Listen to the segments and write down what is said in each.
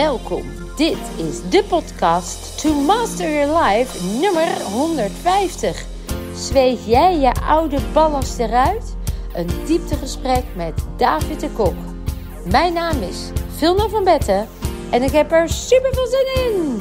Welkom. Dit is de podcast To Master Your Life nummer 150. Zweeg jij je oude ballast eruit? Een dieptegesprek met David de Kok. Mijn naam is Vilna van Betten en ik heb er super veel zin in.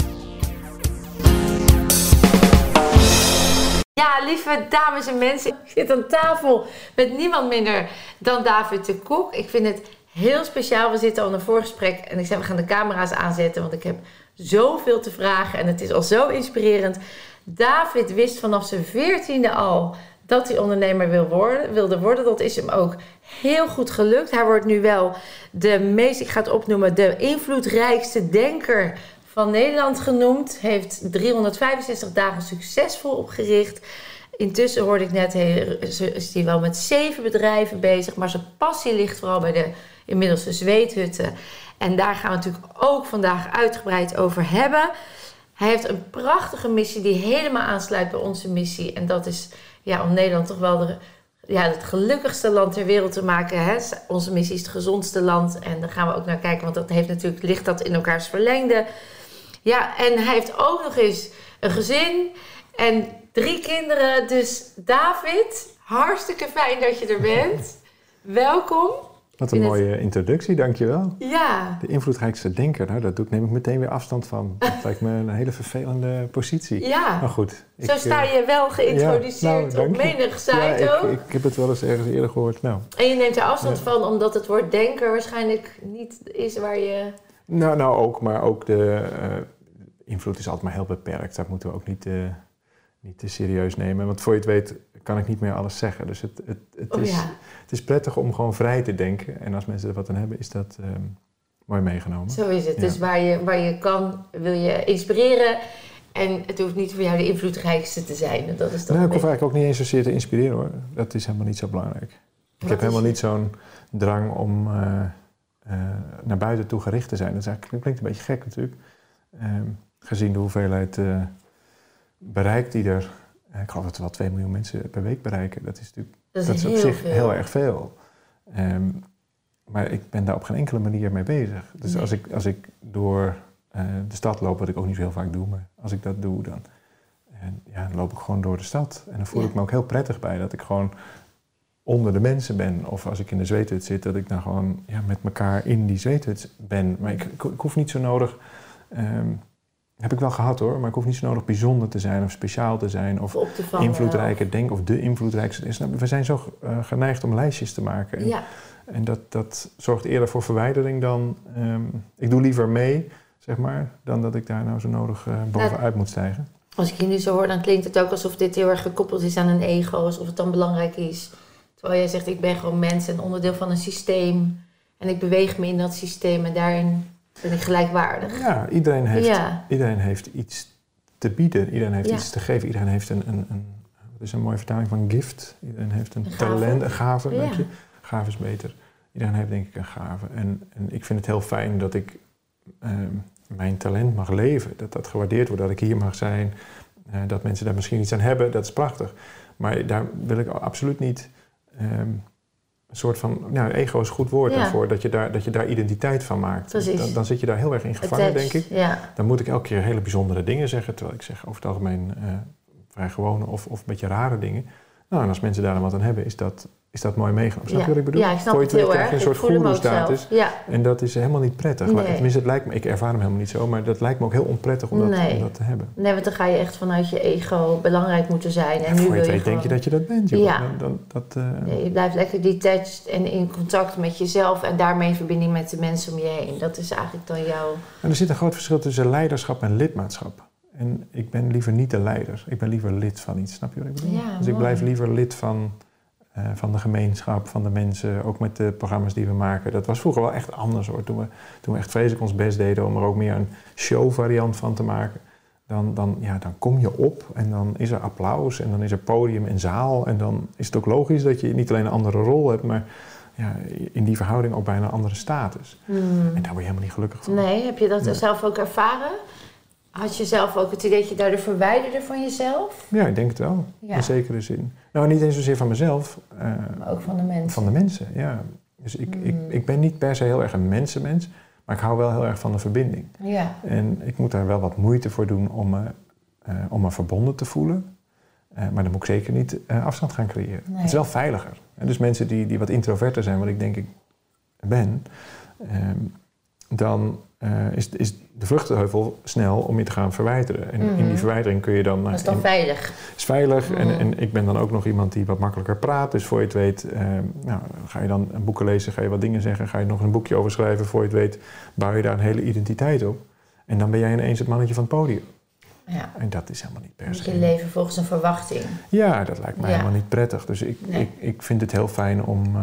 Ja, lieve dames en mensen, ik zit aan tafel met niemand minder dan David de Kok. Ik vind het heel speciaal. We zitten al in een voorgesprek en ik zei we gaan de camera's aanzetten, want ik heb zoveel te vragen en het is al zo inspirerend. David wist vanaf zijn veertiende al dat hij ondernemer wil worden, wilde worden. Dat is hem ook heel goed gelukt. Hij wordt nu wel de meest, ik ga het opnoemen, de invloedrijkste denker van Nederland genoemd. Heeft 365 dagen succesvol opgericht. Intussen hoorde ik net, is hij wel met zeven bedrijven bezig. Maar zijn passie ligt vooral bij de inmiddels de zweethutten. En daar gaan we natuurlijk ook vandaag uitgebreid over hebben. Hij heeft een prachtige missie die helemaal aansluit bij onze missie. En dat is ja, om Nederland toch wel de, ja, het gelukkigste land ter wereld te maken. Hè? Onze missie is het gezondste land. En daar gaan we ook naar kijken, want dat heeft natuurlijk, ligt dat in elkaars verlengde. Ja, en hij heeft ook nog eens een gezin en drie kinderen. Dus David, hartstikke fijn dat je er bent. Welkom. Wat een mooie introductie, dankjewel. Ja. De invloedrijkste denker, nou, dat doe ik, neem ik meteen weer afstand van. Dat lijkt me een hele vervelende positie. Ja. Maar goed. Zo sta je wel geïntroduceerd ja, nou, op menig site ja, ook. Ik, ik, heb het wel eens ergens eerder gehoord. Nou. En je neemt er afstand van omdat het woord denker waarschijnlijk niet is waar je... Nou, nou ook, maar ook de uh, invloed is altijd maar heel beperkt. Dat moeten we ook niet, uh, niet te serieus nemen. Want voor je het weet kan ik niet meer alles zeggen. Dus het, het, het, Oh is, ja. het is prettig om gewoon vrij te denken. En als mensen er wat aan hebben, is dat ehm, mooi meegenomen. Zo is het. Ja. Dus waar je, waar je kan, wil je inspireren. En het hoeft niet voor jou de invloedrijkste te zijn. En dat is toch Nou, ik hoef eigenlijk ook niet eens zozeer te inspireren hoor. Dat is helemaal niet zo belangrijk. Ik Wat heb helemaal niet zo'n drang om eh, eh, naar buiten toe gericht te zijn. Dat, is eigenlijk, dat klinkt een beetje gek natuurlijk. Ehm, gezien de hoeveelheid eh, bereik die er... eh, ik geloof dat we wel 2 miljoen mensen per week bereiken. Dat is natuurlijk dat is, dat is heel op zich veel. heel erg veel. Ehm, maar ik ben daar op geen enkele manier mee bezig. Dus Nee. als, ik, als ik door eh, de stad loop, wat ik ook niet zo heel vaak doe, maar als ik dat doe, dan, en, ja, dan loop ik gewoon door de stad. En dan voel Ja. ik me ook heel prettig bij dat ik gewoon onder de mensen ben. Of als ik in de zweethut zit, dat ik dan gewoon ja, met elkaar in die zweethut ben. Maar ik, ik, ik hoef niet zo nodig... ehm, heb ik wel gehad hoor, maar ik hoef niet zo nodig bijzonder te zijn of speciaal te zijn. Of Of op te vangen. invloedrijke denk of de invloedrijkste is. Nou, we zijn zo eh, geneigd om lijstjes te maken. En, Ja, en dat, dat zorgt eerder voor verwijdering dan. ehm, ik doe liever mee, zeg maar, dan dat ik daar nou zo nodig eh, bovenuit moet stijgen. als ik je nu zo hoor, dan klinkt het ook alsof dit heel erg gekoppeld is aan een ego. Alsof het dan belangrijk is. Terwijl jij zegt, ik ben gewoon mens en onderdeel van een systeem. En ik beweeg me in dat systeem en daarin ben ik gelijkwaardig. Ja, iedereen heeft, Ja. iedereen heeft iets te bieden, iedereen heeft Ja. iets te geven, iedereen heeft een, een, een. Wat is een mooie vertaling van gift? Iedereen heeft een, talent, een gave, Ja. je. Gave is beter. Iedereen heeft denk ik een gave. En, en ik vind het heel fijn dat ik ehm, mijn talent mag leven. Dat dat gewaardeerd wordt, dat ik hier mag zijn. eh, dat mensen daar misschien iets aan hebben, dat is prachtig. Maar daar wil ik absoluut niet ehm, een soort van... Nou, ego is een goed woord Ja. daarvoor. Dat je, daar, dat je daar identiteit van maakt. Dan, dan zit je daar heel erg in gevangen, denk ik. Ja. Dan moet ik elke keer hele bijzondere dingen zeggen. Terwijl ik zeg over het algemeen eh, vrij gewone of, of een beetje rare dingen. Nou, en als mensen daar dan wat aan hebben, is dat, is dat mooi meegenomen. Snap je ja. wat ik bedoel? Ja, ik snap Voor je het weet heel krijg erg. je een soort goeroe-status. Ja. En dat is helemaal niet prettig. Maar, Nee. tenminste, het lijkt me, ik ervaar hem helemaal niet zo, maar dat lijkt me ook heel onprettig om dat, Nee. om dat te hebben. Nee, want dan ga je echt vanuit je ego belangrijk moeten zijn. En En nu voor wil je het je denk je dat je dat bent, joh. Ja. Dan, dan, dat, eh, Nee, je blijft lekker detached en in contact met jezelf en daarmee in verbinding met de mensen om je heen. Dat is eigenlijk dan jouw. En er zit een groot verschil tussen leiderschap en lidmaatschap. En ik ben liever niet de leider. Ik ben liever lid van iets. Snap je wat ik bedoel? Ja, dus ik mooi. blijf liever lid van, eh, van de gemeenschap, van de mensen. Ook met de programma's die we maken. Dat was vroeger wel echt anders hoor. Toen we, toen we echt vreselijk ons best deden om er ook meer een show-variant van te maken. Dan, dan, ja, dan kom je op en dan is er applaus en dan is er podium en zaal. En dan is het ook logisch dat je niet alleen een andere rol hebt, maar ja, in die verhouding ook bijna een andere status. Hmm. En daar word je helemaal niet gelukkig van. Nee, heb je dat Nee. zelf ook ervaren? Had je zelf ook het idee dat je daardoor verwijderde van jezelf? Ja, ik denk het wel. Ja. In zekere zin. Nou, niet eens zozeer van mezelf, eh, Maar ook van de mensen. van de mensen, ja. Dus ik, ik, Mm. ik ben niet per se heel erg een mensenmens, Maar ik hou wel heel erg van de verbinding. Ja. En ik moet daar wel wat moeite voor doen om me, eh, om me verbonden te voelen. Eh, maar dan moet ik zeker niet afstand gaan creëren. Nee. Het is wel veiliger. En dus mensen die, die wat introverter zijn, wat ik denk ik ben, ehm, dan eh, is, is de vruchtenheuvel snel om je te gaan verwijderen. En in Mhm. die verwijdering kun je dan... Dat is dan in- veilig. is veilig. En, Mhm. en ik ben dan ook nog iemand die wat makkelijker praat. Dus voor je het weet, eh, nou, ga je dan een boeken lezen, ga je wat dingen zeggen, ga je nog een boekje over schrijven. Voor je het weet, bouw je daar een hele identiteit op. En dan ben jij ineens het mannetje van het podium. Ja. En dat is helemaal niet per se. je leven volgens een verwachting. Ja, dat lijkt mij Ja. helemaal niet prettig. Dus ik, Nee. ik, ik vind het heel fijn om,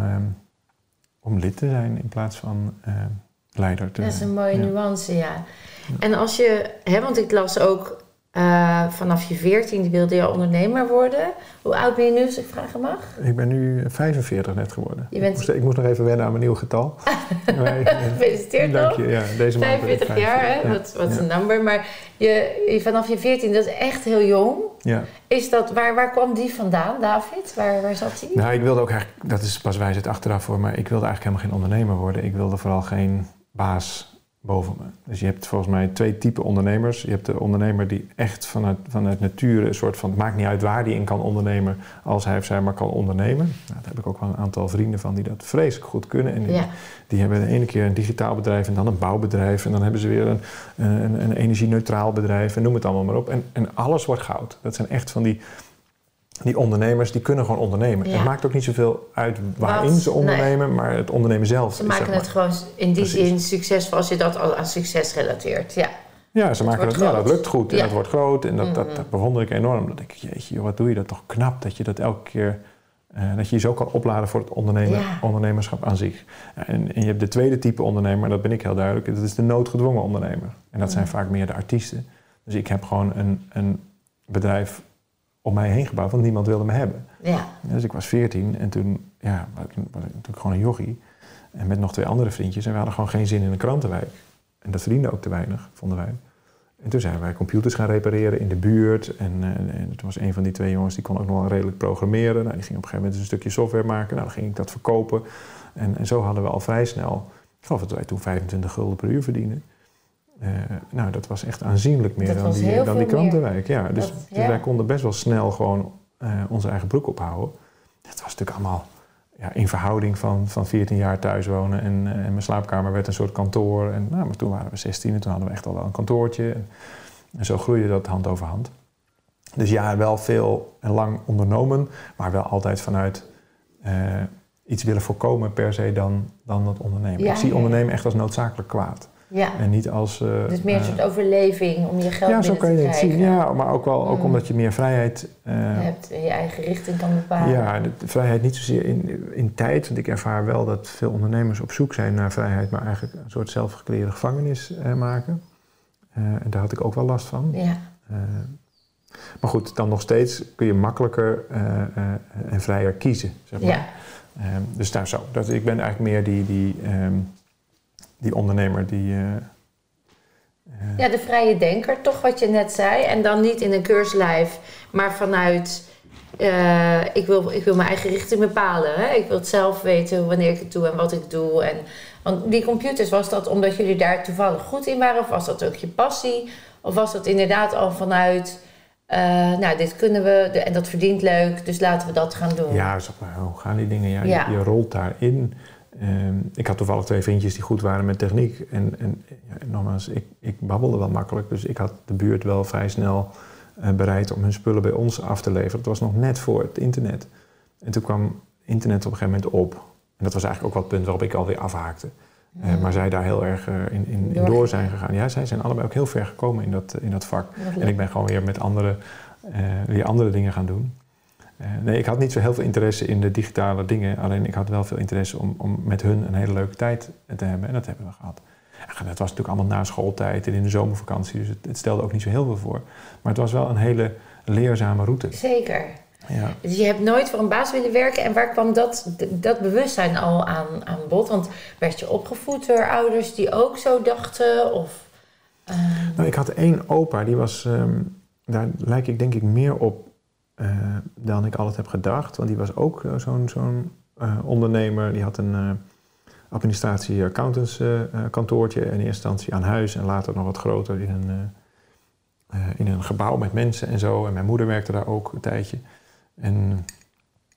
om lid te zijn in plaats van leider te Dat is een mooie Ja. nuance, ja. En als je, hè, want ik las ook eh, vanaf je 14 wilde je ondernemer worden. Hoe oud ben je nu, als ik vragen mag? Ik ben nu 45 net geworden. Je bent- Ik, moest, ik moest nog even wennen aan mijn nieuwe getal. Ik- Gefeliciteerd Dank je. Ja, deze maand ben ik 45 jaar, hè? 45. Wat, wat Ja. een number. Maar je, je- vanaf je 14, dat is echt heel jong. Ja. Is dat, waar, waar kwam die vandaan, David? Waar, waar zat hij? Nou, ik wilde ook eigenlijk, dat is pas wijsheid achteraf voor, maar ik wilde eigenlijk helemaal geen ondernemer worden. Ik wilde vooral geen baas boven me. Dus je hebt volgens mij twee typen ondernemers. Je hebt de ondernemer die echt vanuit, vanuit nature een soort van, het maakt niet uit waar die in kan ondernemen, als hij of zij maar kan ondernemen. Nou, daar heb ik ook wel een aantal vrienden van die dat vreselijk goed kunnen. En die, Ja, die hebben de ene keer een digitaal bedrijf en dan een bouwbedrijf. En dan hebben ze weer een, een, een energie-neutraal bedrijf en noem het allemaal maar op. En, en alles wordt goud. Dat zijn echt van die, die ondernemers die kunnen gewoon ondernemen. Ja. Het maakt ook niet zoveel uit waarin Wat? ze ondernemen, maar het ondernemen zelf. ze is, maken zeg maar- het gewoon in die Precies. zin succesvol als je dat al aan succes relateert. Ja, Ja, ze maken dat, ja, dat lukt goed en Ja. dat wordt groot. En dat, dat, dat bewonder ik enorm. Dat ik, jeetje, joh, wat doe je dat toch knap dat je dat elke keer... eh, dat je je zo kan opladen voor het ondernemen, Ja. ondernemerschap aan zich. En, en je hebt de tweede type ondernemer, en dat ben ik heel duidelijk. Dat is de noodgedwongen ondernemer. En dat zijn Mhm. vaak meer de artiesten. Dus ik heb gewoon een, een bedrijf om mij heen gebouwd, want niemand wilde me hebben. ja. Dus ik was 14 en toen ja, was ik natuurlijk gewoon een jochie. En met nog twee andere vriendjes. En we hadden gewoon geen zin in een krantenwijk. En dat verdiende ook te weinig, vonden wij. En toen zijn wij computers gaan repareren in de buurt. En, eh, en toen was een van die twee jongens, die kon ook nog wel redelijk programmeren. Nou, die ging op een gegeven moment een stukje software maken. Nou, dan ging ik dat verkopen. En, en zo hadden we al vrij snel, ik geloof dat wij toen 25 gulden per uur verdienden. Eh, nou, dat was echt aanzienlijk meer Dat dan die, dan die krantenwijk. Ja, dus, Dat- dus wij konden best wel snel gewoon eh, onze eigen broek ophouden. Het was natuurlijk allemaal ja, in verhouding van, van 14 jaar thuis wonen. En, eh, en mijn slaapkamer werd een soort kantoor. En, nou, maar toen waren we 16 en toen hadden we echt al wel een kantoortje. En, en zo groeide dat hand over hand. Dus ja, wel veel en lang ondernomen, maar wel altijd vanuit iets willen voorkomen per se dan, dan dat ondernemen. Ja, ik zie ondernemen echt als noodzakelijk kwaad. Ja. En niet als... eh, Dus meer een eh, soort overleving om je geld ja, zo kan je het zien. Ja, maar ook wel ook Mm. omdat je meer vrijheid... eh, Je hebt je eigen richting kan bepalen. ja, de de vrijheid niet zozeer in, in tijd. Want ik ervaar wel dat veel ondernemers op zoek zijn naar vrijheid... maar eigenlijk een soort zelfgecreëerde gevangenis maken. En daar had ik ook wel last van. Ja. Maar goed, dan nog steeds kun je makkelijker en vrijer kiezen. Zeg maar. ja. Ehm, dus daar zo. Dat, ik ben eigenlijk meer die, die, ehm, die ondernemer die... eh, eh, Ja, de vrije denker, toch wat je net zei. En dan niet in een keurslijf, maar vanuit... eh, ik, wil, ik wil mijn eigen richting bepalen. Hè? Ik wil het zelf weten wanneer ik het doe en wat ik doe. En, want die computers, was dat omdat jullie daar toevallig goed in waren? Of was dat ook je passie? Of was dat inderdaad al vanuit... nou, dit kunnen we de- en dat verdient leuk, dus laten we dat gaan doen. Ja, zeg maar, hoe gaan die dingen? Ja, je-. Je, rolt daarin. Ehm, ik had toevallig twee vriendjes die goed waren met techniek. En, en ja, nogmaals, ik, ik babbelde wel makkelijk. Dus ik had de buurt wel vrij snel eh, bereid om hun spullen bij ons af te leveren. Het was nog net voor het internet. En toen kwam internet op een gegeven moment op. En dat was eigenlijk ook wel het punt waarop ik alweer afhaakte. Eh, Mm. maar zij daar heel erg eh, in, in, in Door- zijn gegaan. Ja, zij zijn allebei ook heel ver gekomen in dat, in dat vak. En ik ben gewoon weer met andere, weer andere dingen gaan doen. Eh, nee, ik had niet zo heel veel interesse in de digitale dingen. Alleen ik had wel veel interesse om, om met hun een hele leuke tijd te hebben. En dat hebben we gehad. En dat was natuurlijk allemaal na schooltijd en in de zomervakantie. Dus het, het stelde ook niet zo heel veel voor. Maar het was wel een hele leerzame route. Zeker. Ja. Dus je hebt nooit voor een baas willen werken. En waar kwam dat, dat bewustzijn al aan, aan bod? Want werd je opgevoed door ouders die ook zo dachten? Of, ehm, Nou, ik had één opa, die was, ehm, daar lijk ik denk ik meer op eh, dan ik altijd heb gedacht. Want die was ook eh, zo'n zo'n eh, ondernemer. Die had een, eh, administratie accountants kantoortje. In eerste instantie aan huis en later nog wat groter in een, in een gebouw met mensen en zo. En mijn moeder werkte daar ook een tijdje. En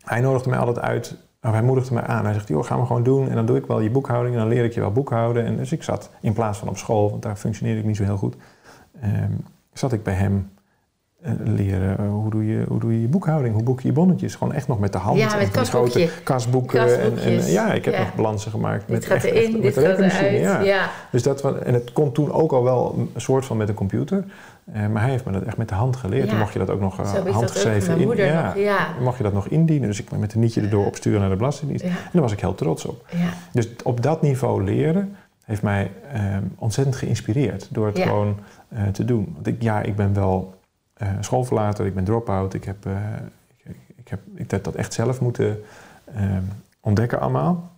hij nodigde mij altijd uit nou, hij moedigde mij aan. Hij zegt, joh, gaan we gewoon doen. En dan doe ik wel je boekhouding en dan leer ik je wel boekhouden. En dus ik zat in plaats van op school, want daar functioneerde ik niet zo heel goed, um, zat ik bij hem leren uh, hoe, doe je, hoe doe je je boekhouding, hoe boek je je bonnetjes. Gewoon echt nog met de hand. Ja, met grote kasboeken. En, en, ja, ik heb nog balansen gemaakt. Dit met gaat echt, erin, echt, dit met gaat eruit. Ja. ja. Dus dat, en het kon toen ook al wel een soort van met een computer. Uh, maar hij heeft me dat echt met de hand geleerd. Ja. Toen mocht je dat ook nog uh, handgeschreven in. Ja, ja. Mocht je dat nog indienen. Dus ik met een nietje erdoor opsturen naar de Belastingdienst. En daar was ik heel trots op. Dus op dat niveau leren heeft mij uh, ontzettend geïnspireerd. Door het gewoon te doen. Want ik, ja, ik ben wel schoolverlater, ik ben drop-out. Ik heb, ik, ik, heb, ik heb dat echt zelf moeten ehm, ontdekken allemaal.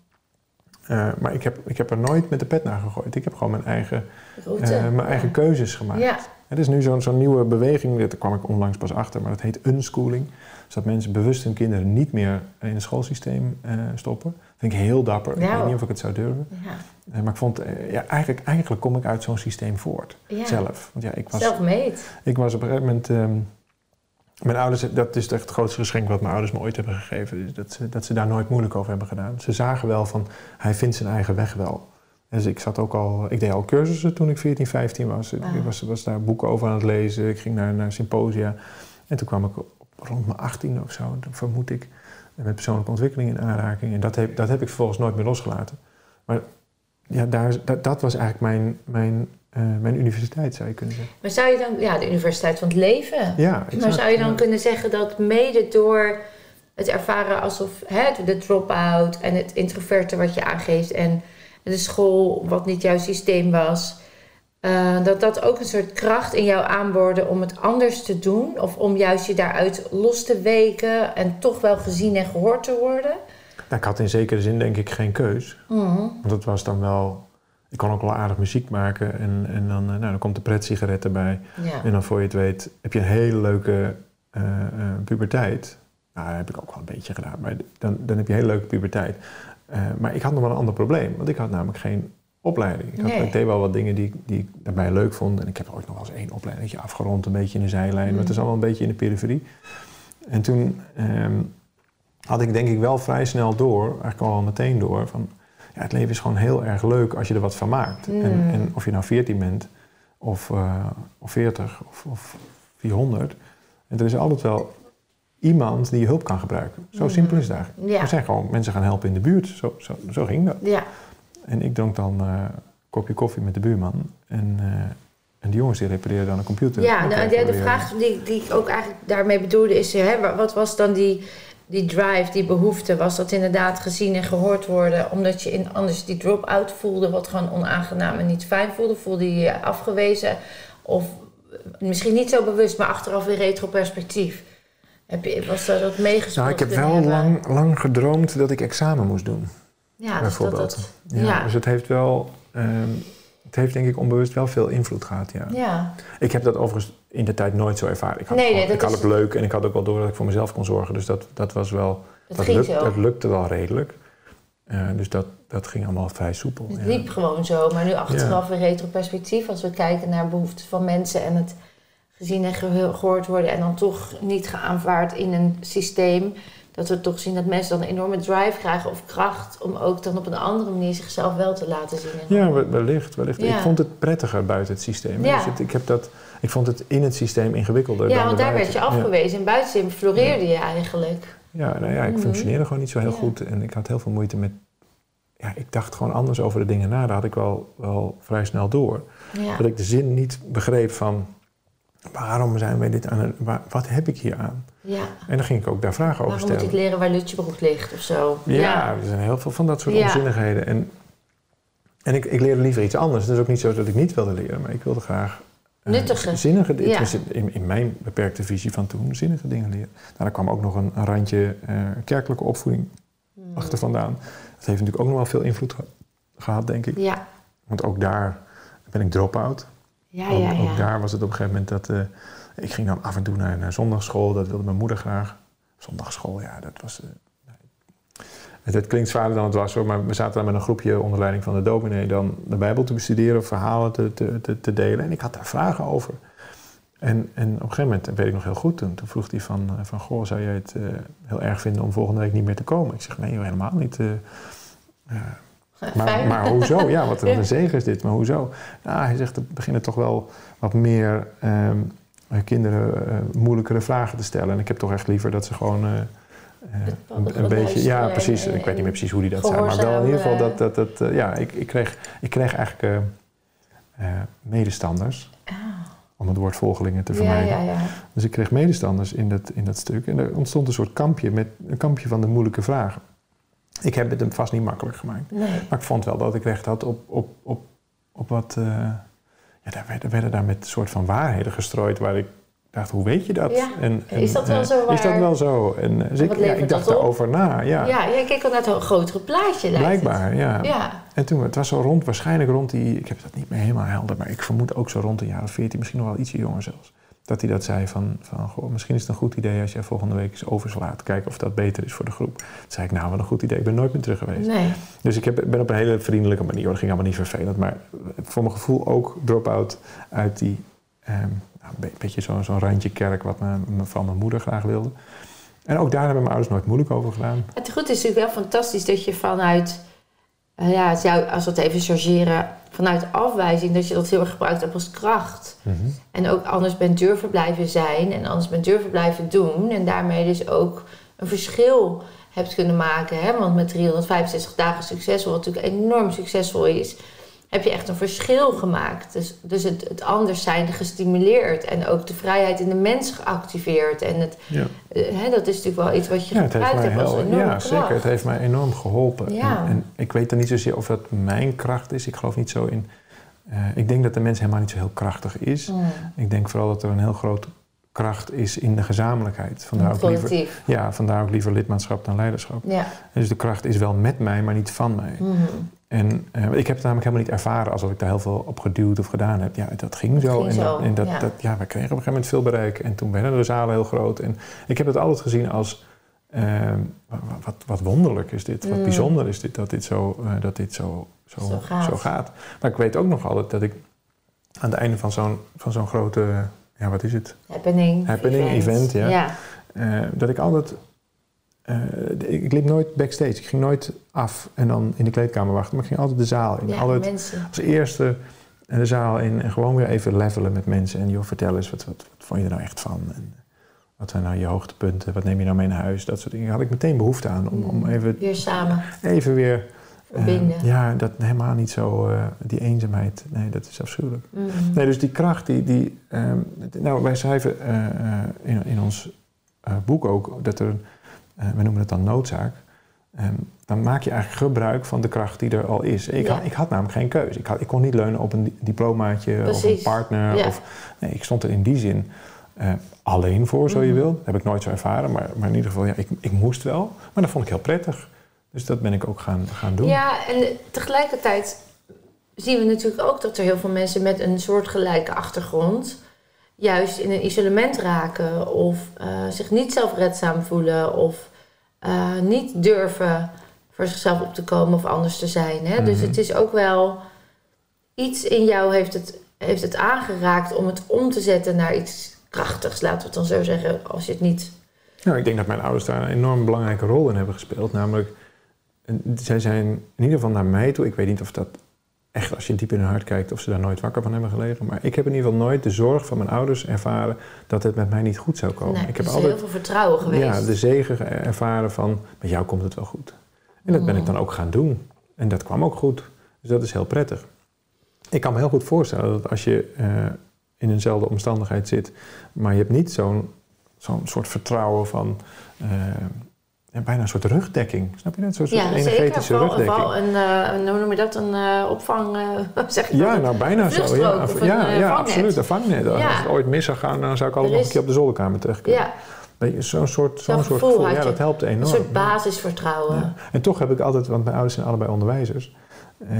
Uh, maar ik heb, ik heb er nooit met de pet naar gegooid. Ik heb gewoon mijn eigen, uh, mijn eigen keuzes gemaakt. Ja. Het is nu zo'n zo'n nieuwe beweging, daar kwam ik onlangs pas achter, maar dat heet unschooling. Dus dat mensen bewust hun kinderen niet meer in het schoolsysteem uh, stoppen. Dat vind ik heel dapper. Ja. Ik weet niet of ik het zou durven. Ja. Maar ik vond, ja, eigenlijk, eigenlijk kom ik uit zo'n systeem voort. Zelf. Want ja, ik was. Ik was op een gegeven moment... Um, mijn ouders, dat is echt het grootste geschenk wat mijn ouders me ooit hebben gegeven. Dat ze, dat ze daar nooit moeilijk over hebben gedaan. Ze zagen wel van, hij vindt zijn eigen weg wel. Dus ik zat ook al, ik deed al cursussen toen ik 14, 15 was. Ik was, was daar boeken over aan het lezen. Ik ging naar, naar symposia. En toen kwam ik op, rond mijn 18 of zo, vermoed ik, met persoonlijke ontwikkeling in aanraking. En dat heb, dat heb ik vervolgens nooit meer losgelaten. Maar ja, daar, dat, dat was eigenlijk mijn, mijn uh, mijn universiteit, zou je kunnen zeggen. Maar zou je dan, ja, de universiteit van het leven. Ja, exact, Maar zou je dan kunnen zeggen dat mede door het ervaren alsof hè, de drop-out en het introverte wat je aangeeft en de school wat niet jouw systeem was, uh, dat dat ook een soort kracht in jou aanborde om het anders te doen of om juist je daaruit los te weken en toch wel gezien en gehoord te worden? Ik had in zekere zin denk ik geen keus. Mm Want het was dan wel ik kon ook wel aardig muziek maken. En, en dan, eh, nou, dan komt de pret-sigaret erbij. Ja. En dan voor je het weet heb je een hele leuke uh, uh, puberteit. Nou, dat heb ik ook wel een beetje gedaan. Maar dan, dan heb je een hele leuke puberteit. Uh, maar ik had nog wel een ander probleem. Want ik had namelijk geen opleiding. Ik, had, nee. ik deed wel wat dingen die, die ik daarbij leuk vond. En ik heb ooit nog wel eens één opleiding afgerond. Een beetje in de zijlijn. Mm. Maar het is allemaal een beetje in de periferie. En toen um, had ik denk ik wel vrij snel door. Eigenlijk al meteen door. Van, ja, het leven is gewoon heel erg leuk als je er wat van maakt. En, mm. en, of je nou 14 bent, of, uh, of 40, of, of 400. En er is altijd wel iemand die je hulp kan gebruiken. Zo mm. simpel is het eigenlijk. Ja. Er zijn gewoon mensen gaan helpen in de buurt. Zo, zo, zo ging dat. Ja. En ik dronk dan uh, een kopje koffie met de buurman. En, uh, en die jongens die repareerden dan een computer. Ja, nou, de, de vraag die, die ik ook eigenlijk daarmee bedoelde is... Hè, wat was dan die die drive, die behoefte, was dat inderdaad gezien en gehoord worden, omdat je in, anders die drop-out voelde, wat gewoon onaangenaam en niet fijn voelde, voelde je je afgewezen of misschien niet zo bewust, maar achteraf in retroperspectief. Heb je, was dat dat meegespeeld? Nou, ik heb wel lang, lang gedroomd dat ik examen moest doen. Ja, dus bijvoorbeeld. Dat, ja, ja, Dus het heeft wel, um, het heeft denk ik onbewust wel veel invloed gehad. Ja. ja. Ik heb dat overigens in de tijd nooit zo ervaren. Ik had, nee, nee, ik had het leuk en ik had ook wel door dat ik voor mezelf kon zorgen. Dus dat, dat was wel. Dat, dat, dat lukte wel redelijk. Uh, dus dat, dat ging allemaal vrij soepel. Het liep gewoon zo, maar nu achteraf ja. in retroperspectief, als we kijken naar behoeften van mensen en het gezien en gehoord worden en dan toch niet geaanvaard in een systeem, dat we toch zien dat mensen dan een enorme drive krijgen of kracht om ook dan op een andere manier zichzelf wel te laten zien. Ja, wellicht. wellicht. Ja. Ik vond het prettiger buiten het systeem. Dus het, ik heb dat ik vond het in het systeem ingewikkelder. Ja, dan want daar werd je afgewezen. In buitensysteem floreerde je eigenlijk. Ja, nou ja, ik mhm. functioneerde gewoon niet zo heel goed. En ik had heel veel moeite met... Ja, ik dacht gewoon anders over de dingen na. Daar had ik wel, wel vrij snel door. Dat ik de zin niet begreep van... Waarom zijn wij dit aan het... Wat heb ik hier aan? Ja. En dan ging ik ook daar vragen over stellen. moet ik leren waar Lutjebroek ligt of zo? Ja, er zijn heel veel van dat soort onzinnigheden. En, en ik, ik leerde liever iets anders. Het is ook niet zo dat ik niet wilde leren. Maar ik wilde graag Nuttige. zinnige, ja. in, in, mijn beperkte visie van toen, zinnige dingen leren. Nou, daar kwam ook nog een, een randje uh, kerkelijke opvoeding hmm. achter vandaan. Dat heeft natuurlijk ook nog wel veel invloed gehad, denk ik. Ja. Want ook daar ben ik drop-out. Ja, ook, ja, ja. ook daar was het op een gegeven moment dat... Uh, ik ging dan af en toe naar, naar zondagschool, dat wilde mijn moeder graag. Zondagschool, ja, dat was... het, het klinkt zwaarder dan het was hoor, maar we zaten daar met een groepje onder leiding van de dominee dan de Bijbel te bestuderen, verhalen te, te, te, te delen. En ik had daar vragen over. En, en op een gegeven moment, dat weet ik nog heel goed, toen, toen vroeg hij van, eh, van, goh, zou jij het uh, heel erg vinden om volgende week niet meer te komen? Ik zeg, nee, helemaal niet. Uh, maar, maar, hoezo? Ja, wat, een zegen is dit, maar hoezo? Nou, hij zegt, er beginnen toch wel wat meer um, kinderen moeilijkere vragen te stellen. En ik heb toch echt liever dat ze gewoon een, een beetje, ja, precies. ik weet niet meer precies hoe die dat zei, maar wel in ieder geval dat, dat, dat ja, ik, ik, kreeg, ik kreeg eigenlijk medestanders. Oh om het woord volgelingen te vermijden. Ja, ja, ja. Dus ik kreeg medestanders in dat, in dat stuk. En er ontstond een soort kampje, met, een kampje van de moeilijke vragen. Ik heb het hem vast niet makkelijk gemaakt. Nee. Maar ik vond wel dat ik recht had op, op, op, op wat... Uh, ja, daar werden, werden daar met een soort van waarheden gestrooid... waar ik dacht, hoe weet je dat? En, en, is dat wel uh, zo waar? Is dat wel zo? En dus ik, ja, ik dacht erover na. Ja, ja jij keek al naar het grotere plaatje. Blijkbaar, ja. ja. En toen, het was zo rond, waarschijnlijk rond die, ik heb dat niet meer helemaal helder, maar ik vermoed ook zo rond de jaren 14, misschien nog wel ietsje jonger zelfs. Dat hij dat zei van, van goh, misschien is het een goed idee als jij volgende week eens overslaat. Kijken of dat beter is voor de groep. Toen zei ik, nou, wat een goed idee. Ik ben nooit meer terug geweest. Nee. Dus ik heb, ben op een hele vriendelijke manier, dat ging allemaal niet vervelend. Maar voor mijn gevoel ook drop-out uit die um, nou, een beetje zo'n zo randje kerk wat mijn, van mijn moeder graag wilde. En ook daar hebben mijn ouders nooit moeilijk over gedaan. Het goed is natuurlijk wel fantastisch dat je vanuit, uh, ja, als we het even chargeren, vanuit afwijzing, dat je dat heel erg gebruikt hebt als kracht. Mhm. En ook anders bent durven blijven zijn en anders bent durven blijven doen. En daarmee dus ook een verschil hebt kunnen maken. Hè? Want met 365 dagen succesvol, wat natuurlijk enorm succesvol is, heb je echt een verschil gemaakt. Dus, dus het, het anders zijn gestimuleerd en ook de vrijheid in de mens geactiveerd. En het, ja. uh, hè, dat is natuurlijk wel iets wat je ja, gebruikt hebt als enorm Ja, zeker. Het heeft mij enorm geholpen. Ja. En, ik weet dan niet zozeer of dat mijn kracht is. Ik geloof niet zo in... Uh, ik denk dat de mens helemaal niet zo heel krachtig is. Mm. Ik denk vooral dat er een heel groot kracht is in de gezamenlijkheid. Vandaar ook liever, ja, vandaar ook liever lidmaatschap dan leiderschap. Ja. Dus de kracht is wel met mij, maar niet van mij. Mm. En uh, ik heb het namelijk helemaal niet ervaren alsof ik daar heel veel op geduwd of gedaan heb. Ja, dat ging zo. en, dat, en dat, ja. Dat, ja, we kregen op een gegeven moment veel bereik. En toen werden de zalen heel groot. En ik heb het altijd gezien als... Uh, wat, wat wonderlijk is dit. Wat mm. bijzonder is dit dat dit, zo, uh, dat dit zo, zo, zo, gaat. zo, gaat. Maar ik weet ook nog altijd dat ik aan het einde van zo'n, van zo'n grote... Ja, wat is het? Happening. Happening, event, ja. ja. dat ik altijd uh, ik liep nooit backstage. Ik ging nooit af en dan in de kleedkamer wachten. Maar ik ging altijd de zaal in. Ja, altijd mensen. als eerste de zaal in. En gewoon weer even levelen met mensen. En joh, vertel eens, wat, wat, wat vond je er nou echt van? En wat zijn nou je hoogtepunten? Wat neem je nou mee naar huis? Dat soort dingen. Daar had ik meteen behoefte aan. Om, om even... Weer samen. Even weer... Verbinden. Uh, ja, dat helemaal niet zo... Uh, die eenzaamheid. Nee, dat is afschuwelijk. Mm. Nee, dus die kracht die... die um, nou, wij schrijven in, in ons boek ook dat er... Eh, we noemen het dan noodzaak, ehm, dan maak je eigenlijk gebruik van de kracht die er al is. Ik, had, ik had namelijk geen keuze. Ik, had, ik kon niet leunen op een diplomaatje of een partner. Of, nee, ik stond er in die zin uh, alleen voor, zo je mhm. wil. Dat heb ik nooit zo ervaren, maar, maar in ieder geval, ja, ik, ik moest wel. Maar dat vond ik heel prettig. Dus dat ben ik ook gaan, gaan doen. Ja, en tegelijkertijd zien we natuurlijk ook dat er heel veel mensen met een soortgelijke achtergrond juist in een isolement raken of uh, zich niet zelfredzaam voelen of uh, niet durven voor zichzelf op te komen of anders te zijn. Hè? Dus mhm. het is ook wel iets in jou heeft het, heeft het aangeraakt om het om te zetten naar iets krachtigs, laten we het dan zo zeggen, als je het niet. Nou, ik denk dat mijn ouders daar een enorm belangrijke rol in hebben gespeeld. Namelijk, zij zijn in ieder geval naar mij toe. Ik weet niet of dat echt, als je diep in hun hart kijkt, of ze daar nooit wakker van hebben gelegen. Maar ik heb in ieder geval nooit de zorg van mijn ouders ervaren dat het met mij niet goed zou komen. Nee, ik heb altijd heel veel vertrouwen geweest. Ja, de zegen ervaren van met jou komt het wel goed. En dat ben ik mm. dan ook gaan doen. En dat kwam ook goed. Dus dat is heel prettig. Ik kan me heel goed voorstellen dat als je uh, in eenzelfde omstandigheid zit, maar je hebt niet zo'n zo'n soort vertrouwen van. Uh, ja, bijna een soort rugdekking. Snap je dat? Een soort, ja, energetische zeker. rugdekking. Vooral een, uh, hoe noem je dat? Een uh, opvang, uh, zeg je Ja, nou bijna zo. Ja, ja, ja absoluut. Een vangnet. Als het ooit mis zou gaan, dan zou ik altijd nog een keer op de zolderkamer terecht kunnen. Ja. Zo'n soort, zo'n soort gevoel, ja, dat helpt enorm. Een soort basisvertrouwen. Ja. En toch heb ik altijd, want mijn ouders zijn allebei onderwijzers, eh,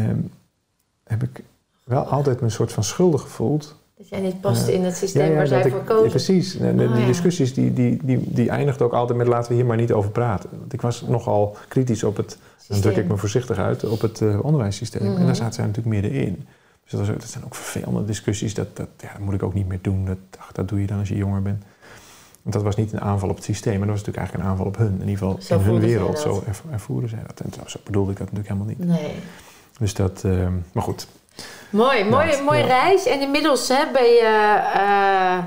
heb ik wel altijd me een soort van schuldig gevoeld Dat jij niet past in het systeem Ja, ja, waar zij voor kozen. ja, precies. De, die ja. discussies die, die, die, die eindigden ook altijd met laten we hier maar niet over praten. Want ik was nogal kritisch op het, dan druk ik me voorzichtig uit, op het eh, onderwijssysteem. Mhm. En daar zaten zij natuurlijk middenin. Dus dat, was, ook- dat zijn ook vervelende discussies. Dat, dat, ja, dat moet ik ook niet meer doen. Dat, ach, dat doe je dan als je jonger bent. Want dat was niet een aanval op het systeem, maar dat was natuurlijk eigenlijk een aanval op hun. In ieder geval Zo in hun wereld. Zo erv- ervoeren zij dat. En trouwens, zo bedoelde ik dat natuurlijk helemaal niet. Nee. Dus dat, eh, maar goed. Mooi, mooi, Ja, ja. reis. En inmiddels hè, ben je, eh,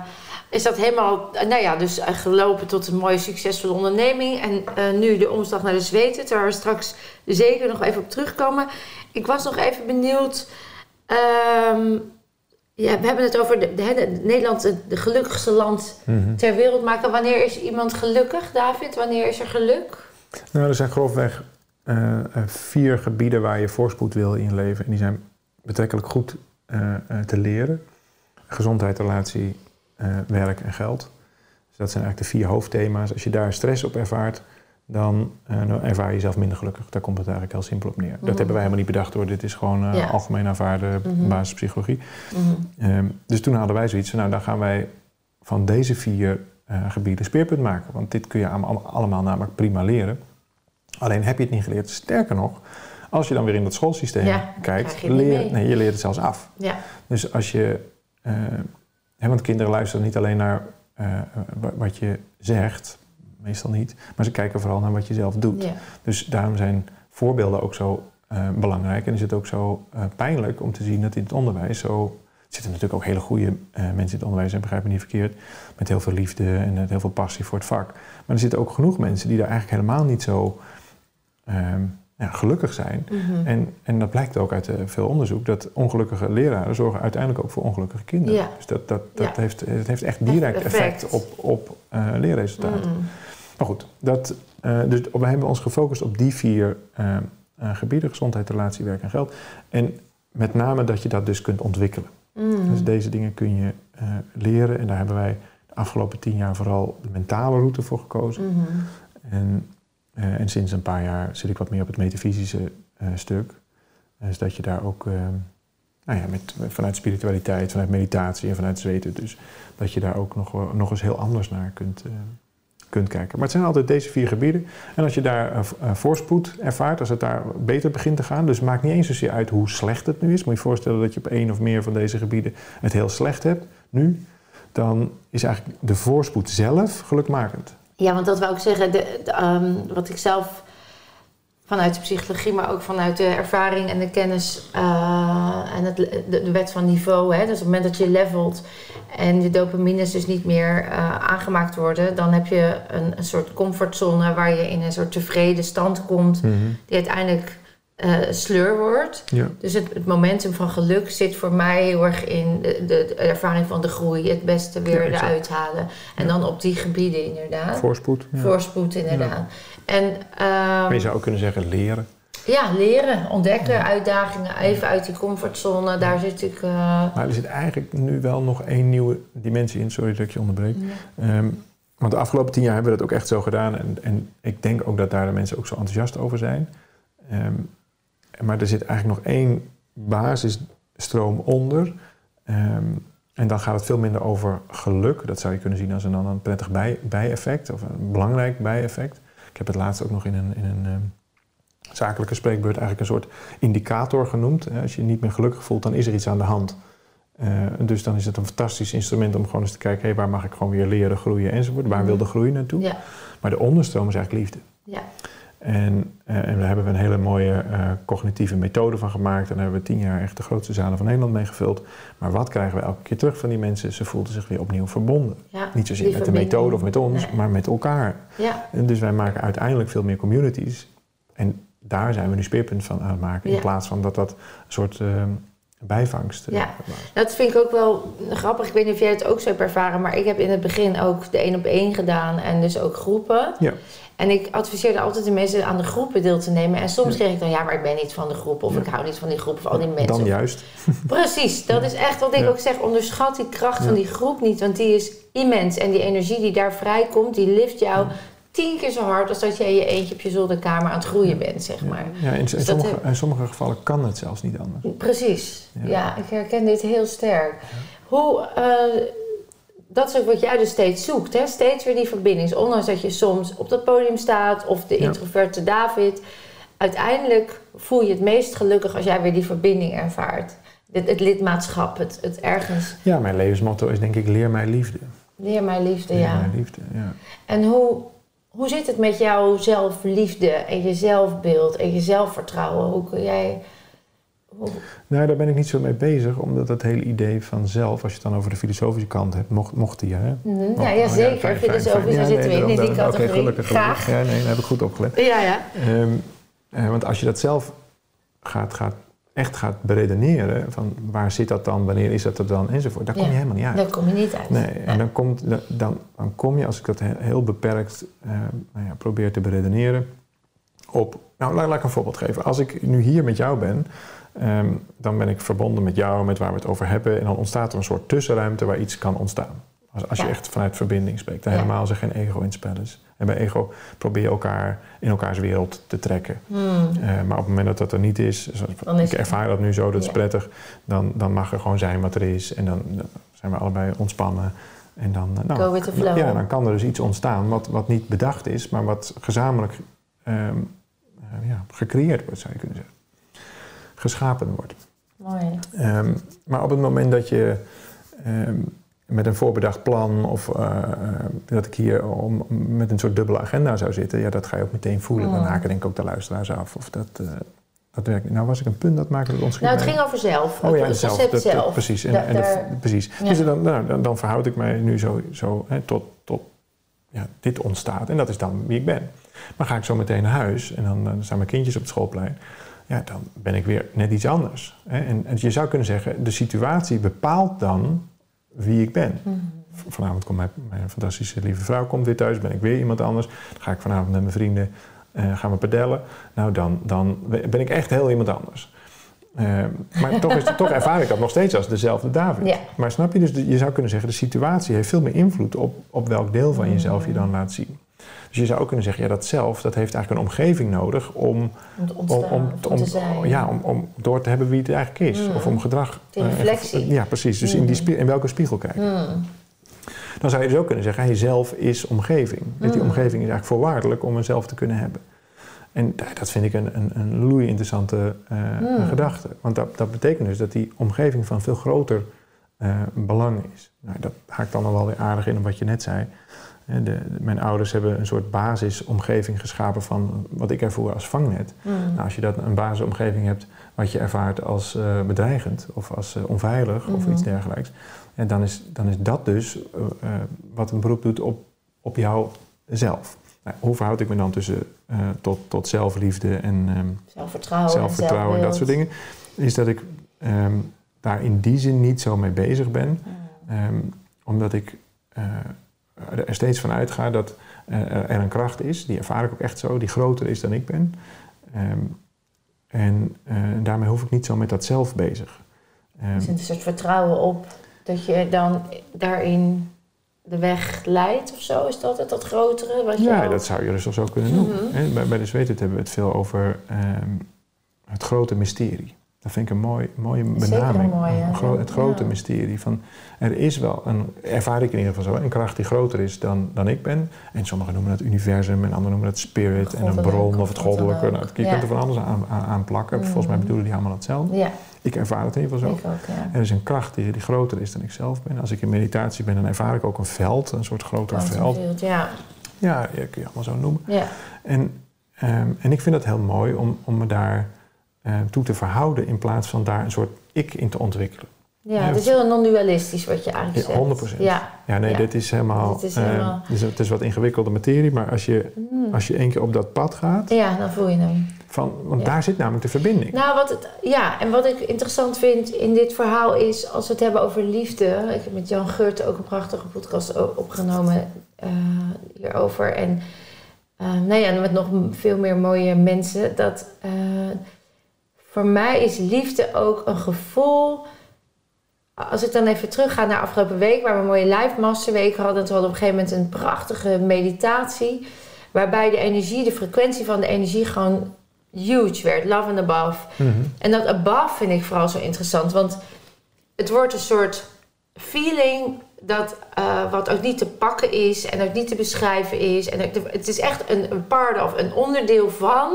is dat helemaal, eh, nou ja, dus eh, gelopen tot een mooie, succesvolle onderneming. En eh, nu de omslag naar de Zweden, waar we straks zeker nog even op terugkomen. Ik was nog even benieuwd. ehm, ja, we hebben het over de, de, de- Nederland, het gelukkigste land Mhm. ter wereld maken. Wanneer is iemand gelukkig, David? Wanneer is er geluk? Nou, er zijn grofweg eh, eh, vier gebieden waar je voorspoed wil in je leven. En die zijn betrekkelijk goed eh, eh, te leren. Gezondheid, relatie, eh, werk en geld. Dus dat zijn eigenlijk de vier hoofdthema's. Als je daar stress op ervaart, dan, dan ervaar je jezelf minder gelukkig. Daar komt het eigenlijk heel simpel op neer. Mhm. Dat hebben wij helemaal niet bedacht hoor. Dit is gewoon Ja. algemeen aanvaarde Mhm. basispsychologie. Mhm. Ehm, dus toen hadden wij zoiets nou dan gaan wij van deze vier gebieden speerpunt maken. Want dit kun je allemaal, allemaal namelijk prima leren. Alleen heb je het niet geleerd. Sterker nog, als je dan weer in dat schoolsysteem Ja, kijkt, je leer, nee, je leert het zelfs af. Ja, Dus als je, eh, hè, want kinderen luisteren niet alleen naar eh, wa- wat je zegt, meestal niet, maar ze kijken vooral naar wat je zelf doet. ja. Dus daarom zijn voorbeelden ook zo eh, belangrijk. En is het ook zo pijnlijk om te zien dat in het onderwijs zo. Er zitten natuurlijk ook hele goede mensen in het onderwijs, en begrijp me niet verkeerd. Met heel veel liefde en met heel veel passie voor het vak. Maar er zitten ook genoeg mensen die daar eigenlijk helemaal niet zo ehm, ja, gelukkig zijn. Mhm. En, en dat blijkt ook uit eh, veel onderzoek, dat ongelukkige leraren zorgen uiteindelijk ook voor ongelukkige kinderen. Ja. Dus dat, dat, dat, Ja. heeft, het heeft echt direct Effect. effect op, op eh, leerresultaten. Mhm. Maar goed, dat, eh, dus we hebben ons gefocust op die vier gebieden: gezondheid, relatie, werk en geld. En met name dat je dat dus kunt ontwikkelen. Mhm. Dus deze dingen kun je leren. En daar hebben wij de afgelopen tien jaar vooral de mentale route voor gekozen. En, eh, en sinds een paar jaar zit ik wat meer op het metafysische eh, stuk. Dus dat je daar ook, eh, nou ja, met, vanuit spiritualiteit, vanuit meditatie en vanuit zweten, dus dat je daar ook nog, nog eens heel anders naar kunt, eh, kunt kijken. Maar het zijn altijd deze vier gebieden. En als je daar eh, eh, voorspoed ervaart, als het daar beter begint te gaan, dus maakt niet eens zozeer uit hoe slecht het nu is. Moet je je voorstellen dat je op één of meer van deze gebieden het heel slecht hebt, nu, dan is eigenlijk de voorspoed zelf gelukmakend. Ja, want dat wou ik zeggen. De, de, ehm, wat ik zelf vanuit de psychologie, maar ook vanuit de ervaring en de kennis eh, en het, de, de wet van niveau. Hè, dus op het moment dat je levelt en je dopamines dus niet meer eh, aangemaakt worden, dan heb je een, een soort comfortzone waar je in een soort tevreden stand komt, die uiteindelijk sleur wordt. Ja. Dus het, het momentum van geluk zit voor mij heel erg in de, de, de ervaring van de groei, het beste weer Ja, eruit halen. En Ja. dan op die gebieden inderdaad. Voorspoed. Ja. Voorspoed inderdaad. En Maar je ehm, zou ook kunnen zeggen leren. ja, leren, ontdekken, uitdagingen, even uit die comfortzone. Daar zit ik... eh, Maar er zit eigenlijk nu wel nog één nieuwe dimensie in. Sorry dat ik je onderbreek. Ehm, want de afgelopen tien jaar hebben we dat ook echt zo gedaan. En, en ik denk ook dat daar de mensen ook zo enthousiast over zijn. Ehm, maar er zit eigenlijk nog één basisstroom onder. Ehm, en dan gaat het veel minder over geluk. Dat zou je kunnen zien als een, dan een prettig bij, bijeffect. Of een belangrijk bijeffect. Ik heb het laatst ook nog in een, in een ehm, zakelijke spreekbeurt eigenlijk een soort indicator genoemd. Als je je niet meer gelukkig voelt, dan is er iets aan de hand. Eh, dus dan is het een fantastisch instrument om gewoon eens te kijken... Hey, waar mag ik gewoon weer leren, groeien enzovoort. Waar wil de groei naartoe? Ja, Maar de onderstroom is eigenlijk liefde. ja. En, eh, en daar hebben we een hele mooie eh, cognitieve methode van gemaakt. En daar hebben we tien jaar echt de grootste zalen van Nederland mee gevuld. Maar wat krijgen we elke keer terug van die mensen? Ze voelden zich weer opnieuw verbonden. ja. Niet zozeer met de methode of met ons, Nee. maar met elkaar. Ja, En dus wij maken uiteindelijk veel meer communities. En daar zijn we nu speerpunt van aan het maken. Ja. In plaats van dat dat een soort eh, bijvangst eh, Ja. dat vind ik ook wel grappig. Ik weet niet of jij het ook zo hebt ervaren, maar ik heb in het begin ook de één op één gedaan en dus ook groepen. Ja. En ik adviseerde altijd de mensen aan de groepen deel te nemen. En soms kreeg ik dan, ja, maar ik ben niet van de groep. Of Ja. ik hou niet van die groep of al die mensen. Dan juist. Precies, dat is echt wat ik Ja. ook zeg. Onderschat die kracht Ja. van die groep niet, want die is immens. En die energie die daar vrijkomt, die lift jou tien keer zo hard als dat jij in je eentje op je zolderkamer aan het groeien bent, zeg maar. Ja, in, sommige, heb- in sommige gevallen kan het zelfs niet anders. Precies, ja. Ja. ik herken dit heel sterk. Hoe, eh, dat is ook wat jij dus steeds zoekt, hè? Steeds weer die verbinding. Ondanks dat je soms op dat podium staat of de Ja. introverte David, uiteindelijk voel je het meest gelukkig als jij weer die verbinding ervaart. Het, het lidmaatschap, het, het ergens Ja, mijn levensmotto is denk ik leer mij liefde. leer mij liefde, Leer ja. mij liefde, ja. En hoe, hoe zit het met jouw zelfliefde en je zelfbeeld en je zelfvertrouwen? Hoe kun jij. Hoe- Nou, daar ben ik niet zo mee bezig, omdat het hele idee van zelf, als je het dan over de filosofische kant hebt, mocht, mocht die, hè? Mhm, Oh, ja, ja, oh, zeker. fijn, Filosofisch, fijn. daar Ja, zitten we in, in die categorie. Oké, gelukkig, gelukkig. Graag. Ja, nee, daar heb ik goed opgelet. Ja, ja. Ehm, eh, want als je dat zelf gaat, gaat, echt gaat beredeneren, van waar zit dat dan, wanneer is dat er dan, enzovoort, daar kom je helemaal niet uit. Daar kom je niet uit. Nee, en dan, komt, dan, dan kom je, als ik dat he- heel beperkt eh, nou ja, probeer te beredeneren, op... Nou, laat, laat ik een voorbeeld geven. Als ik nu hier met jou ben, ehm, dan ben ik verbonden met jou, met waar we het over hebben. En dan ontstaat er een soort tussenruimte waar iets kan ontstaan. Als, als je echt vanuit verbinding spreekt. En Ja. helemaal er geen ego in spel is. En bij ego probeer je elkaar in elkaars wereld te trekken. Hmm. Eh, maar op het moment dat dat er niet is, Dan ik het- ervaar dat nu zo, dat is prettig, dan, dan mag er gewoon zijn wat er is. En dan, dan zijn we allebei ontspannen. En dan, eh, nou, Go with the flow. Ja, dan kan er dus iets ontstaan wat, wat niet bedacht is, maar wat gezamenlijk ehm, eh, ja, gecreëerd wordt, zou je kunnen zeggen. Geschapen wordt. Mooi. Ehm, maar op het moment dat je ehm, met een voorbedacht plan of eh, eh, dat ik hier om, met een soort dubbele agenda zou zitten, ja, dat ga je ook meteen voelen. Dan Mm. haken denk ik ook de luisteraars af. Of dat, eh, dat werkt. Nou was ik een punt dat maakte het ons Nou, het ging over zelf. Oh ja, het zelf, concept dat- dat- zelf. precies. En, Da- en de- daar- precies. Ja. Dus dan, nou, dan, dan verhoud ik mij nu zo, zo hè, tot, tot ja, dit ontstaat. En dat is dan wie ik ben. Maar ga ik zo meteen naar huis en dan, dan staan mijn kindjes op het schoolplein. Ja, dan ben ik weer net iets anders. Hè. En, en je zou kunnen zeggen, de situatie bepaalt dan wie ik ben. Mhm. Vanavond komt mijn, mijn fantastische lieve vrouw komt weer thuis, ben ik weer iemand anders. Dan ga ik vanavond met mijn vrienden, eh, gaan we padellen. Nou, dan, dan ben ik echt heel iemand anders. Eh, maar toch, is, toch ervaar ik dat nog steeds als dezelfde David. Maar snap je, dus je zou kunnen zeggen, de situatie heeft veel meer invloed op, op welk deel van jezelf je dan laat zien. Dus je zou ook kunnen zeggen, ja, dat zelf, dat heeft eigenlijk een omgeving nodig om, Om te om, ontstaan, om, om, om, te zijn. ja, om, om door te hebben wie het eigenlijk is. Mm. Of om gedrag. Die eh, reflectie. ja, precies. Dus in, die Mm. spie- in welke spiegel kijken. Hmm. Dan zou je dus ook kunnen zeggen, hij zelf is omgeving. Dus die Mm. omgeving is eigenlijk voorwaardelijk om mezelf te kunnen hebben. En da- dat vind ik een, een, een loei interessante eh, Mm. gedachte. Want dat, dat betekent dus dat die omgeving van veel groter eh, belang is. Nou, dat haakt dan nog wel weer aardig in op wat je net zei. De, de- mijn ouders hebben een soort basisomgeving geschapen van wat ik ervoor als vangnet. Hmm. Nou, als je dat een basisomgeving hebt wat je ervaart als eh, bedreigend of als eh, onveilig of Mhm. iets dergelijks. En dan is, dan is dat dus eh, wat een beroep doet op, op jouzelf. Nou, hoe verhoud ik me dan tussen tot, tot zelfliefde en ehm, Zelfvertrouwen, zelfvertrouwen en dat soort dingen? Is dat ik ehm, daar in die zin niet zo mee bezig ben. Hmm. Ehm, omdat ik er steeds van uitga dat eh, er een kracht is, die ervaar ik ook echt zo, die groter is dan ik ben. Ehm, en eh, daarmee hoef ik niet zo met dat zelf bezig. Er zit een soort vertrouwen op dat je dan daarin de weg leidt of zo. Is dat het, dat grotere? Wat je ja, al- dat zou je dus zo kunnen noemen. Hè. Bij, bij de Zweetut hebben we het veel over ehm, het grote mysterie. Dat vind ik een mooi, mooie benaming. gro- het grote Ja. mysterie. Van, er is wel een, ervaar ik in ieder geval zo, een kracht die groter is dan, dan ik ben. En sommigen noemen het universum en anderen noemen het spirit en een bron of het goddelijke. Nou, je Ja. kunt er van alles aan, aan, plakken. Mhm. Volgens mij bedoelen die allemaal hetzelfde. Ja, Ik ervaar het in ieder geval zo. ook. Er is een kracht die, die groter is dan ik zelf ben. Als ik in meditatie ben, dan ervaar ik ook een veld, een soort groter veld. Quantumfield, Ja, Ja, je kun je allemaal zo noemen. En, ehm, en ik vind het heel mooi om, om me daar eh, toe te verhouden in plaats van daar een soort ik in te ontwikkelen. ja Ja, het is heel non-dualistisch wat je eigenlijk Ja, zegt. 100%. Ja. Ja, nee, Ja. dit is helemaal. Dit is eh, helemaal- het, is, het is wat ingewikkelde materie, maar als je, Hmm. als je één keer op dat pad gaat, Ja, dan voel je hem. van, want daar zit namelijk de verbinding. Nou, wat het, ja, en wat ik interessant vind in dit verhaal is, als we het hebben over liefde. Ik heb met Jan Geurt ook een prachtige podcast opgenomen eh, hierover. En eh, nou ja, met nog veel meer mooie mensen. Dat voor mij is liefde ook een gevoel. Als ik dan even terugga naar afgelopen week, waar we een mooie live masterweek hadden. Toen hadden we op een gegeven moment een prachtige meditatie. Waarbij de energie, de frequentie van de energie gewoon huge werd. Love and above. Mhm. En dat above vind ik vooral zo interessant. Want het wordt een soort feeling dat, eh, wat ook niet te pakken is en ook niet te beschrijven is. En het- het is echt een, een part of een onderdeel van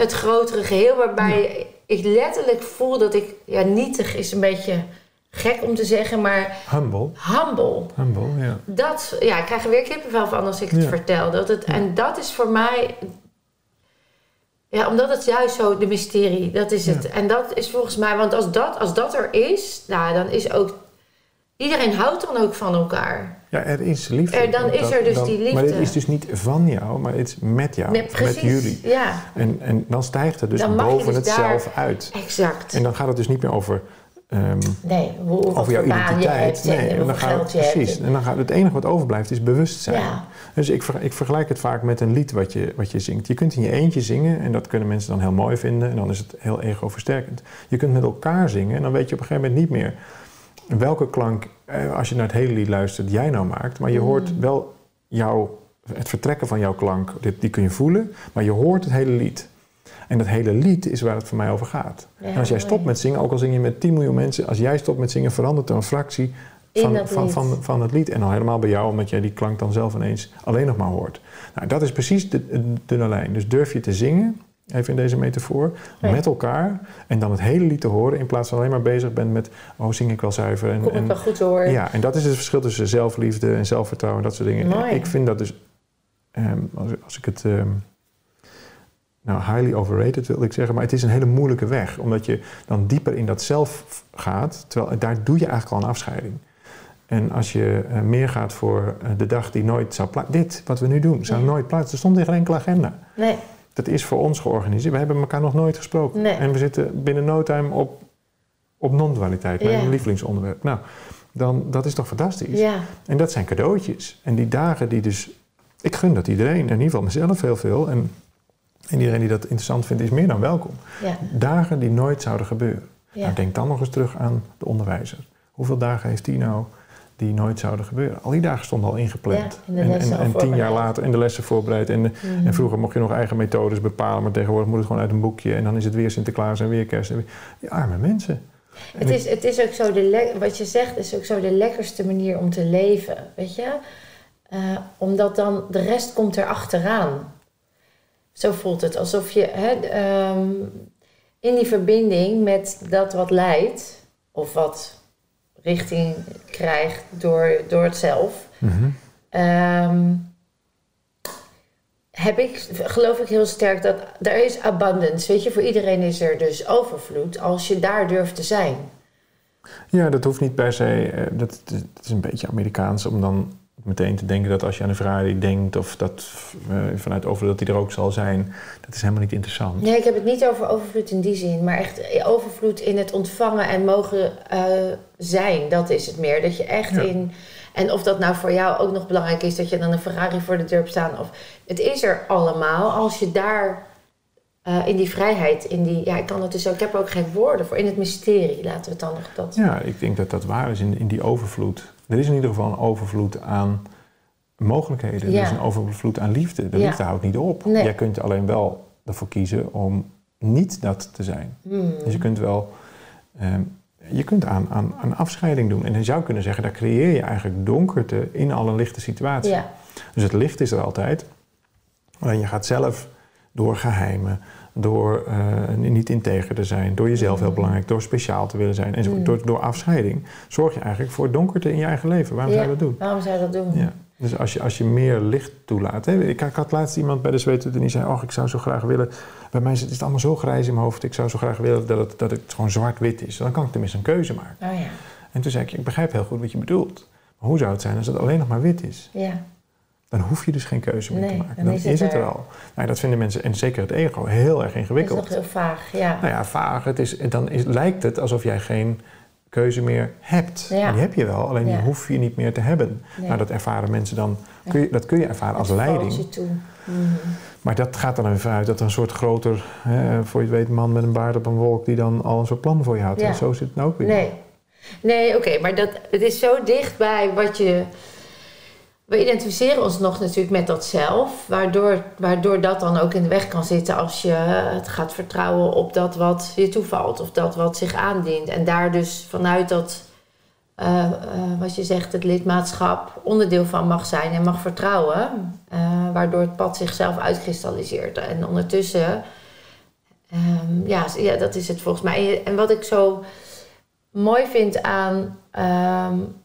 het grotere geheel, waarbij ik letterlijk voel dat ik, ja, nietig is een beetje gek om te zeggen, maar Humble. humble. Humble, ja. Dat, ja, ik krijg er weer kippenvel van als ik het vertel. Dat het, En dat is voor mij, ja, omdat het juist zo de mysterie, dat is het. En dat is volgens mij, want als dat, als dat er is, nou, dan is ook, iedereen houdt dan ook van elkaar. Ja, er is liefde. Er- dan is er dus die liefde. Maar het is dus niet van jou, maar het is met jou. Nee, met precies. jullie. Ja, En, en dan stijgt het dus Dan boven dus het daar- zelf uit. exact. En dan gaat het dus niet meer over, ehm, nee, hoe, over jouw identiteit. hebt en dan gaat het, precies. En dan gaat het enige wat overblijft is bewustzijn. Ja. Dus ik, ver- ik vergelijk het vaak met een lied wat je, wat je zingt. Je kunt in je eentje zingen en dat kunnen mensen dan heel mooi vinden. En dan is het heel ego-versterkend. Je kunt met elkaar zingen en dan weet je op een gegeven moment niet meer welke klank, als je naar het hele lied luistert, jij nou maakt. Maar je Mm. hoort wel jouw, het vertrekken van jouw klank, dit, die kun je voelen. Maar je hoort het hele lied. En dat hele lied is waar het voor mij over gaat. Ja, en als jij stopt met zingen, ook al zing je met 10 miljoen mensen, als jij stopt met zingen, verandert er een fractie van, dat van, van, van het lied. En dan helemaal bij jou, omdat jij die klank dan zelf ineens alleen nog maar hoort. Nou, dat is precies de, de dunne lijn. Dus durf je te zingen, even in deze metafoor, met elkaar. En dan het hele lied te horen, in plaats van alleen maar bezig bent met, oh, zing ik wel zuiver. En, Kom ik en, wel goed hoor. ja, en dat is het verschil tussen zelfliefde en zelfvertrouwen, dat soort dingen. Mooi. Ik vind dat dus, ehm, als, als ik het, ehm, nou, highly overrated wilde ik zeggen, maar het is een hele moeilijke weg, omdat je dan dieper in dat zelf gaat, terwijl daar doe je eigenlijk al een afscheiding. En als je eh, meer gaat voor eh, de dag die nooit zou plaatsen, dit wat we nu doen, zou Ja. nooit plaatsen. Er stond in geen enkele agenda. Nee, Dat is voor ons georganiseerd. We hebben elkaar nog nooit gesproken. Nee. En we zitten binnen no time op, op non-dualiteit, mijn Ja. lievelingsonderwerp. Nou, dan, dat is toch fantastisch? ja. En dat zijn cadeautjes. En die dagen die dus... Ik gun dat iedereen, in ieder geval mezelf heel veel. En, en iedereen die dat interessant vindt, is meer dan welkom. Ja, Dagen die nooit zouden gebeuren. Nou, denk dan nog eens terug aan de onderwijzer. Hoeveel dagen heeft die nou die nooit zouden gebeuren? Al die dagen stonden al ingepland. Ja, en en, tien jaar later en de lessen voorbereid. En, de- Mhm. en vroeger mocht je nog eigen methodes bepalen, maar tegenwoordig moet het gewoon uit een boekje. En dan is het weer Sinterklaas en weer kerst. En weer, die arme mensen. En Het is, het is ook zo, de wat je zegt, is ook zo de lekkerste manier om te leven, weet je? Eh, omdat dan de rest komt er achteraan. Zo voelt het, alsof je hè, ehm, in die verbinding met dat wat leidt, of wat richting krijgt door, door het zelf, Mhm. Ehm, heb ik, geloof ik heel sterk dat er is abundance. Weet je, voor iedereen is er dus overvloed als je daar durft te zijn. Ja, dat hoeft niet per se. eh, Dat, dat is een beetje Amerikaans om dan meteen te denken dat als je aan een Ferrari denkt of dat eh, vanuit over dat die er ook zal zijn, dat is helemaal niet interessant. Nee, ik heb het niet over overvloed in die zin, maar echt overvloed in het ontvangen en mogen eh, zijn. Dat is het meer. Dat je echt Ja. in. En of dat nou voor jou ook nog belangrijk is dat je dan een Ferrari voor de deur hebt staan. Of, het is er allemaal als je daar eh, in die vrijheid, in die. Ja, ik kan het dus ook. Ik heb er ook geen woorden voor. In het mysterie, laten we het dan nog dat. Ja, ik denk dat dat waar is in, in die overvloed. Er is in ieder geval een overvloed aan mogelijkheden. Ja. Er is een overvloed aan liefde. De Ja. liefde houdt niet op. Nee. Jij kunt alleen wel ervoor kiezen om niet dat te zijn. Hmm. Dus je kunt wel... ehm, je kunt aan, aan, aan afscheiding doen. En je zou kunnen zeggen, daar creëer je eigenlijk donkerte in al een lichte situatie. Ja, Dus het licht is er altijd. Alleen je gaat zelf door geheimen, door eh, niet integer te zijn, door jezelf heel Mm. belangrijk, door speciaal te willen zijn, enzovoort. Mm. Door, door afscheiding zorg je eigenlijk voor donkerte in je eigen leven. Waarom zou je dat doen? waarom zou je dat doen? Ja. Dus als je, als je meer licht toelaat. Hè? Ik, ik had laatst iemand bij de zweetuur en die zei: Oh, ik zou zo graag willen. Bij mij is het allemaal zo grijs in mijn hoofd. Ik zou zo graag willen dat het, dat het gewoon zwart-wit is. Dan kan ik tenminste een keuze maken. Oh ja, En toen zei ik: Ik begrijp heel goed wat je bedoelt. Maar hoe zou het zijn als het alleen nog maar wit is? ja. Dan hoef je dus geen keuze meer Nee, te maken. dan Dan, is is, het er. al. Nou, dat vinden mensen, en zeker het ego, heel erg Dat is ingewikkeld. nog heel vaag, ja. Nou ja, vaag. Het is, dan is, lijkt het alsof jij geen keuze meer hebt. Ja. Die heb je wel, alleen Ja. die hoef je niet meer te hebben. Nee. Nou, dat ervaren mensen dan. Kun je, dat kun je ervaren als leiding. je toe. Mhm. Maar dat gaat dan even uit dat er een soort groter, hè, voor je het weet, man met een baard op een wolk die dan al een soort plan voor je had. Ja. En zo zit het nou ook weer. Nee. Nee, oké, maar dat, het is zo dicht bij wat je... We identificeren ons nog natuurlijk met dat zelf, waardoor, waardoor dat dan ook in de weg kan zitten als je het gaat vertrouwen op dat wat je toevalt of dat wat zich aandient. En daar dus vanuit dat uh, wat je zegt, het lidmaatschap onderdeel van mag zijn en mag vertrouwen. Uh, waardoor het pad zichzelf uitkristalliseert. En ondertussen, um, ja, ja, dat is het volgens mij. En wat ik zo mooi vind aan. Um,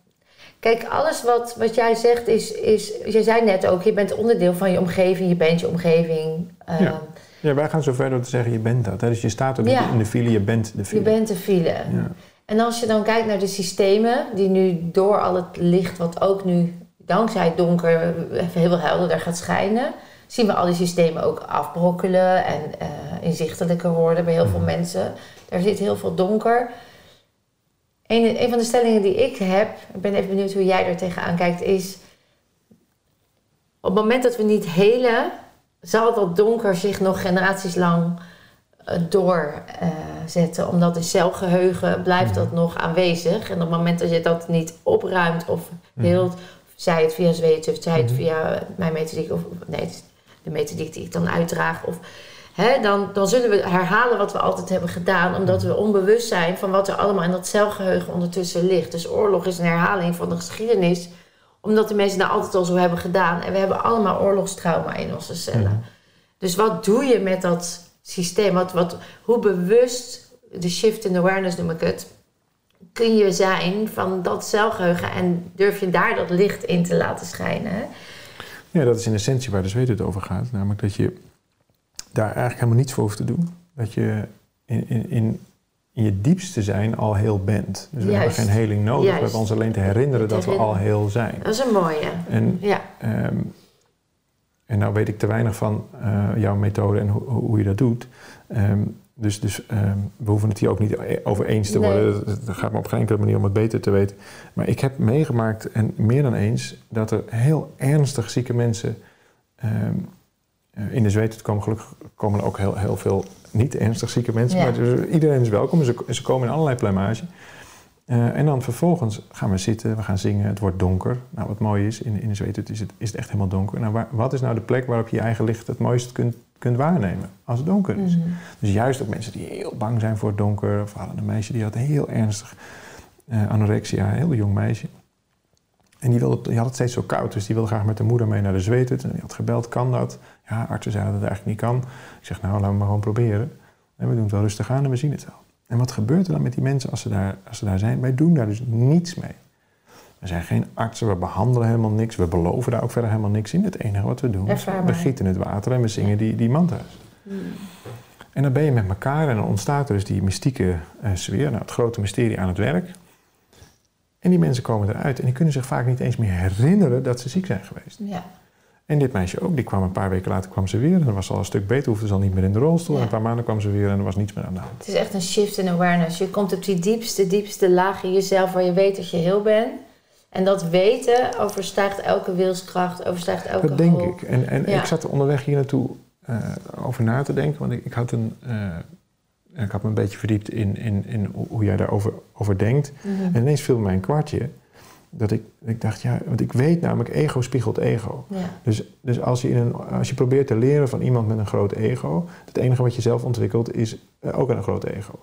kijk, alles wat, wat jij zegt is, is. Je zei net ook, je bent onderdeel van je omgeving, je bent je omgeving. Um, ja. ja. wij gaan zo ver door te zeggen, je bent dat. Hè? Dus je staat ook ja. in de file, je bent de file. Je bent de file. Ja. En als je dan kijkt naar de systemen die nu door al het licht, wat ook nu dankzij het donker heel helderder gaat schijnen, zien we al die systemen ook afbrokkelen en uh, inzichtelijker worden bij heel veel mhm. mensen. Daar zit heel veel donker. Een, een van de stellingen die ik heb, ik ben even benieuwd hoe jij er tegenaan kijkt, is op het moment dat we niet helen, zal dat donker zich nog generaties lang uh, doorzetten. omdat in celgeheugen blijft dat nog aanwezig. En op het moment dat je dat niet opruimt of mhm. heelt, zij het via zweet of zij het mhm. via mijn methodiek of nee, de methodiek die ik dan uitdraag. Of, hè, dan, dan zullen we herhalen wat we altijd hebben gedaan, omdat we onbewust zijn van wat er allemaal in dat celgeheugen ondertussen ligt. Dus oorlog is een herhaling van de geschiedenis, omdat de mensen dat altijd al zo hebben gedaan. En we hebben allemaal oorlogstrauma in onze cellen. Mhm. Dus wat doe je met dat systeem? Wat, wat, hoe bewust, de shift in awareness noem ik het, kun je zijn van dat celgeheugen en durf je daar dat licht in te laten schijnen? Ja, dat is in essentie waar de zweet het over gaat. Namelijk dat je daar eigenlijk helemaal niets voor hoeft te doen. Dat je in, in, in, in je diepste zijn al heel bent. Dus we hebben geen heling nodig. We hebben ons alleen te herinneren dat we al heel zijn. Dat is een mooie. En, ja. Um, en nou weet ik te weinig van uh, jouw methode en ho hoe je dat doet. Um, dus, dus um, we hoeven het hier ook niet over eens te worden. Dat, gaat me op geen enkele manier om het beter te weten. Maar ik heb meegemaakt, en meer dan eens, dat er heel ernstig zieke mensen um, in de zweet komen. Gelukkig komen ook heel, heel veel niet ernstig zieke mensen. Maar dus iedereen is welkom. Ze, ze komen in allerlei plumage. Uh, en dan vervolgens gaan we zitten, we gaan zingen, het wordt donker. Nou, wat mooi is, in, in de zweet is het, is het echt helemaal donker. Nou, waar, wat is nou de plek waarop je je eigen licht het mooist kunt kunt waarnemen als het donker is. Mhm. Dus juist ook mensen die heel bang zijn voor het donker. Of hadden een meisje die had heel ernstig uh, anorexia, een heel jong meisje. En die, wilde, die had het steeds zo koud, dus die wilde graag met de moeder mee naar de zweethut. En die had gebeld, kan dat? Ja, artsen zeiden dat het eigenlijk niet kan. Ik zeg, nou, laten we maar gewoon proberen. En we doen het wel rustig aan en we zien het wel. En wat gebeurt er dan met die mensen als ze daar, als ze daar zijn? Wij doen daar dus niets mee. We zijn geen artsen, we behandelen helemaal niks. We beloven daar ook verder helemaal niks in. Het enige wat we doen is we gieten het water en we zingen die, die mantra's. Hmm. En dan ben je met elkaar en dan ontstaat er dus die mystieke uh, sfeer. Nou, het grote mysterie aan het werk. En die mensen komen eruit en die kunnen zich vaak niet eens meer herinneren dat ze ziek zijn geweest. Ja. En dit meisje ook, die kwam een paar weken later kwam ze weer. En dan was ze al een stuk beter, hoefde ze al niet meer in de rolstoel. En een paar maanden kwam ze weer en er was niets meer aan de hand. Het is echt een shift in awareness. Je komt op die diepste, diepste laag in jezelf waar je weet dat je heel bent. En dat weten overstijgt elke wilskracht, overstijgt elke Dat denk ik. En, en ik zat onderweg hier naartoe uh, over na te denken. Want ik, ik had een... Uh, ik had me een beetje verdiept in, in, in hoe jij daarover over denkt. Mhm. En ineens viel mij een kwartje. Dat ik, ik dacht, ja, want ik weet namelijk, ego spiegelt ego. Ja. Dus, dus als, je in een, als je probeert te leren van iemand met een groot ego, het enige wat je zelf ontwikkelt is uh, ook een groot ego.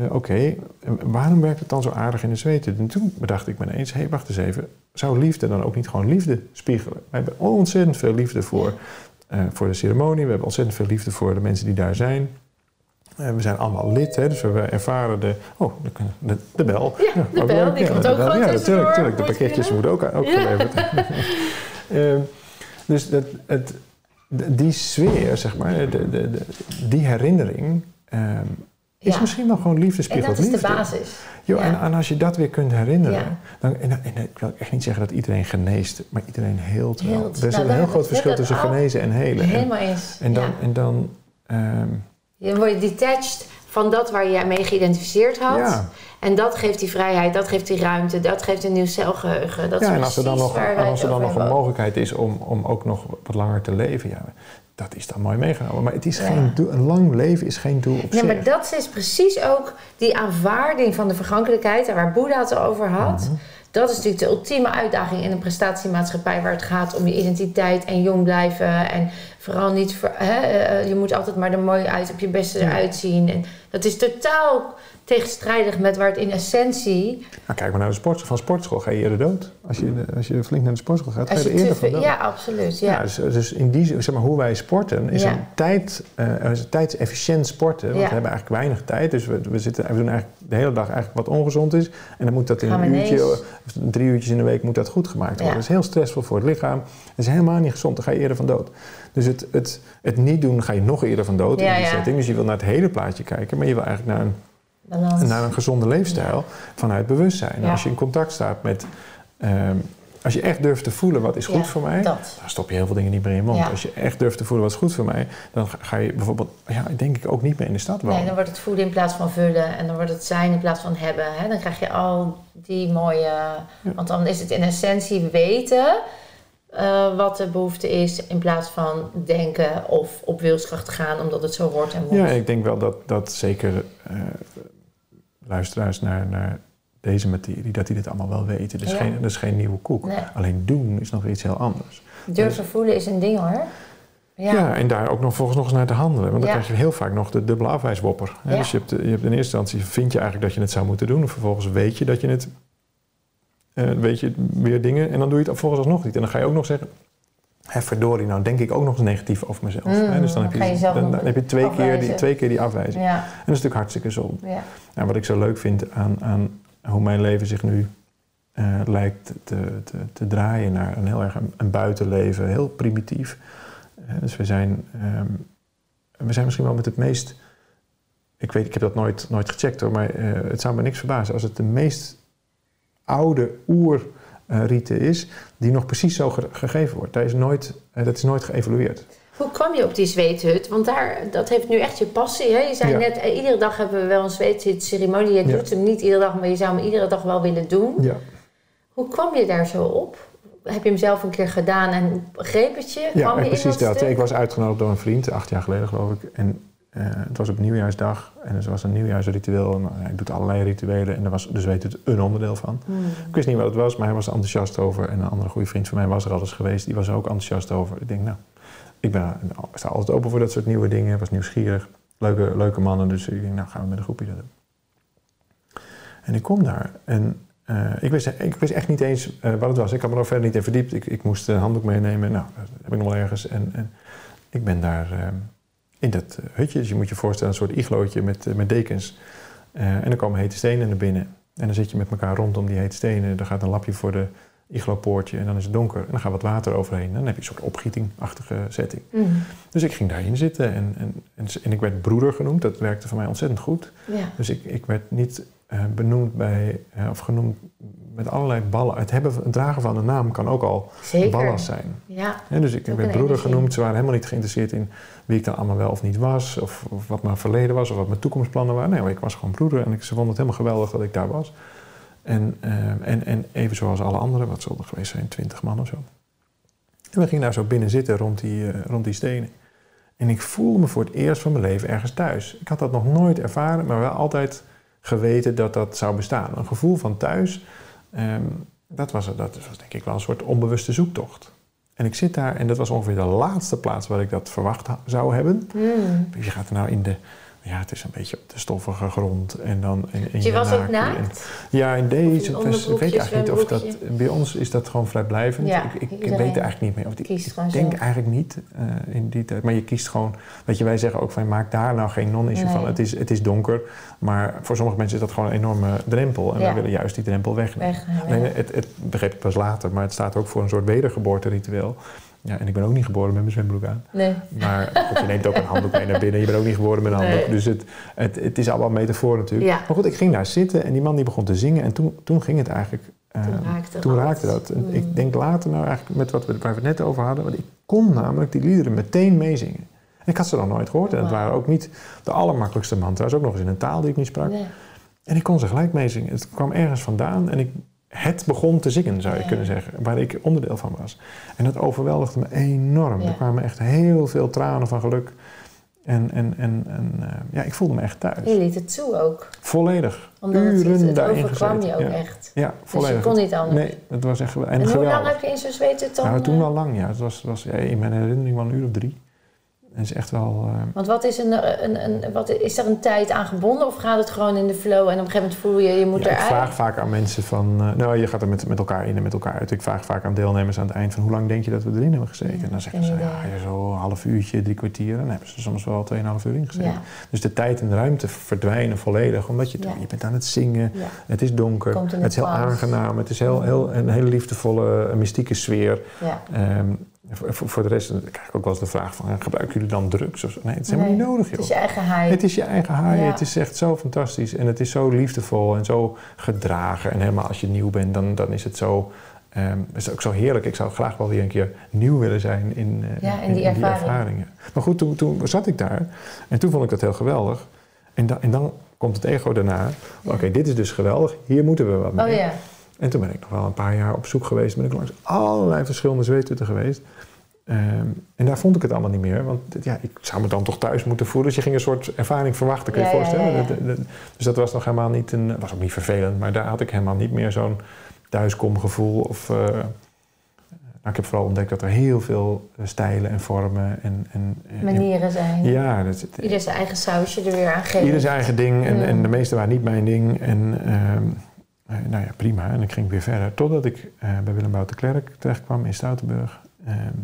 Uh, Oké, waarom werkt het dan zo aardig in de zweten? En toen bedacht ik me ineens, hé, hey, wacht eens even. Zou liefde dan ook niet gewoon liefde spiegelen? We hebben ontzettend veel liefde voor, uh, voor de ceremonie. We hebben ontzettend veel liefde voor de mensen die daar zijn. Uh, we zijn allemaal lid, hè, dus we ervaren de... Oh, de, de, de bel. Ja, de bel, die komt ook gewoon Ja, natuurlijk, natuurlijk. De pakketjes moeten ook, ook geleverd. uh, dus dat, het, die sfeer, zeg maar, de, de, die herinnering... Ehm, is misschien nog gewoon liefde spiegelt En dat is de basis. Jo, en, en, als je dat weer kunt herinneren, dan, en, en, ik wil echt niet zeggen dat iedereen geneest, maar iedereen heelt wel. Er is nou, een heel groot verschil tussen genezen en helen. Helemaal eens. En dan, en dan um, je wordt detached van dat waar je mee geïdentificeerd had. En dat geeft die vrijheid, dat geeft die ruimte, dat geeft een nieuw celgeheugen. Dat ja, en als er dan nog, als er dan nog een mogelijkheid is om, om ook nog wat langer te leven, ja, dat is dan mooi meegenomen. Maar het is geen doel, een lang leven is geen doel op ja, maar dat is precies ook die aanvaarding van de vergankelijkheid... waar Boeddha het over had. Mhm. Dat is natuurlijk de ultieme uitdaging in een prestatiemaatschappij... waar het gaat om je identiteit en jong blijven... en vooral niet... Voor, hè, eh, je moet altijd maar er mooi uit, op je beste eruit zien. En dat is totaal tegenstrijdig met waar het in essentie... Nou, kijk maar naar de sport. Van sportschool ga je eerder dood. Als je, als je flink naar de sportschool gaat, ga je je er eerder van dood. ja, absoluut. Ja, Ja. dus, dus in die zeg maar, hoe wij sporten is Ja. een tijd, eh, is een tijdsefficiënt sporten. Want Ja. we hebben eigenlijk weinig tijd. Dus we, we, zitten, we doen eigenlijk de hele dag eigenlijk wat ongezond is. En dan moet dat in een uurtje, drie uurtjes in de week moet dat goed gemaakt worden. Dat is heel stressvol voor het lichaam. Dat is helemaal niet gezond. Dan ga je eerder van dood. Dus het, het, het niet doen ga je nog eerder van dood in die setting. Dus je wil naar het hele plaatje kijken. Maar je wil eigenlijk naar een Balans. naar een gezonde leefstijl vanuit bewustzijn. Als je in contact staat met. ehm, als je echt durft te voelen wat is goed Ja, voor mij, dat. dan stop je heel veel dingen niet meer in je mond. Ja. Als je echt durft te voelen wat is goed voor mij, dan ga- je bijvoorbeeld, ja, denk ik ook niet meer in de stad wonen. Nee, dan wordt het voeden in plaats van vullen. En dan wordt het zijn in plaats van hebben. Hè? Dan krijg je al die mooie... Want dan is het in essentie weten eh, wat de behoefte is... in plaats van denken of op wilskracht gaan... omdat het zo hoort en moet. Ja, ik denk wel dat, dat zeker eh, luisteraars naar, naar deze materie, dat die dit allemaal wel weten. Dat is, Ja. geen, dat is geen nieuwe koek. Nee. Alleen doen is nog iets heel anders. Durven voelen is een ding hoor. Ja. Ja. en daar ook nog volgens nog eens naar te handelen. Want dan Ja. krijg je heel vaak nog de dubbele afwijswopper. Ja. Dus je hebt, je hebt in eerste instantie vind je eigenlijk dat je het zou moeten doen. En vervolgens weet je dat je het... eh, weet je weer dingen en dan doe je het vervolgens alsnog niet. En dan ga je ook nog zeggen... Hè, verdorie, nou denk ik ook nog eens negatief over mezelf. Mm, hè. Dus dan heb je dan, heb je twee, keer die, twee keer die afwijzing. Ja. En dat is natuurlijk hartstikke zonde. ja. Nou, wat ik zo leuk vind aan, aan hoe mijn leven zich nu eh, lijkt te, te, te draaien naar een heel erg een, een buitenleven, heel primitief. Eh, dus we zijn, ehm, we zijn misschien wel met het meest. Ik weet, ik heb dat nooit, nooit gecheckt hoor, maar eh, het zou me niks verbazen als het de meest oude oerrite is die nog precies zo ge- gegeven wordt. Dat is nooit, eh, dat is nooit geëvalueerd. Hoe kwam je op die zweethut? Want daar, dat heeft nu echt je passie. Hè? Je zei Ja. net, eh, iedere dag hebben we wel een zweethut-ceremonie. Je Ja. doet hem niet iedere dag, maar je zou hem iedere dag wel willen doen. Ja. Hoe kwam je daar zo op? Heb je hem zelf een keer gedaan en greep het je? Ja, Kwam en je in precies dat. Ik was uitgenodigd door een vriend, acht jaar geleden geloof ik. En eh, het was op nieuwjaarsdag en het was een nieuwjaarsritueel. En, hij doet allerlei rituelen en daar was dus weet het een onderdeel van. Hmm. Ik wist niet wat het was, maar hij was er enthousiast over. En een andere goede vriend van mij was er al eens geweest, die was er ook enthousiast over. Ik denk, nou, ik ben, sta altijd open voor dat soort nieuwe dingen. was nieuwsgierig. Leuke, leuke mannen, dus ik denk, nou gaan we met een groepje dat doen. En ik kom daar en eh, ik, wist, ik wist echt niet eens eh, wat het was. Ik had me er verder niet in verdiept. Ik, ik moest een handdoek meenemen. Nou, dat heb ik nog wel ergens. En, en ik ben daar eh, in dat eh, hutje. Dus je moet je voorstellen, een soort iglootje met, eh, met dekens. Eh, en dan komen hete stenen naar binnen. En dan zit je met elkaar rondom die hete stenen. Er gaat een lapje voor de iglopoortje en dan is het donker. En dan gaat wat water overheen. Dan heb je een soort opgietingachtige setting. Hmm. Dus ik ging daarin zitten en, en, en, en ik werd broeder genoemd. Dat werkte voor mij ontzettend goed. Ja. Dus ik, ik werd niet benoemd bij, eh, of genoemd met allerlei ballen. Het, hebben, het dragen van een naam kan ook al Zeker. ballast zijn. Ja. Dus ik, werd een broeder genoemd. Ze waren helemaal niet geïnteresseerd in wie ik dan allemaal wel of niet was. Of, of wat mijn verleden was, of wat mijn toekomstplannen waren. Nee, maar ik was gewoon broeder en ik, ze vonden het helemaal geweldig dat ik daar was. En, eh, en, en even zoals alle anderen, wat zullen er geweest zijn, twintig man of zo. En we gingen daar zo binnen zitten rond die, eh, rond die stenen. En ik voelde me voor het eerst van mijn leven ergens thuis. Ik had dat nog nooit ervaren, maar wel altijd geweten dat dat zou bestaan. Een gevoel van thuis, ehm, dat, was, dat was denk ik wel een soort onbewuste zoektocht. En ik zit daar en dat was ongeveer de laatste plaats waar ik dat verwacht zou hebben. Hmm. Je gaat er nou in de, ja, het is een beetje op de stoffige grond en dan... En, en Je was ook naakt en- ja, in deze ik weet eigenlijk niet of dat... Bij ons is dat gewoon vrijblijvend. Ja, ik ik, weet eigenlijk niet meer. Of die, ik denk zelf. eigenlijk niet eh, in die tijd. Maar je kiest gewoon... Weet je, wij zeggen ook van maak daar nou geen non-issue Nee. van. Het is, het is donker, maar voor sommige mensen is dat gewoon een enorme drempel. En Ja. wij willen juist die drempel wegnemen. Weg. Alleen, het, het begreep ik pas later, maar het staat ook voor een soort wedergeboorteritueel. Ja, en ik ben ook niet geboren met mijn zwembroek aan. Nee. Maar je neemt ook een handdoek mee naar binnen. Je bent ook niet geboren met een handdoek. Nee. Dus het, het, het is allemaal een metafoor natuurlijk. Ja. Maar goed, ik ging daar zitten en die man die begon te zingen. En toen, toen ging het eigenlijk... eh, Toen raakte toen dat. raakte dat. En Mm. Ik denk later nou eigenlijk met wat we, waar we het net over hadden. Want ik kon namelijk die liederen meteen meezingen. En ik had ze nog nooit gehoord. En het waren ook niet de allermakkelijkste mantra's. Ook nog eens in een taal die ik niet sprak. Nee. En ik kon ze gelijk meezingen. Het kwam ergens vandaan en ik, het begon te zingen, zou je Ja. kunnen zeggen. Waar ik onderdeel van was. En dat overweldigde me enorm. Ja. Er kwamen echt heel veel tranen van geluk. En, en, en, en eh, ja, ik voelde me echt thuis. Je liet het toe ook. Volledig. Omdat het, Uren het, het daarin overkwam gezeten. je ook Ja. echt. Ja, Dus je volledig. kon niet anders. Nee, het was echt geweldig. En, En, hoe lang heb je in zo'n zweethut dan? Nou, toen eh, wel lang, ja. Het was, was ja, in mijn herinnering wel een uur of drie. Het is echt wel... eh, Want wat is, een, een, een, wat, is er een tijd aan gebonden of gaat het gewoon in de flow en op een gegeven moment voel je, je moet Ja, ik eruit? vraag vaak aan mensen van... eh, nou, je gaat er met, met elkaar in en met elkaar uit. Ik vraag vaak aan deelnemers aan het eind van... hoe lang denk je dat we erin hebben gezeten? Ja, en dan zeggen ze, ja, zo een half uurtje, drie kwartier. Dan hebben ze soms wel 2,5 uur in gezeten. Dus de tijd en de ruimte verdwijnen volledig. Omdat je, je bent aan het zingen. Het is donker. Het is heel aangenaam. Het is heel, heel, een hele liefdevolle, eh, mystieke sfeer. ja. Voor, de rest krijg ik ook wel eens de vraag van... eh, gebruiken jullie dan drugs? Of zo? Nee, het is helemaal Nee, niet nodig, Het is je eigen hype. Het is je eigen haai. Ja. Het is echt zo fantastisch. En het is zo liefdevol en zo gedragen. En helemaal als je nieuw bent, dan, dan is het zo... ehm is ook zo heerlijk. Ik zou graag wel weer een keer nieuw willen zijn in, eh, Ja, in die ervaring. ervaringen. Maar goed, toen, toen zat ik daar. En toen vond ik dat heel geweldig. En, da- en dan komt het ego daarna. Oké, dit is dus geweldig. Hier moeten we wat mee. Oh. En toen ben ik nog wel een paar jaar op zoek geweest. Ben ik langs allerlei verschillende zweethutten geweest. Ehm, en daar vond ik het allemaal niet meer. Want ja, ik zou me dan toch thuis moeten voelen. Dus je ging een soort ervaring verwachten, kun je Ja, je voorstellen. ja, ja. Dat- dat- dus dat was nog helemaal niet een... was ook niet vervelend. Maar daar had ik helemaal niet meer zo'n thuiskomgevoel. Of, eh, nou, ik heb vooral ontdekt dat er heel veel eh, stijlen en vormen en... en en- Manieren zijn. ja, dat, Ieder zijn eigen sausje er weer aan geven. Ieder zijn eigen ding en, en de meeste waren niet mijn ding. En ehm, eh, nou ja, prima. En ik ging weer verder. Totdat ik eh, bij Willem Bout de Klerk terecht kwam in Stoutenburg. Ehm,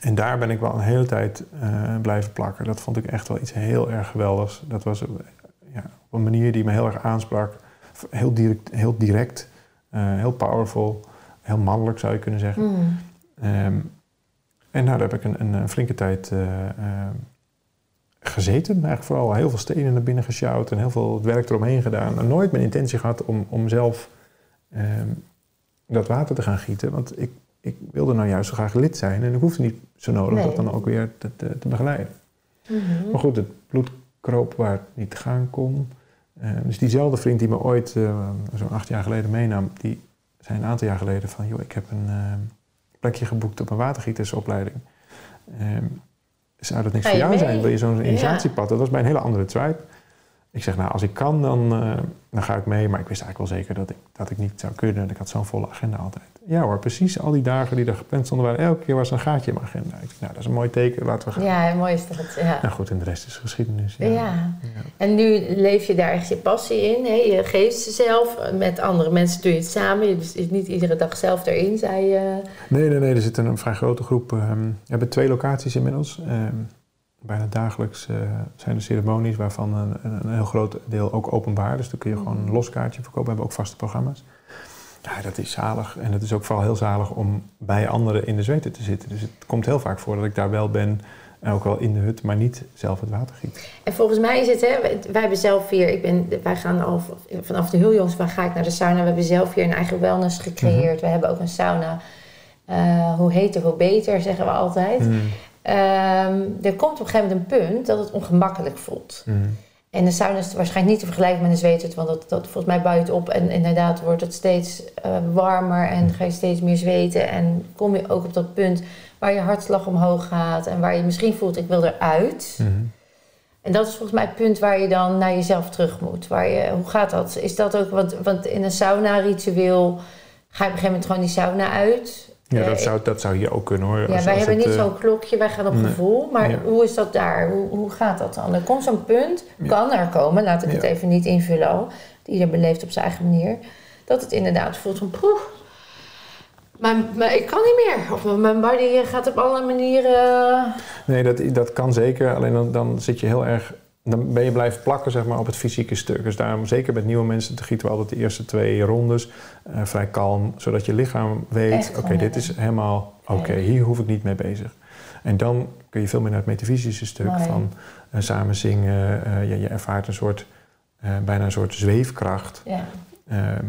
en daar ben ik wel een hele tijd eh, blijven plakken. Dat vond ik echt wel iets heel erg geweldigs. Dat was eh, ja, op een manier die me heel erg aansprak. Heel direct, heel, direct eh, heel powerful, heel mannelijk zou je kunnen zeggen. Hmm. Ehm, en nou, daar heb ik een, een, eh, flinke tijd eh, gezeten. Eigenlijk vooral heel veel stenen naar binnen gesjouwd en heel veel werk eromheen gedaan. En nooit mijn intentie gehad om, om zelf ehm, dat water te gaan gieten. Want ik, ik wilde nou juist zo graag lid zijn. En ik hoefde niet zo nodig Nee. dat dan ook weer te, te, te begeleiden. Mhm. Maar goed, het bloed kroop waar het niet gaan kon. Eh, dus diezelfde vriend die me ooit eh, zo'n acht jaar geleden meenam, die zei een aantal jaar geleden van, joh, ik heb een eh, plekje geboekt op een watergietersopleiding. Ehm, zou dat niks voor jou mee? zijn? Wil je zo'n initiatiepad? Dat was bij een hele andere tribe. Ik zeg, nou, als ik kan, dan, eh, dan ga ik mee. Maar ik wist eigenlijk wel zeker dat ik, dat ik niet zou kunnen. Ik had zo'n volle agenda altijd. Ja hoor, precies al die dagen die er gepland stonden, waren elke keer was een gaatje in mijn agenda. Ik nou, dat is een mooi teken, laten we gaan. Ja, mooi is dat. Ja. Nou goed, en de rest is geschiedenis. Ja. Ja. En nu leef je daar echt je passie in. Hè? Je geeft ze zelf. Met andere mensen doe je het samen. Je zit niet iedere dag zelf erin, zei je. Nee, nee, nee. Er zit een vrij grote groep. ehm, we hebben twee locaties inmiddels. Ehm, bijna dagelijks eh, zijn er ceremonies waarvan een, een, een heel groot deel ook openbaar. Dus dan kun je gewoon een los kaartje verkopen. We hebben ook vaste programma's. Ja, dat is zalig. En het is ook vooral heel zalig om bij anderen in de zweten te zitten. Dus het komt heel vaak voor dat ik daar wel ben. En ook wel in de hut, maar niet zelf het water giet. En volgens mij is het, hè, wij- hebben zelf hier, ik ben, wij gaan al vanaf de heel jongs van ga ik naar de sauna. We hebben zelf hier een eigen wellness gecreëerd. We hebben ook een sauna. Eh, hoe heter, hoe beter, zeggen we altijd. Mm, Ehm, er komt op een gegeven moment een punt dat het ongemakkelijk voelt. mm. En de sauna is waarschijnlijk niet te vergelijken met een zweethut, want dat, dat volgens mij buit op. En inderdaad wordt het steeds eh, warmer en ga je steeds meer zweten. En kom je ook op dat punt waar je hartslag omhoog gaat en waar je misschien voelt, ik wil eruit. Mm. En dat is volgens mij het punt waar je dan naar jezelf terug moet. Waar je, hoe gaat dat? Is dat ook, want, want in een sauna-ritueel ga je op een gegeven moment gewoon die sauna uit. Ja, Eh, dat zou, dat zou hier ook kunnen hoor. ja, Als- wij als hebben het, niet eh, zo'n klokje, wij gaan op nee. gevoel. Maar Ja. hoe is dat daar? Hoe, hoe gaat dat dan? Er komt zo'n punt, Ja. kan er komen, laat ik het even niet invullen al. Ieder beleeft op zijn eigen manier. Dat het inderdaad voelt van poeh. Maar, maar ik kan niet meer. Of mijn body gaat op alle manieren. Nee, dat, dat kan zeker. Alleen dan, dan zit je heel erg. Dan ben je blijven plakken zeg maar, op het fysieke stuk. Dus daarom, zeker met nieuwe mensen, te gieten we altijd de eerste twee rondes eh, vrij kalm. Zodat je lichaam weet: oké, dit is helemaal oké, hier hoef ik niet mee bezig. En dan kun je veel meer naar het metafysische stuk Mooi. van eh, samen zingen. Eh, je, je ervaart een soort, bijna een soort zweefkracht. Ja. ehm,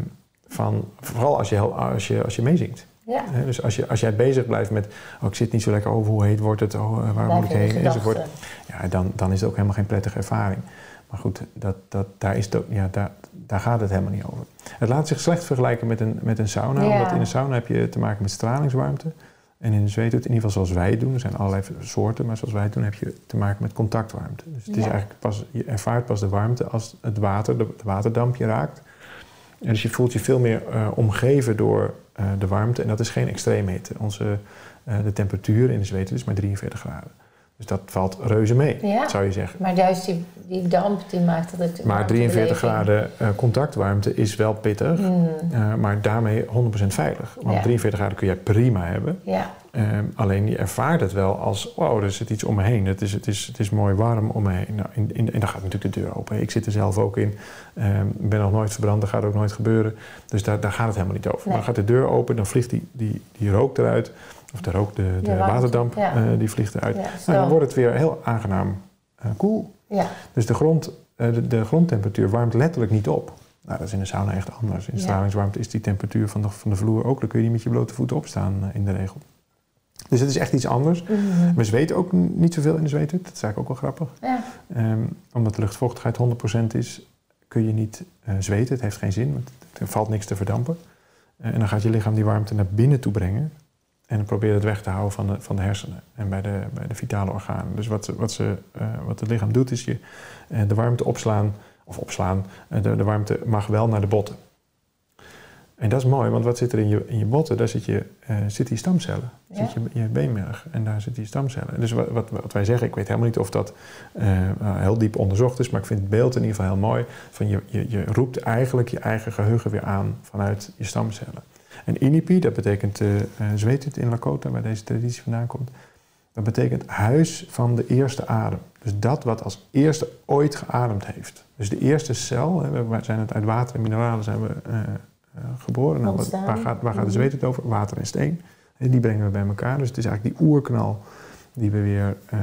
van, vooral als je, heel- als je, als je meezingt. Ja. Dus als, je, als jij bezig blijft met, oh, ik zit niet zo lekker over, hoe heet wordt het, oh, waar moet ik heen, enzovoort. Ja, dan, dan is het ook helemaal geen prettige ervaring. Maar goed, dat, dat, daar, is het ja, daar, daar gaat het helemaal niet over. Het laat zich slecht vergelijken met een, met een sauna, Ja. omdat in een sauna heb je te maken met stralingswarmte. En in de zweethut, in ieder geval zoals wij het doen, er zijn allerlei soorten, maar zoals wij het doen heb je te maken met contactwarmte. Dus het is eigenlijk pas, je ervaart pas de warmte als het water, de, de waterdamp je raakt. En dus je voelt je veel meer eh, omgeven door eh, de warmte. En dat is geen extreem hitte. Onze, eh, de temperatuur in de zweethut is maar 43 graden. Dus dat valt reuze mee, Ja. zou je zeggen. Maar juist die, die damp die maakt dat het... Maar 43 warmtebeleving- graden eh, contactwarmte is wel pittig, eh, maar daarmee 100% veilig. Want Ja. 43 graden kun jij prima hebben. ja, Ehm, alleen je ervaart het wel als, wow, er zit iets om me heen. Het is, het is, het is mooi warm om me heen. Nou, in, in, en dan gaat natuurlijk de deur open. Ik zit er zelf ook in. Ik ben nog nooit verbrand, dat gaat ook nooit gebeuren. Dus daar, daar gaat het helemaal niet over. Nee. Dan gaat de deur open, dan vliegt die, die, die rook eruit. Of de rook, de, de waterdamp, ja. eh, die vliegt eruit. ja, Nou, dan wordt het weer heel aangenaam eh, koel. ja, Dus de, grond, eh, de, de grondtemperatuur warmt letterlijk niet op. Nou, dat is in de sauna echt anders. In stralingswarmte is die temperatuur van de, van de vloer ook. Dan kun je niet met je blote voeten opstaan in de regel. Dus het is echt iets anders. Mhm. We zweten ook niet zoveel in de zweethut. Dat is eigenlijk ook wel grappig. ja. Ehm, omdat de luchtvochtigheid 100% is, kun je niet eh, zweten. Het heeft geen zin, want er valt niks te verdampen. Eh, en dan gaat je lichaam die warmte naar binnen toe brengen. En dan probeer je het weg te houden van de, van de hersenen en bij de, bij de vitale organen. Dus wat, wat, ze, eh, wat het lichaam doet, is je de warmte opslaan, of opslaan, de, de warmte mag wel naar de botten. En dat is mooi, want wat zit er in je, in je botten? Daar zit, je, eh zit die stamcellen, Ja. zit je, je beenmerg en daar zitten die stamcellen. Dus wat, wat, wat wij zeggen, ik weet helemaal niet of dat eh, eh, heel diep onderzocht is, maar ik vind het beeld in ieder geval heel mooi. Van je, je, je roept eigenlijk je eigen geheugen weer aan vanuit je stamcellen. En Inipi, dat betekent uh, zweethut in Lakota, waar deze traditie vandaan komt. Dat betekent huis van de eerste adem. Dus dat wat als eerste ooit geademd heeft. Dus de eerste cel, hè, we zijn het uit water en mineralen zijn we geboren. Nou, wat, waar, gaat, waar gaat de zweethut over? Water en steen. En die brengen we bij elkaar. Dus het is eigenlijk die oerknal die we weer uh,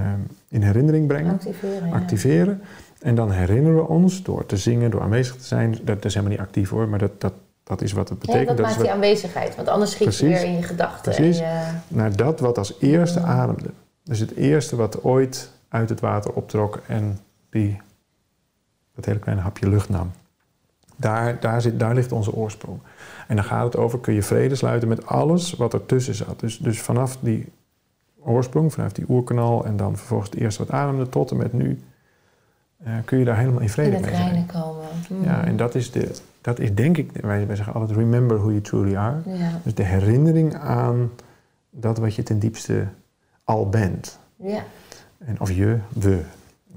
in herinnering brengen. Activeren. activeren. En dan herinneren we ons door te zingen, door aanwezig te zijn. Dat is helemaal niet actief hoor, maar dat, dat, dat is wat het betekent. Ja, dat, dat maakt is die aanwezigheid, want anders schiet Precies. je weer in je gedachten. Precies. Je... Naar dat wat als eerste Ja. ademde. Dus het eerste wat ooit uit het water optrok en die dat hele kleine hapje lucht nam. Daar, daar, zit, daar ligt onze oorsprong. En dan gaat het over, kun je vrede sluiten met alles wat ertussen zat. Dus, dus vanaf die oorsprong, vanaf die oerkanaal en dan vervolgens het eerste wat ademde tot en met nu, uh, kun je daar helemaal in vrede in mee zijn. reinen komen. Mm. Ja, en dat is, de, dat is denk ik, wij, wij zeggen altijd remember who you truly are. Ja. Dus de herinnering aan dat wat je ten diepste al bent. ja. En, of je, we.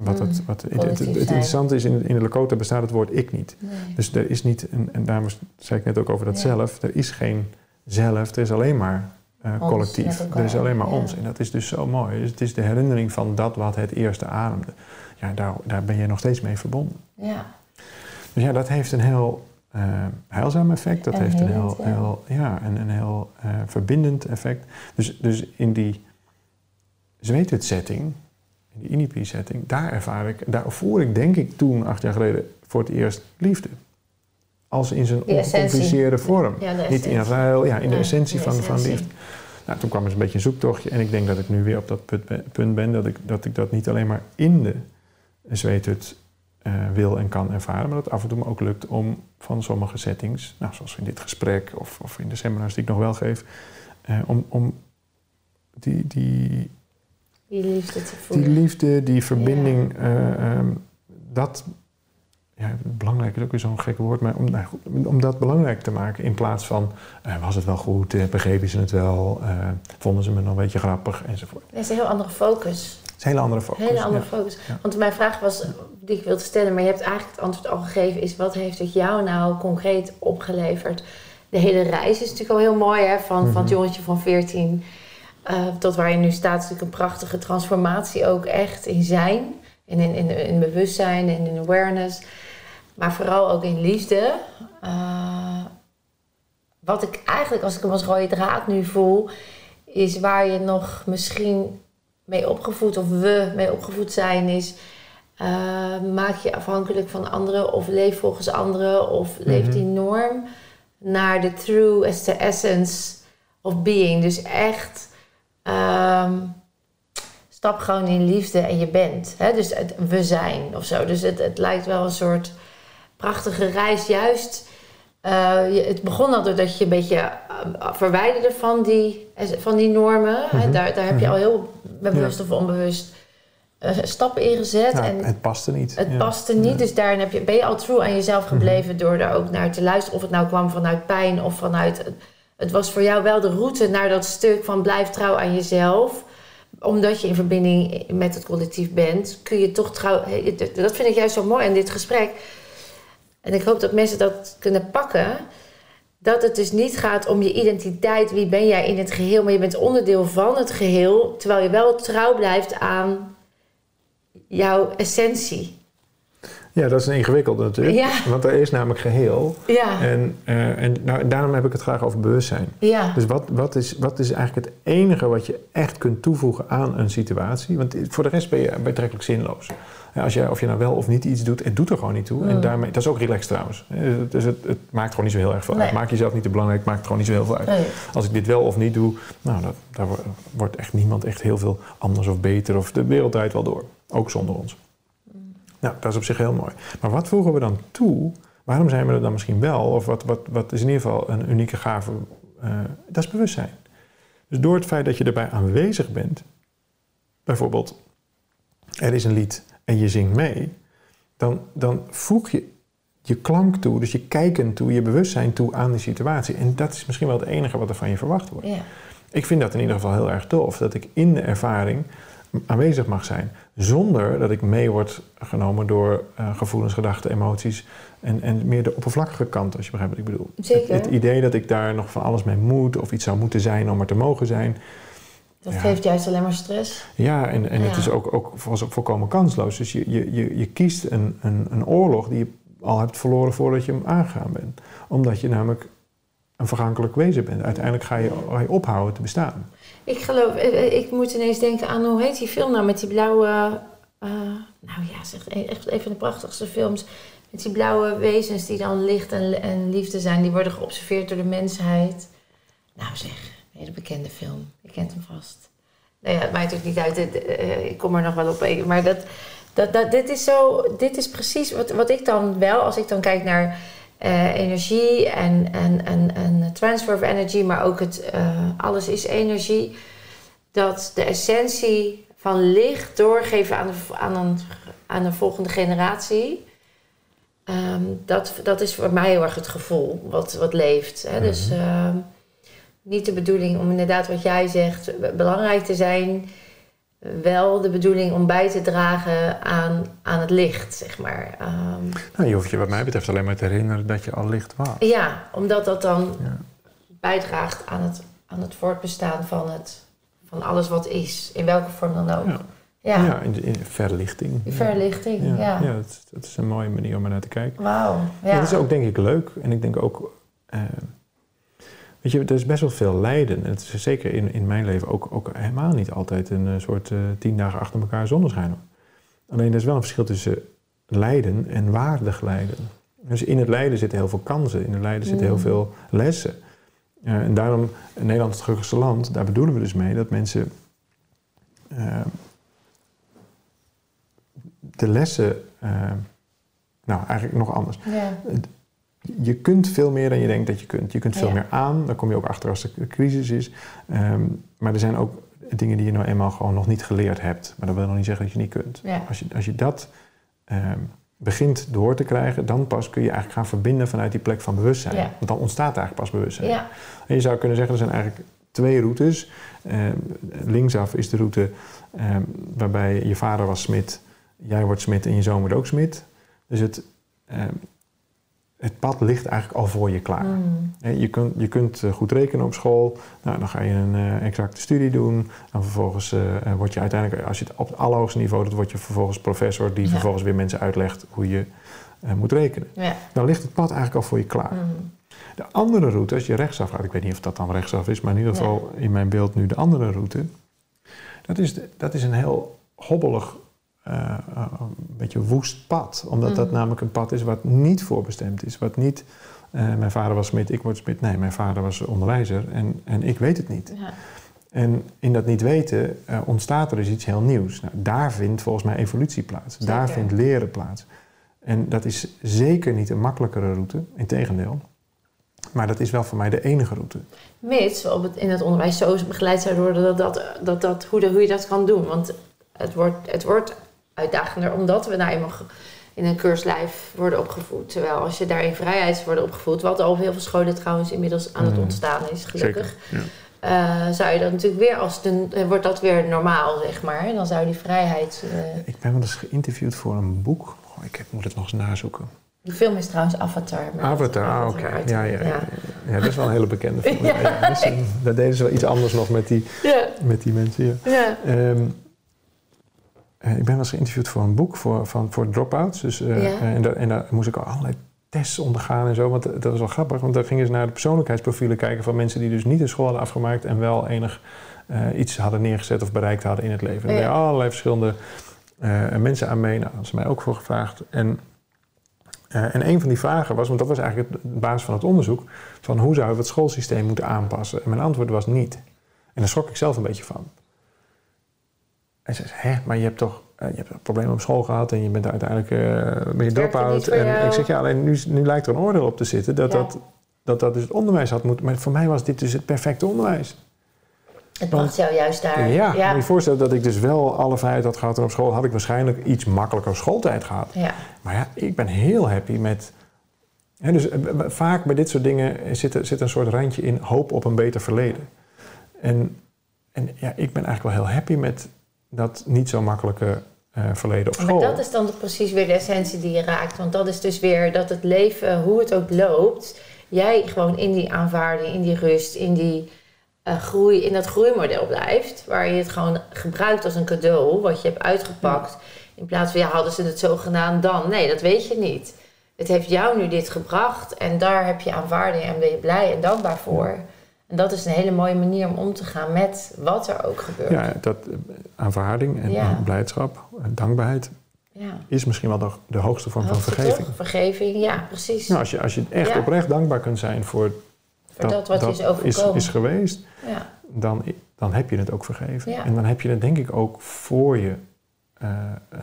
Wat het, Mm, wat, het, het, het, collectief zijn. interessante is, in, in de Lakota bestaat het woord ik niet. Nee. Dus er is niet, en, en daarom zei ik net ook over dat Ja. zelf, er is geen zelf, er is alleen maar uh, Ons, collectief. Er is alleen maar ja. ons. En dat is dus zo mooi. Dus het is de herinnering van dat wat het eerste ademde. Ja, daar, daar ben je nog steeds mee verbonden. ja. Dus ja, dat heeft een heel uh, heilzaam effect. Dat En heeft een heel, ja. heel, ja, een, een heel uh, verbindend effect. Dus, dus in die zweethut-setting, in die Inipi-setting, daar ervaar ik, daar voer ik denk ik toen, acht jaar geleden, voor het eerst liefde. Als in zijn ongecompliceerde vorm. Ja, de Niet in ruil, ja, in de Ja, essentie de van, van liefde. Nou, toen kwam er een beetje een zoektochtje en ik denk dat ik nu weer op dat punt ben, punt ben dat, ik, dat ik dat niet alleen maar in de zweethut uh, wil en kan ervaren, maar dat het af en toe me ook lukt om van sommige settings, nou, zoals in dit gesprek of, of in de seminars die ik nog wel geef, uh, om, om die, die, Die liefde te die liefde, die verbinding, uh, um, dat, ja, belangrijk is ook weer zo'n gek woord, maar om, nou, goed, om dat belangrijk te maken in plaats van, uh, was het wel goed, uh, begrepen ze het wel, uh, vonden ze me nog een beetje grappig enzovoort. Dat is een heel andere focus. Het is een hele andere focus. Een hele andere ja. focus. Ja. Want mijn vraag was, die ik wilde stellen, maar je hebt eigenlijk het antwoord al gegeven, is wat heeft het jou nou concreet opgeleverd? De hele reis is natuurlijk al heel mooi, hè? Van, Mhm. van het jongetje van 14 uh, tot waar je nu staat, is natuurlijk een prachtige transformatie ook echt in zijn. En in, in, in bewustzijn en in awareness. Maar vooral ook in liefde. Uh, wat ik eigenlijk, als ik hem als rode draad nu voel, is waar je nog misschien mee opgevoed of we mee opgevoed zijn, is uh, maak je afhankelijk van anderen of leef volgens anderen of mm -hmm. leef die norm naar de true as the essence of being. Dus echt um, stap gewoon in liefde en je bent. Hè? Dus het, we zijn of zo. Dus het, het lijkt wel een soort prachtige reis, juist. Uh, je, het begon al doordat je een beetje uh, verwijderde van die, van die normen. Mm -hmm. daar, daar heb je al heel bewust ja. of onbewust stappen in gezet. Ja, en het paste niet. Het ja. paste niet, dus daarin heb je, ben je al true aan jezelf gebleven Mhm. door daar ook naar te luisteren. Of het nou kwam vanuit pijn of vanuit... Het was voor jou wel de route naar dat stuk van blijf trouw aan jezelf. omdat je in verbinding met het collectief bent, kun je toch trouw. Dat vind ik juist zo mooi in dit gesprek. En ik hoop dat mensen dat kunnen pakken. Dat het dus niet gaat om je identiteit, wie ben jij in het geheel, maar je bent onderdeel van het geheel, terwijl je wel trouw blijft aan jouw essentie. Ja, dat is een ingewikkelde natuurlijk. Ja. Want er is namelijk geheel. Ja. En, eh, en nou, daarom heb ik het graag over bewustzijn. Ja. Dus wat, wat, is, wat is eigenlijk het enige wat je echt kunt toevoegen aan een situatie? Want voor de rest ben je betrekkelijk zinloos. Als je, of je nou wel of niet iets doet, het doet er gewoon niet toe. En Mm. daarmee, dat is ook relaxed trouwens. Dus het, het maakt gewoon niet zo heel erg veel Nee. uit. Maak jezelf niet te belangrijk, maakt gewoon niet zo heel veel uit. Nee. Als ik dit wel of niet doe, nou, dat, daar wo- wordt echt niemand echt heel veel anders of beter. Of de wereld draait wel door. Ook zonder ons. Nou, dat is op zich heel mooi. Maar wat voegen we dan toe? Waarom zijn we er dan misschien wel? Of wat, wat, wat is in ieder geval een unieke gave? eh, dat is bewustzijn. Dus door het feit dat je erbij aanwezig bent, bijvoorbeeld, er is een lied en je zingt mee, dan, dan voeg je je klank toe, dus je kijken toe, je bewustzijn toe aan die situatie. En dat is misschien wel het enige wat er van je verwacht wordt. Ik vind dat in ieder geval heel erg tof, dat ik in de ervaring aanwezig mag zijn. Zonder dat ik mee word genomen door eh, gevoelens, gedachten, emoties. En, en meer de oppervlakkige kant, als je begrijpt wat ik bedoel. Zeker. Het, het idee dat ik daar nog van alles mee moet of iets zou moeten zijn om er te mogen zijn. Dat Ja. geeft juist alleen maar stress. Ja, en, en het is ook, ook volkomen kansloos. Dus je, je, je, je kiest een, een, een oorlog die je al hebt verloren voordat je hem aangegaan bent. Omdat je namelijk een vergankelijk wezen bent. Uiteindelijk ga je, ga je ophouden te bestaan. Ik geloof, eh, eh, ik moet ineens denken aan hoe heet die film nou met die blauwe. eh, nou ja, zeg, echt een van de prachtigste films. Met die blauwe wezens die dan licht en, en liefde zijn. Die worden geobserveerd door de mensheid. Nou zeg, een hele bekende film. Je kent hem vast. Nou ja, het maakt niet uit. ik kom er nog wel op. Maar dat, dat, dat, dit is zo. Dit is precies wat, wat ik dan wel, als ik dan kijk naar eh, energie en, en, en, en transfer of energy, maar ook het eh, alles is energie. Dat de essentie van licht doorgeven aan, de, aan, een, aan een volgende generatie. ehm, dat, dat is voor mij heel erg het gevoel wat, wat leeft. Hè? Dus Mhm. ehm, niet de bedoeling om inderdaad wat jij zegt be- belangrijk te zijn. Wel de bedoeling om bij te dragen aan, aan het licht, zeg maar. Ehm, Nou, je hoeft je wat mij betreft alleen maar te herinneren dat je al licht was. ja, omdat dat dan Ja. bijdraagt aan het, aan het voortbestaan van, het, van alles wat is, in welke vorm dan ook. Ja. Ja, Ja, in, in verlichting. verlichting, Ja, ja. ja. dat, dat is een mooie manier om er naar te kijken. Wauw, Ja. ja. dat is ook denk ik leuk. En ik denk ook... eh, weet je, er is best wel veel lijden. En het is zeker in, in mijn leven ook, ook helemaal niet altijd een eh, soort eh, tien dagen achter elkaar zonneschijn. Alleen er is wel een verschil tussen lijden en waardig lijden. Dus in het lijden zitten heel veel kansen. In het lijden zitten heel Mm. veel lessen. Eh, en daarom, Nederland het gelukkigste land, daar bedoelen we dus mee dat mensen de lessen, nou eigenlijk nog anders. ja. Je kunt veel meer dan je denkt dat je kunt. Je kunt veel Ja. meer aan, daar kom je ook achter als er crisis is. Ehm, maar er zijn ook dingen die je nou eenmaal gewoon nog niet geleerd hebt. Maar dat wil nog niet zeggen dat je niet kunt. Ja. Als, je, als je dat ehm, begint door te krijgen, dan pas kun je eigenlijk gaan verbinden vanuit die plek van bewustzijn. Ja. Want dan ontstaat eigenlijk pas bewustzijn. ja. En je zou kunnen zeggen, er zijn eigenlijk twee routes. Ehm, linksaf is de route waarbij je vader was smid, jij wordt smid en je zoon wordt ook smid. Dus het, het pad ligt eigenlijk al voor je klaar. Mm. Hè, Je kunt, je kunt eh, goed rekenen op school. Nou, dan ga je een eh, exacte studie doen. Dan vervolgens eh, word je uiteindelijk, als je het op het allerhoogste niveau doet, word je vervolgens professor die Ja. vervolgens weer mensen uitlegt hoe je moet rekenen. ja. Dan ligt het pad eigenlijk al voor je klaar. Mm. De andere route, als je rechtsaf gaat, ik weet niet of dat dan rechtsaf is, maar in ieder geval in mijn beeld nu de andere route. Dat is, de- dat is een heel hobbelig, eh, eh, een beetje woest pad. Omdat dat Mhm. namelijk een pad is wat niet voorbestemd is. Wat niet, eh, mijn vader was smid, ik word smid. Nee, mijn vader was onderwijzer en, en ik weet het niet. ja. En in dat niet weten ontstaat er dus iets heel nieuws. Nou, daar vindt volgens mij evolutie plaats. Daar vindt leren plaats. En dat is zeker niet een makkelijkere route, integendeel. Maar dat is wel voor mij de enige route. Mits op het, in het onderwijs zo begeleid zouden worden dat, dat, dat, dat, hoe, de, hoe je dat kan doen. Want het wordt, het wordt uitdagender omdat we nou eenmaal in een keurslijf worden opgevoed. Terwijl als je daar in vrijheid wordt opgevoed, wat al op heel veel scholen trouwens inmiddels aan het Mm. ontstaan is, gelukkig. Zeker, eh, zou je dat natuurlijk weer als de, eh, wordt dat weer normaal, zeg maar. Dan zou die vrijheid. eh, Ik ben wel eens geïnterviewd voor een boek. Oh, ik heb- moet het nog eens nazoeken. die film is trouwens Avatar. Avatar, ah, oké. Ja, ja, ja. ja, dat is wel een hele bekende film. Ja. Ja. daar deden ze wel iets anders nog met die, met die mensen. Ja. ja. Eh, ik ben wel eens geïnterviewd voor een boek voor, van, voor dropouts. Dus, eh, Ja. eh, en, daar, en daar moest ik al allerlei tests ondergaan en zo. Want dat was wel grappig, want daar gingen ze naar de persoonlijkheidsprofielen kijken van mensen die dus niet de school hadden afgemaakt en wel enig iets hadden neergezet of bereikt hadden in het leven. En daar allerlei verschillende mensen aan mee. Nou, ze mij ook voor gevraagd. En, en een van die vragen was, want dat was eigenlijk het- de basis van het onderzoek, van hoe zouden we het schoolsysteem moeten aanpassen? En mijn antwoord was niet. En daar schrok ik zelf een beetje van. En ze zei, hè, maar je hebt toch eh, je hebt een probleem op school gehad en je bent uiteindelijk eh ben je drop-out. En jou. ik zeg, ja, alleen nu, nu lijkt er een oordeel op te zitten dat, Ja. dat, dat dat dus het onderwijs had moeten. Maar voor mij was dit dus het perfecte onderwijs. Het past jou juist daar. Ja, moet je ja. je voorstellen dat ik dus wel alle vrijheid had gehad en op school had ik waarschijnlijk iets makkelijker schooltijd gehad. Ja. Maar ja, ik ben heel happy met. Hè, dus eh, vaak bij dit soort dingen zit, zit een soort randje in hoop op een beter verleden. En, en ja, ik ben eigenlijk wel heel happy met dat niet zo makkelijke eh, verleden op school. Maar dat is dan precies weer de essentie die je raakt. Want dat is dus weer dat het leven, hoe het ook loopt, jij gewoon in die aanvaarding, in die rust, in die eh, groei, in dat groeimodel blijft. Waar je het gewoon gebruikt als een cadeau, wat je hebt uitgepakt. In plaats van, ja, hadden ze het zo gedaan dan? Nee, dat weet je niet. Het heeft jou nu dit gebracht en daar heb je aanvaarding en ben je blij en dankbaar voor. En dat is een hele mooie manier om om te gaan met wat er ook gebeurt. Ja, dat eh, aanvaarding en Ja. eh, blijdschap en dankbaarheid ja. is misschien wel de, de hoogste vorm van vergeving. toch? Vergeving, ja, precies. Nou, als je, als je echt Ja. oprecht dankbaar kunt zijn voor voor dat, wat is overkomen. is, geweest, ja. dan, dan heb je het ook vergeven. En dan heb je het denk ik ook voor je eh, eh,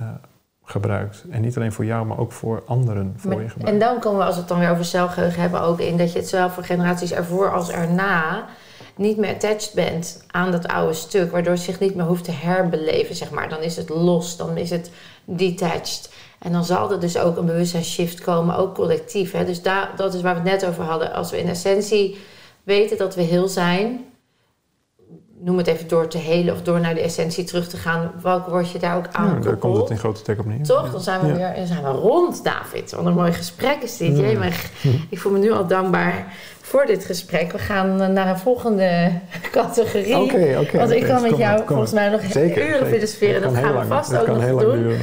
gebruikt. En niet alleen voor jou, maar ook voor anderen voor Maar- je gebruikt. en dan komen we, als we het dan weer over zelfgeheugen hebben, ook in dat je het zowel voor generaties ervoor als erna niet meer attached bent aan dat oude stuk, waardoor het zich niet meer hoeft te herbeleven, zeg maar. Dan is het los, dan is het detached. En dan zal er dus ook een bewustzijnsshift komen, ook collectief. Hè? Dus daar, dat is waar we het net over hadden. Als we in essentie weten dat we heel zijn, noem het even door te helen of door naar de essentie terug te gaan, welk word je daar ook aan Ja, daar komt het in grote tek op neer. Toch? Dan zijn we Ja. weer dan zijn we rond, David. Wat een mooi gesprek is dit. Ja. Jemig. Ik voel me nu al dankbaar voor dit gesprek. We gaan eh, naar een volgende categorie. Oké, oké. Want ik kan met jou volgens mij nog Zeker, uren filosoferen. Dat kan gaan we vast dat ook nog doen. nog.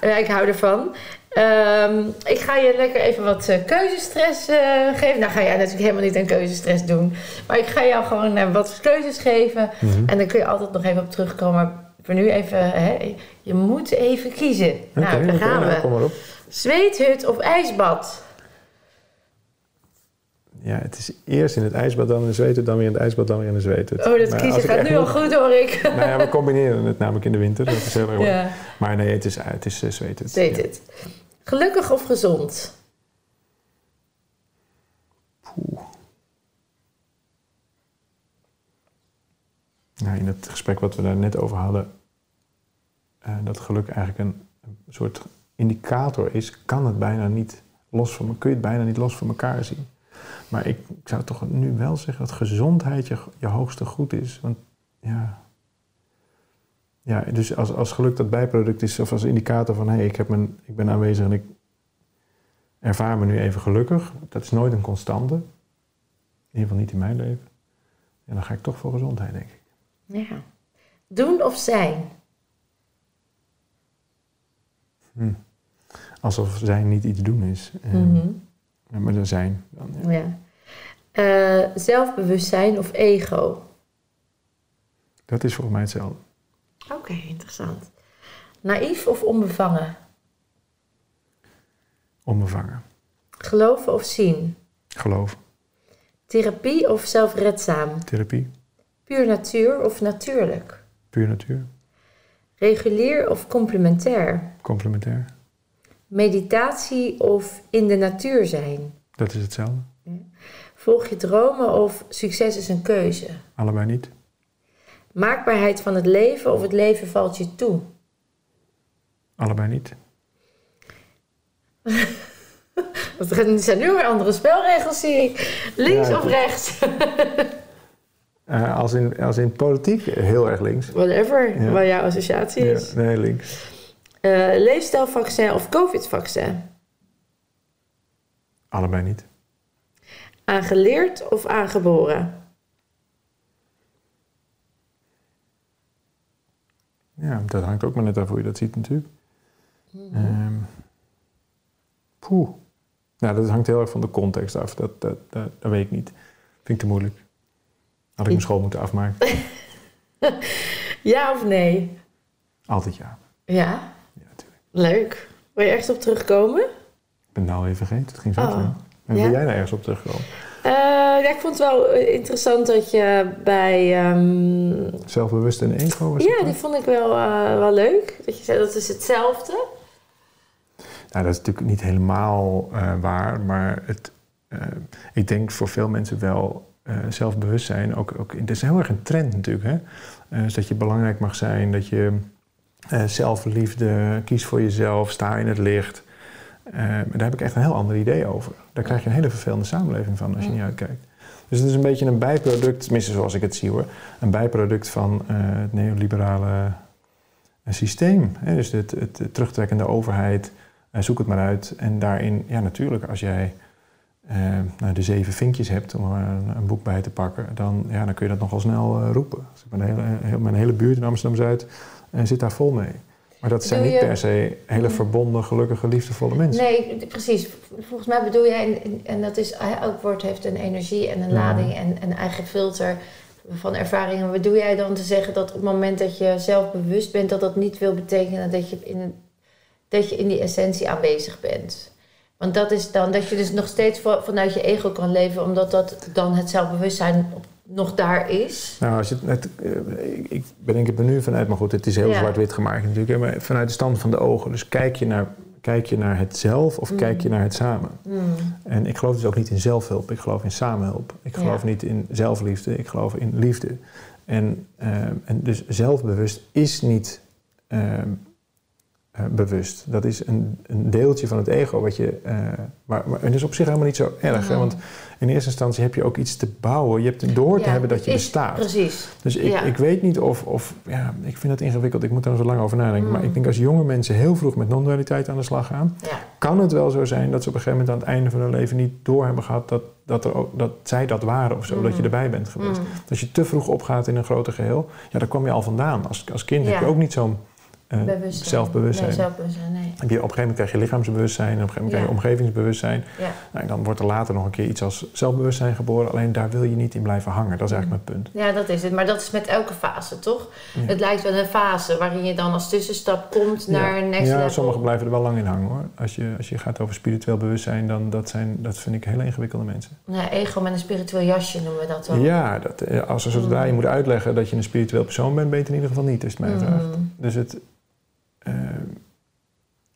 Ja, ik hou ervan. Ehm, ik ga je lekker even wat eh, keuzestress eh, geven. Nou ga jij natuurlijk helemaal niet aan keuzestress doen. Maar ik ga jou gewoon eh, wat keuzes geven. Mhm. En dan kun je altijd nog even op terugkomen. Maar voor nu even, hè, je moet even kiezen. nou, daar gaan we. Kom maar op. Zweethut of ijsbad? Ja, het is eerst in het ijsbad, dan in de zweethut, dan weer in het ijsbad, dan weer in de zweethut. Oh, dat Maar kiezen gaat nu al goed hoor ik. Nou ja, we combineren het namelijk in de winter. Dat is heel erg. Ja, Maar nee, het is, het is uh, zweethut. zweethut. Gelukkig of gezond? Poeh. Nou, in het gesprek wat we daar net over hadden, eh, dat geluk eigenlijk een, een soort indicator is, kan het bijna niet los van, kun je het bijna niet los van elkaar zien. Maar ik, ik zou toch nu wel zeggen dat gezondheid je, je hoogste goed is. Want ja, ja dus als, als geluk dat bijproduct is, of als indicator van hé, hey, ik, heb mijn, ik ben aanwezig en ik ervaar me nu even gelukkig. Dat is nooit een constante. In ieder geval niet in mijn leven. En dan ga ik toch voor gezondheid, denk ik. Ja. Doen of zijn? Hm. Alsof zijn niet iets doen is. Mhm. Maar dan zijn. Dan, ja. Ja. Eh, zelfbewustzijn of ego? Dat is volgens mij hetzelfde. Oké, interessant. Naïef of onbevangen? Onbevangen. Geloven of zien? Geloof. Therapie of zelfredzaam? Therapie. Puur natuur of natuurlijk? Puur natuur. Regulier of complementair? Complementair. Meditatie of in de natuur zijn? Dat is hetzelfde. Volg je dromen of succes is een keuze? Allebei niet. Maakbaarheid van het leven of het leven valt je toe? Allebei niet. Er zijn nu weer andere spelregels, zie ik. Links Ja, of rechts? Uh, als, in, als in politiek heel erg links. Whatever, ja. waar jouw associatie is. Ja, nee, links. Uh, leefstijlvaccin of covid-vaccin? Allebei niet. Aangeleerd of aangeboren? Ja, dat hangt ook maar net af hoe je dat ziet natuurlijk. Mm -hmm. poeh. Nou, dat hangt heel erg van de context af. Dat, dat, dat, dat weet ik niet. Vind ik te moeilijk. Had ik mijn school moeten afmaken? ja of nee? Altijd ja. Ja? Ja, natuurlijk. Leuk. Wil je ergens op terugkomen? Ik ben nou even vergeten. Het ging zo Oh. snel. En Ja? Wil jij daar ergens op terugkomen? Eh, ja, ik vond het wel eh, interessant dat je bij... ehm, Zelfbewust en ego was ja, die dan? vond ik wel, eh, wel leuk. Dat je zei dat is hetzelfde. Nou, dat is natuurlijk niet helemaal waar, maar het, ik denk voor veel mensen wel zelfbewustzijn. Ook, ook, het is heel erg een trend natuurlijk. Hè? Dus dat je belangrijk mag zijn, dat je zelfliefde, kies voor jezelf, sta in het licht. Eh, maar daar heb ik echt een heel ander idee over. Daar krijg je een hele vervelende samenleving van als je Ja. niet uitkijkt. Dus het is een beetje een bijproduct, tenminste zoals ik het zie hoor, een bijproduct van eh, het neoliberale eh, systeem. Hè? Dus het, het, het terugtrekkende overheid, zoek het maar uit. En daarin, ja natuurlijk, als jij nou, de zeven vinkjes hebt, om er een, een boek bij te pakken, dan, ja, dan kun je dat nogal snel roepen. Dus mijn, hele, heel, mijn hele buurt in Amsterdam-Zuid zit daar vol mee. Maar dat zijn niet per se hele verbonden, gelukkige, liefdevolle mensen. Nee, precies. Volgens mij bedoel jij, en, en dat is, elk woord heeft een energie en een Ja. lading en een eigen filter van ervaringen. Wat doe jij dan te zeggen dat op het moment dat je zelf bewust bent, dat dat niet wil betekenen dat je in, dat je in die essentie aanwezig bent? Want dat is dan dat je dus nog steeds va- vanuit je ego kan leven, omdat dat dan het zelfbewustzijn op- nog daar is. Nou, als je het, het, eh, ik- ik bedenk het er nu vanuit, maar goed, het is heel Ja. zwart-wit gemaakt natuurlijk. hè, Maar vanuit de stand van de ogen. Dus kijk je naar, kijk je naar het zelf of Mm. kijk je naar het samen? Hmm. En ik geloof dus ook niet in zelfhulp, ik geloof in samenhulp. Ik geloof Ja. niet in zelfliefde, ik geloof in liefde. En, eh, en dus zelfbewust is niet eh, eh, bewust. Dat is een, een deeltje van het ego wat je. eh maar, maar het is op zich helemaal niet zo erg. Hè? Want in eerste instantie heb je ook iets te bouwen. Je hebt door te Ja, hebben dat je is- bestaat. Precies. Dus ik, Ja. ik weet niet of, of, ja, ik vind dat ingewikkeld. Ik moet er zo lang over nadenken. Mm. Maar ik denk als jonge mensen heel vroeg met non-dualiteit aan de slag gaan, kan het wel zo zijn dat ze op een gegeven moment aan het einde van hun leven niet door hebben gehad dat, dat, er ook, dat zij dat waren of zo, Mm. dat je erbij bent geweest. Hmm. Als je te vroeg opgaat in een groter geheel, ja, daar kwam je al vandaan. Als, als kind heb je ook niet zo'n Bewustzijn. zelfbewustzijn. Nee, zelfbewustzijn, nee. Heb je, op een gegeven moment krijg je lichaamsbewustzijn en op een gegeven moment Ja. krijg je omgevingsbewustzijn. Ja. Nou, en dan wordt er later nog een keer iets als zelfbewustzijn geboren. Alleen daar wil je niet in blijven hangen. Dat is eigenlijk mijn punt. Ja, dat is het. Maar dat is met elke fase, toch? Ja. Het lijkt wel een fase waarin je dan als tussenstap komt naar een next ja, sommigen blijven er wel lang in hangen hoor. Als je, als je gaat over spiritueel bewustzijn, dan dat, zijn, dat vind ik hele ingewikkelde mensen. Ja, ego met een spiritueel jasje noemen we dat wel. Ja, dat, eh, als er zodra je Mm. moet uitleggen dat je een spiritueel persoon bent, ben je het in ieder geval niet, is het mij Mm. gevraagd. Dus het. Eh,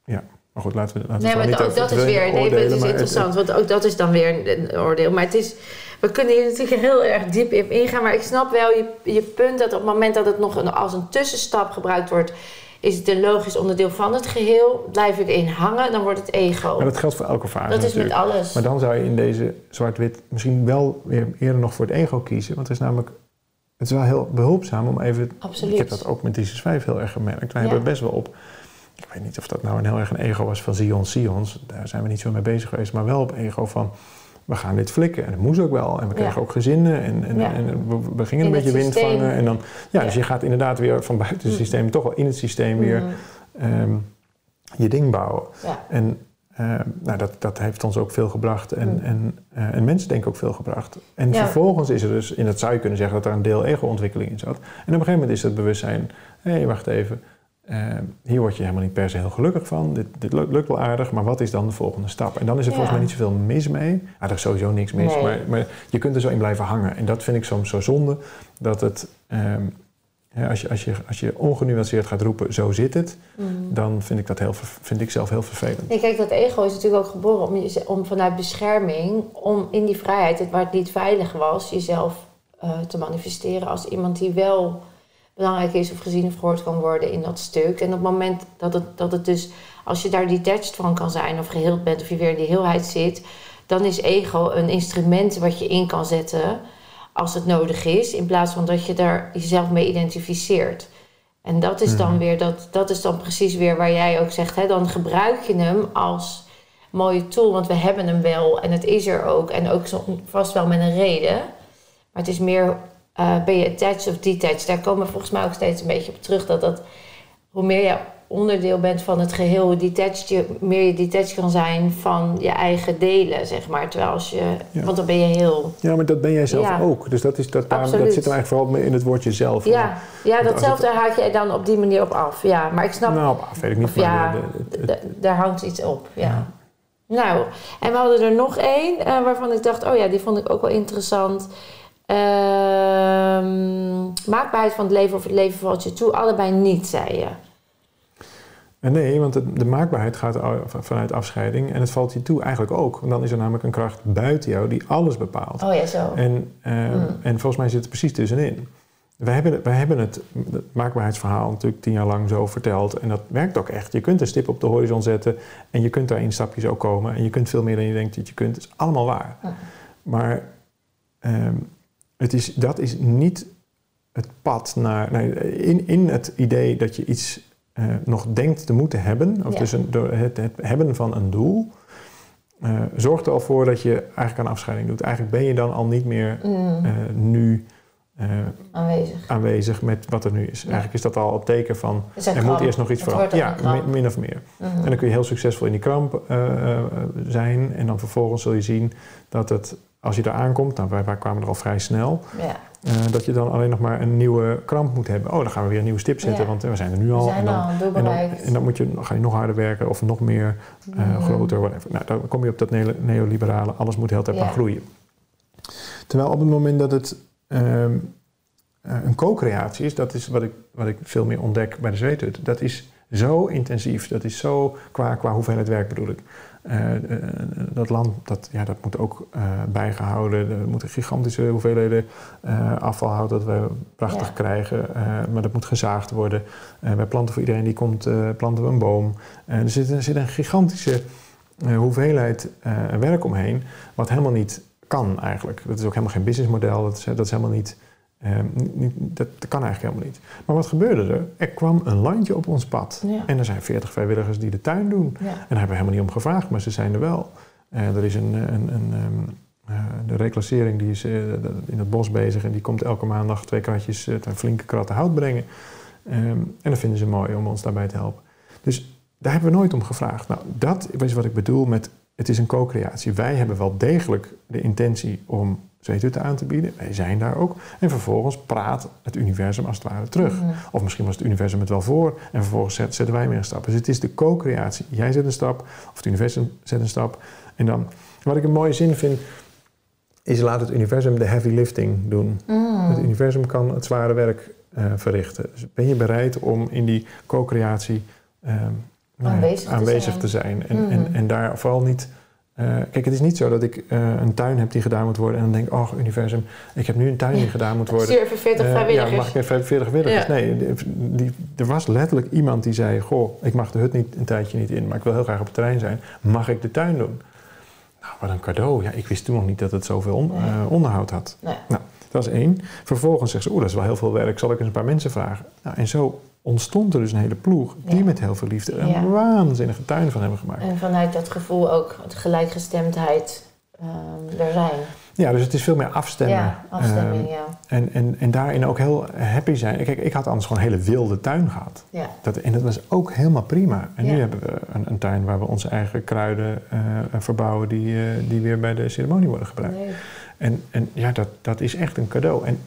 ja, maar goed, laten we, laten we Nee, maar niet ook dat is weer, nee, oordelen, het is interessant, want ook dat is dan weer een, oordeel. Maar het is, we kunnen hier natuurlijk heel erg diep in ingaan, maar ik snap wel je, je punt dat op het moment dat het nog een, als een tussenstap gebruikt wordt, is het een logisch onderdeel van het geheel. Blijf je erin hangen, dan wordt het ego. maar dat geldt voor elke fase dat is met natuurlijk. alles. Maar dan zou je in deze zwart-wit misschien wel weer eerder nog voor het ego kiezen. Want het is namelijk, het is wel heel behulpzaam om even... Absoluut. Ik heb dat ook met Thesis 5 heel erg gemerkt. Wij Ja. hebben best wel op... Ik weet niet of dat nou een heel erg een ego was van Zion Sions. Daar zijn we niet zo mee bezig geweest. Maar wel op ego van, we gaan dit flikken. En dat moest ook wel. En we kregen Ja. ook gezinnen. En, en, Ja. en we, we gingen In een beetje wind systeem. vangen. En dan, ja, dus je gaat inderdaad weer van buiten het Mm. systeem... toch wel in het systeem weer Mm, ehm, je ding bouwen. ja. En nou, dat, dat heeft ons ook veel gebracht. En, Mm. en, eh, en mensen denken ook veel gebracht. En Ja. vervolgens is er dus, in dat zou je kunnen zeggen, dat er een deel ego-ontwikkeling in zat. En op een gegeven moment is het bewustzijn, hé, hey, wacht even. eh, hier word je helemaal niet per se heel gelukkig van. Dit, dit lukt, lukt wel aardig, maar wat is dan de volgende stap? En dan is er Ja. volgens mij niet zoveel mis mee. Ah, er is sowieso niks mis, Nee. maar, maar je kunt er zo in blijven hangen. En dat vind ik soms zo zonde, dat het... ehm, als, je, als, je, als je ongenuanceerd gaat roepen, zo zit het, Mm. dan vind ik dat heel, vind ik zelf heel vervelend. Nee, kijk, dat ego is natuurlijk ook geboren om, je- om vanuit bescherming, om in die vrijheid, waar het niet veilig was, jezelf eh, te manifesteren als iemand die wel belangrijk is of gezien of gehoord kan worden in dat stuk. En op het moment dat het, dat het dus, als je daar detached van kan zijn of geheeld bent of je weer in die heelheid zit, dan is ego een instrument wat je in kan zetten als het nodig is, in plaats van dat je daar jezelf mee identificeert. En dat is dan Mhm. weer, dat, dat is dan precies weer waar jij ook zegt, hè, dan gebruik je hem als mooie tool, want we hebben hem wel en het is er ook en ook zo- vast wel met een reden. Maar het is meer, eh, ben je attached of detached? Daar komen we volgens mij ook steeds een beetje op terug, dat dat, hoe meer je onderdeel bent van het geheel, hoe detached je, meer je detached kan zijn van je eigen delen, zeg maar. Terwijl als je, Ja. want dan ben je heel. Ja, maar dat ben jij zelf Ja. ook. Dus dat, is, dat, daarom- dat zit hem eigenlijk vooral in het woordje zelf. Ja, ja datzelfde haak je dan op die manier op af. Ja, maar ik snap Nou, af, weet ik niet. Maar ja, de- de- de- D- daar hangt iets op, ja. Ja. Nou, en we hadden er nog één eh, waarvan ik dacht, oh ja, die vond ik ook wel interessant. Ehm, maakbaarheid van het leven of het leven valt je toe, allebei niet, zei je. Nee, want de maakbaarheid gaat vanuit afscheiding en het valt je toe eigenlijk ook. Want dan is er namelijk een kracht buiten jou die alles bepaalt. Oh ja, zo. En, eh, Mm. en volgens mij zit het precies tussenin. Wij hebben, wij hebben het, het maakbaarheidsverhaal natuurlijk tien jaar lang zo verteld. En dat werkt ook echt. Je kunt een stip op de horizon zetten en je kunt daar in stapjes ook komen. En je kunt veel meer dan je denkt dat je kunt. Het is allemaal waar. Maar ehm, het is, dat is niet het pad naar... In, in het idee dat je iets eh, nog denkt te moeten hebben... of Ja. dus een, door het, het hebben van een doel... eh, zorgt er al voor dat je eigenlijk aan afscheiding doet. Eigenlijk ben je dan al niet meer Mm, eh, nu aanwezig. aanwezig met wat er nu is. Eigenlijk is dat al een teken van... Er moet eerst nog iets veranderen. Ja, min, min of meer. Mhm. En dan kun je heel succesvol in die kramp zijn. En dan vervolgens zul je zien dat het, als je daar aankomt... Nou, wij, wij kwamen er al vrij snel... Ja, eh, dat je dan alleen nog maar een nieuwe kramp moet hebben. Oh, dan gaan we weer een nieuwe stip zetten, Ja. want we zijn er nu al. en dan, al en dan, bereikt. en dan moet je, dan ga je nog harder werken of nog meer eh, Mhm. groter, whatever. Nou, dan kom je op dat neo- neoliberale, alles moet de hele tijd Ja. maar groeien. Terwijl op het moment dat het ehm, eh, een co-creatie is, dat is wat ik, wat ik veel meer ontdek bij de zweethut. Dat is zo intensief, dat is zo qua, qua hoeveelheid werk bedoel ik. Eh, eh, dat land, dat, ja, dat moet ook eh, bijgehouden. Er moeten gigantische hoeveelheden afvalhout dat we prachtig Ja. krijgen. maar dat moet gezaagd worden. Wij planten voor iedereen die komt, planten we een boom. Er, zit, er zit een gigantische hoeveelheid werk omheen, wat helemaal niet kan eigenlijk. Dat is ook helemaal geen businessmodel. Dat is, dat is helemaal niet- dat, dat kan eigenlijk helemaal niet. Maar wat gebeurde er? Er kwam een landje op ons pad. Ja. En er zijn 40 vrijwilligers die de tuin doen. Ja. En daar hebben we helemaal niet om gevraagd, maar ze zijn er wel. Eh, er is een, een, een, ehm, eh, de reclassering die is eh, in het bos bezig en die komt elke maandag twee kratjes, twee flinke kratten hout brengen. Ehm, en dat vinden ze mooi om ons daarbij te helpen. Dus daar hebben we nooit om gevraagd. Nou, dat is wat ik bedoel met het is een co-creatie. Wij hebben wel degelijk de intentie om zweethutten aan te bieden. Wij zijn daar ook. En vervolgens praat het universum als het ware terug. Mhm. Of misschien was het universum het wel voor en vervolgens zet- zetten wij weer een stap. Dus het is de co-creatie. Jij zet een stap of het universum zet een stap. En dan, wat ik een mooie zin vind, is laat het universum de heavy lifting doen. Mm. Het universum kan het zware werk eh, verrichten. Dus ben je bereid om in die co-creatie ehm, nou Aanwezig te zijn. te zijn? En, Mhm. en, en daar vooral niet... eh, kijk, het is niet zo dat ik eh, een tuin heb die gedaan moet worden... en dan denk ik, oh universum, ik heb nu een tuin die gedaan moet worden. Stuur even 40 Eh, vrijwilligers. ja, mag ik even 40 vrijwilligers? Ja. Nee, die, die- er was letterlijk iemand die zei... Goh, ik mag de hut niet, een tijdje niet in, maar ik wil heel graag op het terrein zijn. Mag ik de tuin doen? Nou, wat een cadeau. Ja, ik wist toen nog niet dat het zoveel on- Nee. onderhoud had. Nee. Dat is één. Vervolgens zegt ze, oeh, dat is wel heel veel werk. Zal ik eens een paar mensen vragen? Nou, en zo ontstond er dus een hele ploeg... die Ja. met heel veel liefde een Ja. waanzinnige tuin van hebben gemaakt. En vanuit dat gevoel ook gelijkgestemdheid ehm er zijn. Ja, dus het is veel meer afstemmen. Ja, afstemming, Ehm, ja. en, en, en daarin ook heel happy zijn. Kijk, ik had anders gewoon een hele wilde tuin gehad. ja. Dat, en dat was ook helemaal prima. En nu hebben we een, een tuin waar we onze eigen kruiden eh, verbouwen... Die, eh, die weer bij de ceremonie worden gebruikt. Nee. En, en ja, dat, dat is echt een cadeau. En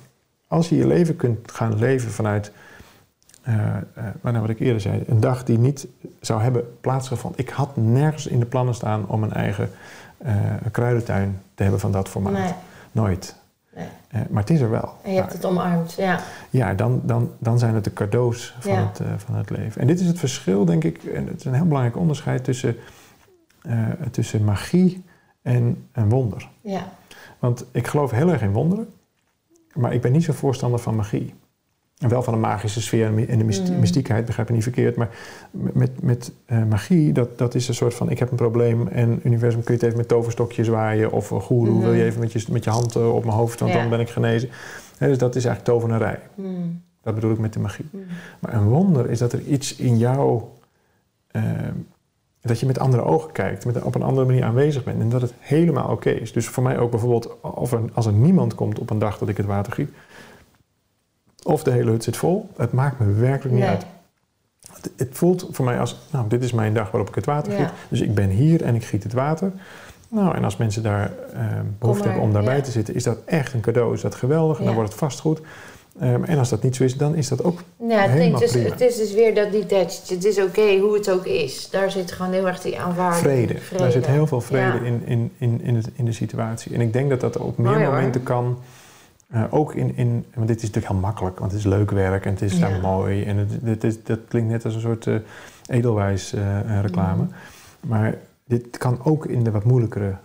als je je leven kunt gaan leven vanuit... eh, eh, maar nou, wat ik eerder zei, een dag die niet zou hebben plaatsgevonden. Ik had nergens in de plannen staan om een eigen eh, kruidentuin te hebben van dat formaat. Nee. Nooit. Nee. Maar het is er wel. En je hebt het omarmd, ja. Ja, dan, dan, dan zijn het de cadeaus van, Ja. het, van het leven. En dit is het verschil, denk ik, en het is een heel belangrijk onderscheid tussen, tussen magie en een wonder. Ja. Want ik geloof heel erg in wonderen, maar ik ben niet zo voorstander van magie. En wel van de magische sfeer en de Mm. mystiekheid, begrijp me niet verkeerd. Maar met, met eh, magie, dat, dat is een soort van... ik heb een probleem en universum kun je het even met toverstokje zwaaien... of een goeroe, Mhm. wil je even met je, met je hand eh, op mijn hoofd, want Ja. dan ben ik genezen. Dus dat is eigenlijk tovenarij. Hmm. Dat bedoel ik met de magie. Hmm. Maar een wonder is dat er iets in jou... eh, dat je met andere ogen kijkt, met, op een andere manier aanwezig bent... en dat het helemaal oké is. Dus voor mij ook bijvoorbeeld... Of er, als er niemand komt op een dag dat ik het water giet... of de hele hut zit vol, het maakt me werkelijk niet Nee. uit. Het, het voelt voor mij als, nou, dit is mijn dag waarop ik het water Ja. giet. Dus ik ben hier en ik giet het water. Nou, en als mensen daar eh, behoefte hebben om daarbij ja. te zitten, is dat echt een cadeau. Is dat geweldig en dan wordt het vastgoed. Ehm, en als dat niet zo is, dan is dat ook Ja, Helemaal dus, prima. het is dus weer dat detached. Het is oké hoe het ook is. Daar zit gewoon heel erg die aanvaarding. vrede. Daar zit heel veel vrede Ja. in, in, in, in, het, in de situatie. En ik denk dat dat op meer momenten kan. Eh, ook in, in, want dit is natuurlijk heel makkelijk, want het is leuk werk en het is Ja. daar mooi. En het, dit is, dat klinkt net als een soort eh, edelwijs eh, reclame. Mhm. Maar dit kan ook in de wat moeilijkere.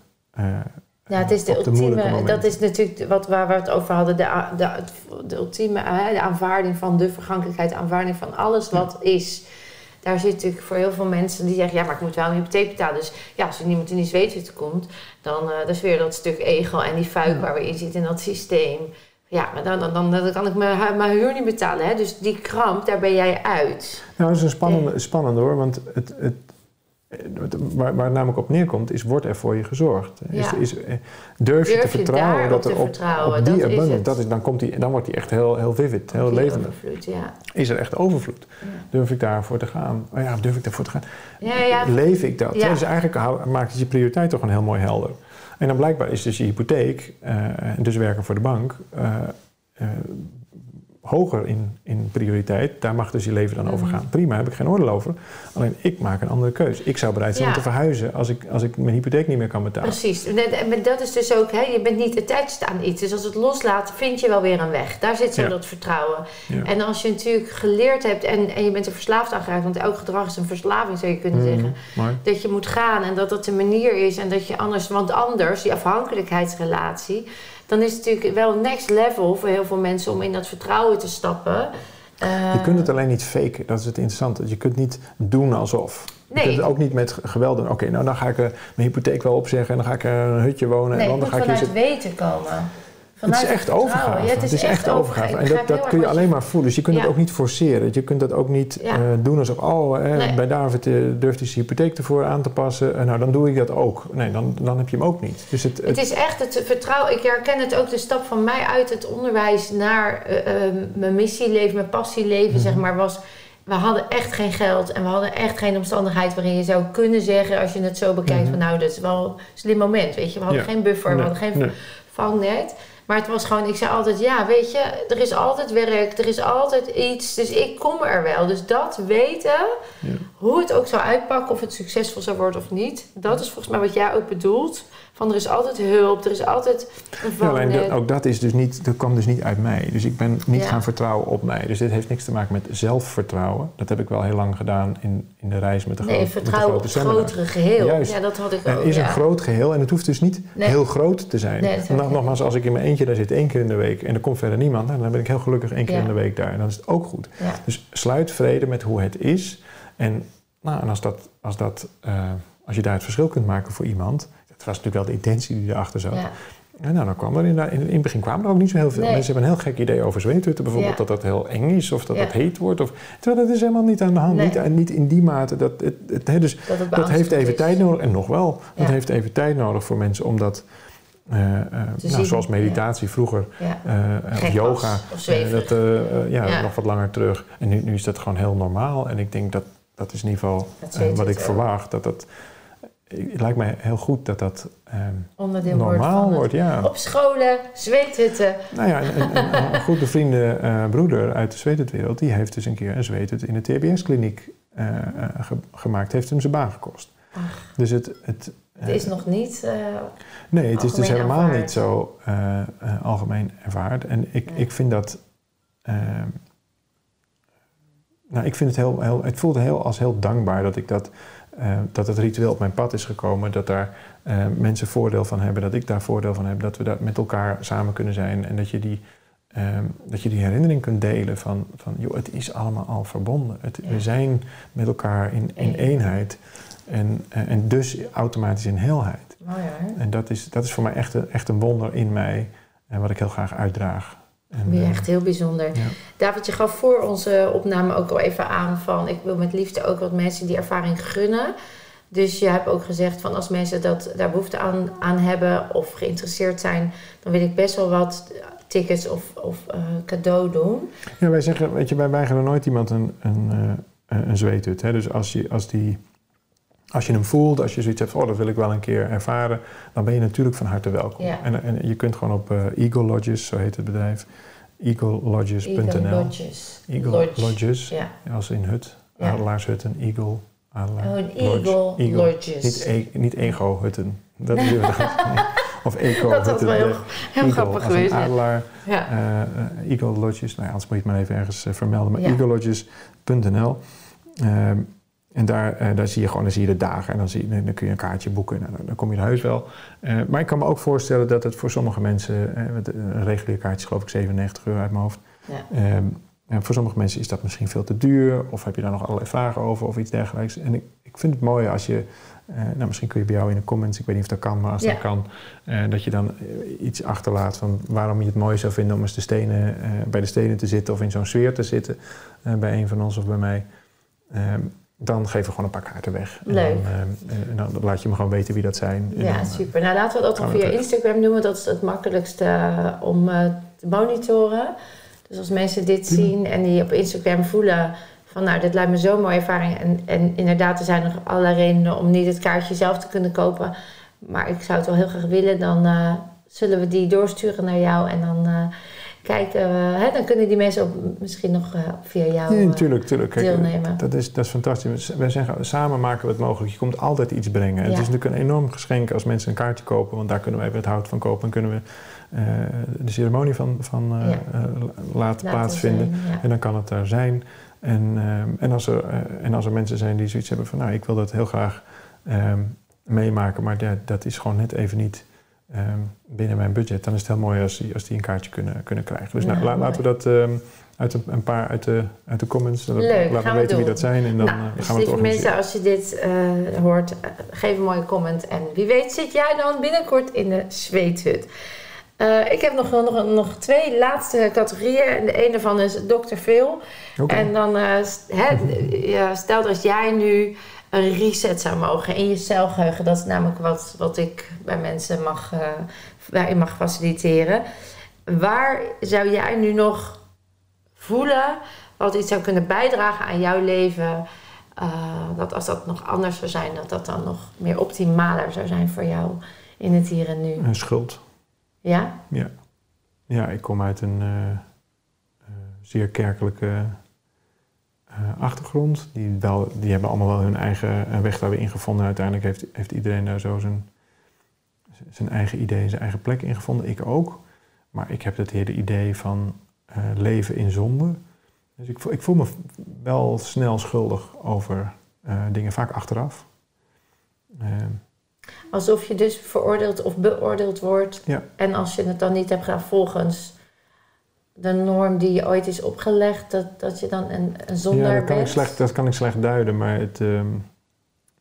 Ja, het is de ultieme, dat is natuurlijk wat, waar we het over hadden, de, de, de ultieme de aanvaarding van de vergankelijkheid, de aanvaarding van alles wat is. Daar zit natuurlijk voor heel veel mensen die zeggen, ja, maar ik moet wel een hypotheek betalen. Dus ja, als er niemand in die zweetzit komt, dan uh, dat is weer dat stuk ego en die fuik Ja. waar we in zitten in dat systeem. Ja, maar dan, dan, dan, dan kan ik mijn, hu- mijn huur niet betalen. Hè? Dus die kramp, daar ben jij uit. Nou, dat is een spannende, spannende hoor, want het, het- waar, waar het namelijk op neerkomt, is wordt er voor je gezorgd. Is, Ja. is, eh, durf je Durf te vertrouwen dat er op, die dat dat is, dan, komt die, dan wordt die echt heel, heel vivid, heel levendig. ja. Is er echt overvloed? Ja. Durf ik daarvoor te gaan? Oh ja, durf ik daarvoor te gaan? Ja, ja, Leef ik dat? Dus eigenlijk maakt het je prioriteit toch een heel mooi helder. En dan blijkbaar is dus je hypotheek, eh, en dus werken voor de bank, eh, eh, hoger in, in prioriteit. Daar mag dus je leven dan over Mhm. gaan. Prima, heb ik geen oordeel over. Alleen ik maak een andere keuze. Ik zou bereid zijn Ja. om te verhuizen als ik, als ik mijn hypotheek niet meer kan betalen. Precies. En dat is dus ook, hè, je bent niet attached aan iets. Dus als het loslaat, vind je wel weer een weg. Daar zit zo Ja. dat vertrouwen. Ja. En als je natuurlijk geleerd hebt en, en je bent er verslaafd aan geraakt, want elk gedrag is een verslaving, zou je kunnen Mhm, zeggen. mooi. Dat je moet gaan en dat dat de manier is en dat je anders, want anders, die afhankelijkheidsrelatie, dan is het natuurlijk wel next level voor heel veel mensen om in dat vertrouwen te stappen. Je kunt het alleen niet faken, dat is het interessante. Je kunt niet doen alsof. Je Nee. kunt het ook niet met geweld doen. Oké, nou dan ga ik eh, mijn hypotheek wel opzeggen en dan ga ik eh, een hutje wonen. Nee, en dan moet ga ik hier vanuit zitten. weten komen. Het is echt overgave. Ja, het is, echt overgave. En dat, kun je alleen maar voelen. Dus je kunt Ja. het ook niet forceren. Je kunt dat ook niet Ja. eh, doen alsof, oh, eh, Nee. bij David eh, durft hij zijn hypotheek ervoor aan te passen. Eh, nou, dan doe ik dat ook. Nee, dan, dan heb je hem ook niet. Dus het, Het het- is echt het vertrouwen. Ik herken het ook de stap van mij uit het onderwijs naar mijn missieleven, mijn passieleven, Mhm. zeg maar, was. We hadden echt geen geld en we hadden echt geen omstandigheid waarin je zou kunnen zeggen, als je het zo bekijkt, Mhm. van nou, dat is wel een slim moment. Weet je, we hadden Ja. geen buffer, we hadden geen nee. vangnet. Maar het was gewoon, ik zei altijd, ja, weet je, er is altijd werk, er is altijd iets. Dus ik kom er wel. Dus dat weten, Ja. hoe het ook zou uitpakken, of het succesvol zou worden of niet. Dat is volgens mij wat jij ook bedoelt. Van er is altijd hulp, er is altijd een Ja, alleen ook dat, is dus niet, dat kwam dus niet uit mij. Dus ik ben niet Ja. gaan vertrouwen op mij. Dus dit heeft niks te maken met zelfvertrouwen. Dat heb ik wel heel lang gedaan in, in de reis met de, nee, grote, met de vertrouwen op grote het grotere geheel. Juist. Ja, dat had ik Er ook. is ja. een groot geheel en het hoeft dus niet Nee. heel groot te zijn. Nee, nogmaals, als ik in mijn eentje daar zit één keer in de week en er komt verder niemand, nou, dan ben ik heel gelukkig één keer Ja. in de week daar. En dan is het ook goed. Dus sluit vrede met hoe het is. En, nou, en als, dat, als, dat, eh, als je daar het verschil kunt maken voor iemand, was natuurlijk wel de intentie die erachter zat. Ja. En nou, dan kwam er in, in, het begin kwamen er ook niet zo heel veel. Nee. Mensen hebben een heel gek idee over zweethutten bijvoorbeeld. Ja. Dat dat heel eng is of dat Ja. het heet wordt. Of, terwijl dat is helemaal niet aan de hand. Nee. Niet, niet in die mate. Dat, het, het, dus Dat, het dat heeft even is. tijd nodig. En nog wel. Dat heeft even tijd nodig voor mensen om dat... eh, eh, nou, zien. zoals meditatie vroeger. Eh, of yoga. was, of eh, dat, eh, eh, ja, nog wat langer terug. En nu, nu is dat gewoon heel normaal. En ik denk dat dat is in ieder geval Dat eh, wat ik verwacht. Dat dat, het lijkt mij heel goed dat dat ehm, Onderdeel normaal wordt. wordt. Ja. Op scholen, zweethutten. Nou ja, een, een, een, een goed bevriende eh, broeder uit de zweethutwereld... die heeft dus een keer een zweethut in de TBS-kliniek eh, eh, ge- gemaakt. Heeft hem zijn baan gekost. Ach. Dus het... het Het is nog niet... Nee, het is dus helemaal ervaard. niet zo algemeen ervaard. En ik, Nee. ik vind dat. ehm, nou, ik vind het heel, heel. Het voelde heel als heel dankbaar dat ik dat. Eh, dat het ritueel op mijn pad is gekomen. Dat daar eh, mensen voordeel van hebben. Dat ik daar voordeel van heb. Dat we daar met elkaar samen kunnen zijn. En dat je die. ehm, dat je die herinnering kunt delen van, van joh, het is allemaal al verbonden. Het, We zijn met elkaar in, in eenheid en, eh, en dus automatisch in heelheid. Mooi hoor. En dat is, dat is voor mij echt een, echt een wonder in mij en wat ik heel graag uitdraag. En, eh, echt heel bijzonder. ja. David, je gaf voor onze opname ook al even aan van... ik wil met liefde ook wat mensen die ervaring gunnen. Dus je hebt ook gezegd van als mensen dat, daar behoefte aan, aan hebben of geïnteresseerd zijn... dan wil ik best wel wat tickets of, of eh, cadeau doen. Ja, wij zeggen, weet je, wij weigeren nooit iemand een, een, eh, een zweethut. Hè? Dus als je, als, die, als je hem voelt, als je zoiets hebt oh, dat wil ik wel een keer ervaren, dan ben je natuurlijk van harte welkom. Ja. En, en je kunt gewoon op eh, Eagle Lodges, zo heet het bedrijf, eaglelodges.nl. Eagle Lodges. Eagle Lodge. Lodges, Ja. als in hut, Ja. adelaarshutten, eagle, adelaar, Oh, een lodge. Eagle, Lodges. Niet, e niet ego-hutten. Dat is Of eco Dat had wel heel, eagle, grappig geweest. adelaar. Ja. Eagle Lodges, nou ja, anders moet je het maar even ergens eh, vermelden, maar Ja. eaglelodges.nl. en daar, eh, daar zie je gewoon dan zie je de dagen en dan, zie je, dan kun je een kaartje boeken. Nou, dan, dan kom je naar huis wel. Eh, maar ik kan me ook voorstellen dat het voor sommige mensen, eh, een regulier kaartje is geloof ik 97 euro uit mijn hoofd. Ja. Ehm, en voor sommige mensen is dat misschien veel te duur, of heb je daar nog allerlei vragen over of iets dergelijks. En ik, ik vind het mooi als je, nou misschien kun je bij jou in de comments, ik weet niet of dat kan, maar als Ja. dat kan, dat je dan iets achterlaat van waarom je het mooi zou vinden om eens de stenen, bij de stenen te zitten of in zo'n sfeer te zitten, bij een van ons of bij mij. Ehm, dan geven we gewoon een paar kaarten weg. En Leuk. Dan, ehm, en dan laat je me gewoon weten wie dat zijn. En Ja, dan, eh, super. Nou, laten we dat we via. Instagram doen, want dat is het makkelijkste eh, om eh, te monitoren. Dus als mensen dit zien en die op Instagram voelen van nou, dit lijkt me zo'n mooie ervaring. En, en inderdaad, er zijn nog allerlei redenen om niet het kaartje zelf te kunnen kopen. Maar ik zou het wel heel graag willen. Dan eh, zullen we die doorsturen naar jou en dan eh, kijken we. Hè, dan kunnen die mensen ook misschien nog eh, via jou Ja, eh, natuurlijk, natuurlijk. Kijk, deelnemen. Dat is, dat is fantastisch. Wij zeggen, samen maken we het mogelijk. Je komt altijd iets brengen. Het is natuurlijk een enorm geschenk als mensen een kaartje kopen, want daar kunnen wij weer het hout van kopen en kunnen we eh, de ceremonie van, van eh, Ja. eh, laten plaatsvinden. zijn. En dan kan het daar zijn. En, en, als er, eh, en als er mensen zijn die zoiets hebben van, nou, ik wil dat heel graag ehm, meemaken, maar ja, dat is gewoon net even niet ehm, binnen mijn budget, dan is het heel mooi als die, als die een kaartje kunnen, kunnen krijgen. Dus nou, la- laten we dat ehm, uit een, een paar uit de, uit de comments, dan Leuk, laten we we weten wie dat zijn en dan nou, eh, dus gaan we het lieve mensen, organiseren. als je dit eh, hoort, eh, geef een mooie comment. En wie weet zit jij dan binnenkort in de zweethut. Eh, ik heb nog, nog, nog twee laatste categorieën. En de ene daarvan is Dr. Phil. Oké. En dan, eh, st- hè, ja, stel dat jij nu een reset zou mogen in je celgeheugen. Dat is namelijk wat, wat ik bij mensen mag, eh, waarin mag faciliteren. Waar zou jij nu nog voelen wat iets zou kunnen bijdragen aan jouw leven? eh, dat als dat nog anders zou zijn, dat dat dan nog meer optimaler zou zijn voor jou in het hier en nu. Een schuld. Ja? Ja. ja, ik kom uit een eh, zeer kerkelijke achtergrond. Die, wel, die hebben allemaal wel hun eigen eh, weg daar weer ingevonden. Uiteindelijk heeft, heeft iedereen daar zo zijn, zijn eigen idee, zijn eigen plek in gevonden. Ik ook. Maar ik heb het hele idee van eh, leven in zonde. Dus ik, voel- ik voel me wel snel schuldig over eh, dingen, vaak achteraf. Ehm, Alsof je dus veroordeeld of beoordeeld wordt. Ja. En als je het dan niet hebt gedaan volgens de norm die je ooit is opgelegd, dat, dat je dan een, een zondaar ja, dat kan, ik slecht, dat kan ik slecht duiden, maar het, ehm,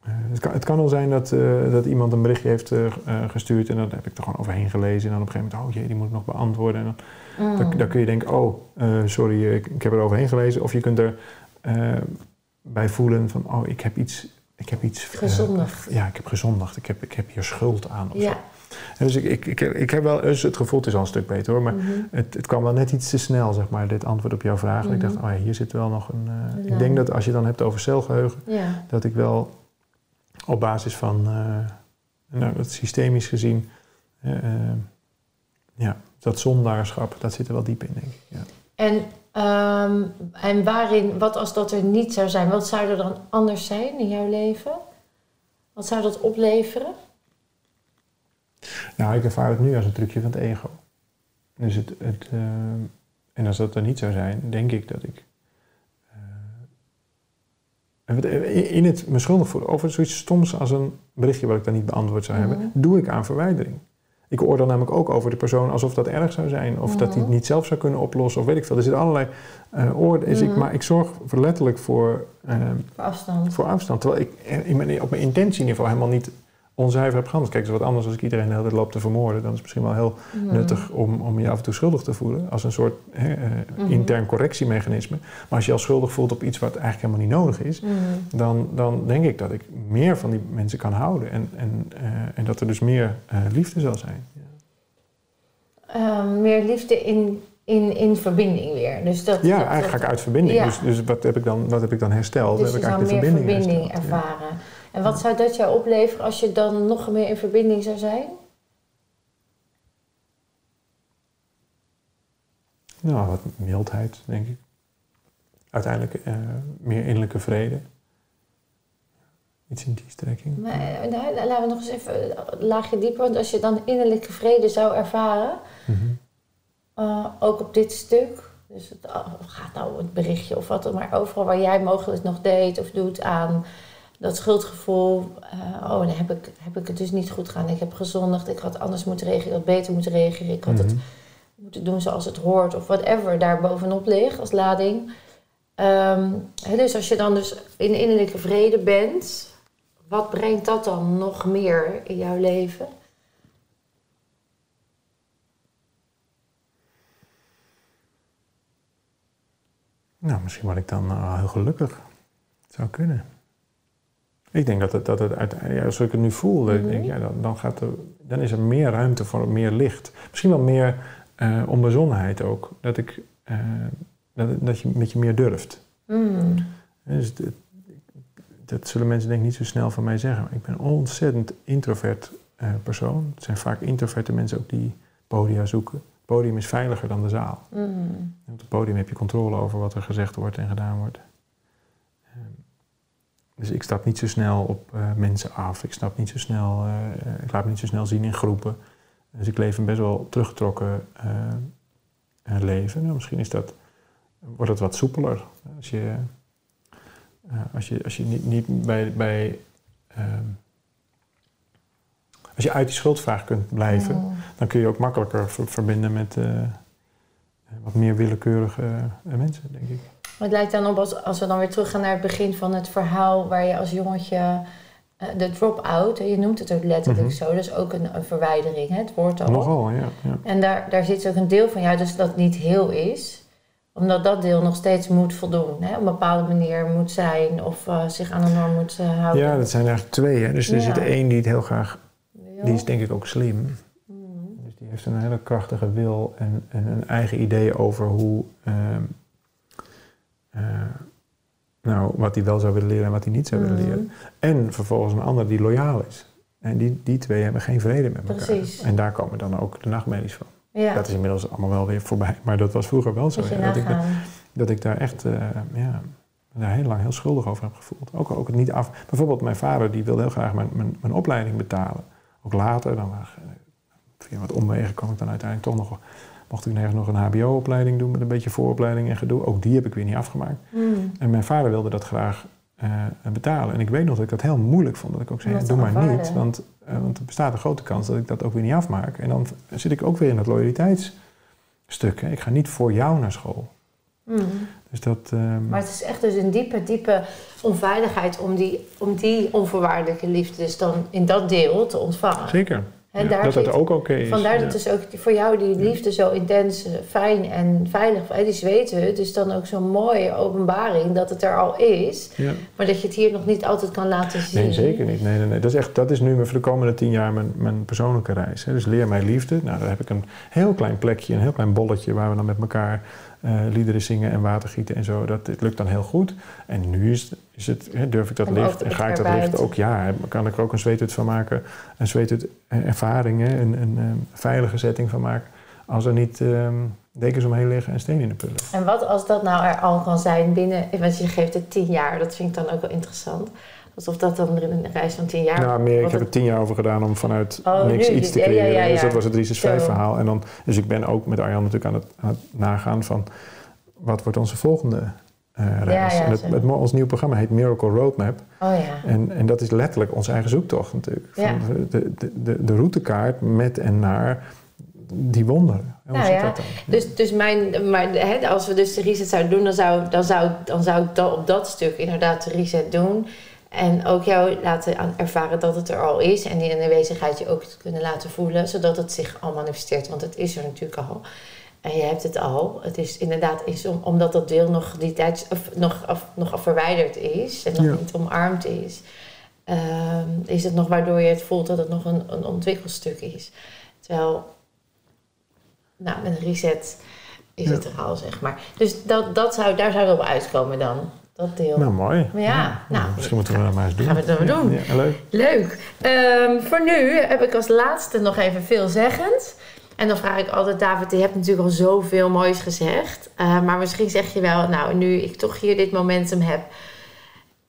eh, het, kan, het kan wel zijn dat, eh, dat iemand een berichtje heeft eh, gestuurd en dan heb ik er gewoon overheen gelezen. En dan op een gegeven moment, oh jee, die moet ik nog beantwoorden. En dan, Mm. dan, dan kun je denken, oh, sorry, ik, ik heb er overheen gelezen. Of je kunt er bij voelen van, oh, ik heb iets... Ik heb iets Gezondigd. ja, ik heb gezondigd. Ik heb, ik heb hier schuld aan. Of zo. En dus ik, ik, ik, ik heb wel dus het gevoel, het is al een stuk beter hoor, maar Mhm. het, het kwam wel net iets te snel, zeg maar, dit antwoord op jouw vraag. En Ik Mhm. dacht, oh ja, hier zit wel nog een... eh, Ja. Ik denk dat als je dan hebt over celgeheugen, ja. dat ik wel op basis van, eh, nou, dat systemisch gezien, eh, ja, dat zondaarschap, dat zit er wel diep in, denk ik. Ja. En, ehm, en waarin, wat als dat er niet zou zijn? Wat zou er dan anders zijn in jouw leven? Wat zou dat opleveren? Nou, ik ervaar het nu als een trucje van het ego. Dus het, het, eh, en als dat er niet zou zijn, denk ik dat ik eh, het- in het me schuldig voelen over zoiets stoms als een berichtje wat ik dan niet beantwoord zou hebben, Mhm. doe ik aan verwijdering. Ik oordeel namelijk ook over de persoon alsof dat erg zou zijn. Of dat hij het niet zelf zou kunnen oplossen. Of weet ik veel. Er zitten allerlei uh, oordelen. Ik, maar ik zorg letterlijk voor, uh, voor afstand. Voor afstand. Terwijl ik in mijn, op mijn intentieniveau helemaal niet onzuiver heb gehandeld. Kijk, het is wat anders als ik iedereen de hele tijd loop te vermoorden. Dan is het misschien wel heel mhm. nuttig om, om je af en toe schuldig te voelen. Als een soort hè, uh, mm intern correctiemechanisme. Maar als je al schuldig voelt op iets wat eigenlijk helemaal niet nodig is... Mhm. dan, dan denk ik dat ik meer van die mensen kan houden. En, en, uh, en dat er dus meer uh, liefde zal zijn. Ehm, meer liefde in, in, in verbinding weer. Dus dat, ja, dat, eigenlijk ga ik uit verbinding. Dus, dus wat, heb ik dan, wat heb ik dan hersteld? Dus heb je ik zou meer verbinding, verbinding ervaren. Ja. En wat zou dat jou opleveren als je dan nog meer in verbinding zou zijn? Nou, wat mildheid, denk ik. Uiteindelijk uh, meer innerlijke vrede. Iets in die strekking. Maar, nou, laten we nog eens even een laagje dieper. Want als je dan innerlijke vrede zou ervaren, mm -hmm. uh, ook op dit stuk, dus het oh, gaat nou het berichtje of wat, maar overal waar jij mogelijk nog deed of doet aan dat schuldgevoel, uh, oh, dan heb ik, heb ik het dus niet goed gedaan. Ik heb gezondigd, ik had anders moeten reageren, ik had beter moeten reageren, ik had mm -hmm. het moeten doen zoals het hoort of whatever daar bovenop ligt als lading. Um, dus als je dan dus in innerlijke vrede bent, wat brengt dat dan nog meer in jouw leven? Nou, misschien word ik dan uh, heel gelukkig. zou kunnen. Ik denk dat het, dat het uiteindelijk, ja, als ik het nu voel, mm -hmm. denk ik, ja, dan, dan, gaat er, dan is er meer ruimte voor meer licht. Misschien wel meer uh, onbezonnenheid ook. Dat, ik, uh, dat, dat je met je meer durft. Mm. Dus het, dat zullen mensen denk ik niet zo snel van mij zeggen. Maar ik ben een ontzettend introvert uh, persoon. Het zijn vaak introverte mensen ook die podia zoeken. Het podium is veiliger dan de zaal. Mm. Op het podium heb je controle over wat er gezegd wordt en gedaan wordt. Uh, dus ik stap niet zo snel op uh, mensen af. Ik, stap niet zo snel, ik laat me niet zo snel zien in groepen. Dus ik leef een best wel teruggetrokken leven. Nou, misschien is dat, wordt het wat soepeler. Als je uh, als, je, als je niet, niet bij. bij uh, als je uit die schuldvraag kunt blijven, oh. dan kun je ook makkelijker ver, verbinden met uh, wat meer willekeurige mensen, denk ik. Maar het lijkt dan op als, als we dan weer teruggaan naar het begin van het verhaal waar je als jongetje de drop-out, je noemt het ook letterlijk mm -hmm. zo, dus ook een, een verwijdering, hè, het woord al. Nogal, ja. ja. En daar, daar zit ook een deel van jou, dus dat niet heel is omdat dat deel nog steeds moet voldoen. Hè? Op een bepaalde manier moet zijn of uh, zich aan een norm moet uh, houden. Ja, dat zijn eigenlijk twee. Hè? Dus er ja. zit één die het heel graag... Die is denk ik ook slim. Mm. Dus die heeft een hele krachtige wil en, en een eigen idee over hoe... Uh, nou, wat hij wel zou willen leren en wat hij niet zou mm. willen leren. En vervolgens een ander die loyaal is. En die, die twee hebben geen vrede met elkaar. Precies. En daar komen dan ook de nachtmerries van. Ja. Dat is inmiddels allemaal wel weer voorbij. Maar dat was vroeger wel zo. Ja, dat, ik, dat ik daar echt uh, ja, daar heel lang heel schuldig over heb gevoeld. Ook, ook het niet af. Bijvoorbeeld mijn vader die wilde heel graag mijn, mijn, mijn opleiding betalen. Ook later, dan, via wat omwegen kwam ik dan uiteindelijk toch nog... Mocht ik nergens nog een hbo-opleiding doen met een beetje vooropleiding en gedoe. Ook die heb ik weer niet afgemaakt. Mm. En mijn vader wilde dat graag uh, betalen. En ik weet nog dat ik dat heel moeilijk vond. Dat ik ook zei, doe maar niet. Want, uh, want er bestaat een grote kans dat ik dat ook weer niet afmaak. En dan zit ik ook weer in dat loyaliteitsstuk. Hè. Ik ga niet voor jou naar school. Mm. Dus dat, um... Maar het is echt dus een diepe, diepe onveiligheid om die, om die onvoorwaardelijke liefde dus dan in dat deel te ontvangen. Zeker. En ja, dat dat ook oké okay is. Vandaar dat dus ook voor jou die liefde zo intens, fijn en veilig, die zweten het. Dus dan ook zo'n mooie openbaring dat het er al is. Maar dat je het hier nog niet altijd kan laten zien. Nee, zeker niet. Nee, nee, nee. Dat, is echt, dat is nu voor de komende tien jaar mijn, mijn persoonlijke reis. Hè. Dus leer mij liefde. Nou, daar heb ik een heel klein plekje, een heel klein bolletje waar we dan met elkaar liederen zingen en water gieten en zo. Dat het lukt dan heel goed. En nu is, is het, hè, durf ik dat licht en ga ik dat licht ook, ja, kan ik er ook een zweethut van maken. Een zweethut ervaringen, een, een, een, veilige setting van maken. Als er niet um, dekens omheen liggen en stenen in de pullen. En wat als dat nou er al kan zijn binnen, want je geeft het tien jaar, dat vind ik dan ook wel interessant. Alsof dat dan een reis van tien jaar... Nou, meer. Ik heb er tien jaar over gedaan om vanuit oh, niks nu, iets te creëren. Ja, ja, ja, dus dat was het 365 verhaal. En dan, dus ik ben ook met Arjan natuurlijk aan het, aan het nagaan van... wat wordt onze volgende eh, reis. En het, ons nieuwe programma heet Miracle Roadmap. Oh ja. En, en dat is letterlijk onze eigen zoektocht natuurlijk. Van de, de, de, de routekaart met en naar die wonderen. Nou zit ja, dat dan? Dus, dus mijn, maar hè, als we dus de reset zouden doen, dan zou, dan zou, dan zou ik dan op dat stuk inderdaad de reset doen. En ook jou laten ervaren dat het er al is. En in de aanwezigheid je ook te kunnen laten voelen, zodat het zich al manifesteert. Want het is er natuurlijk al. En je hebt het al. Het is inderdaad, is om, omdat dat deel nog die tijd of, nog, af, nog verwijderd is en nog Ja. niet omarmd is, ehm, is het nog waardoor je het voelt dat het nog een, een ontwikkelstuk is. Terwijl, nou, met een reset is Ja. het er al, zeg maar. Dus dat, dat zou, daar zou ik op uitkomen dan. Dat deel. Nou, mooi. Maar ja, nou, misschien moeten we dat maar eens doen. gaan we het dan maar doen. Ja, leuk. Leuk. Ehm, voor nu heb ik als laatste nog even veelzeggend. En dan vraag ik altijd, David, je hebt natuurlijk al zoveel moois gezegd. Eh, maar misschien zeg je wel, nou, nu ik toch hier dit momentum heb.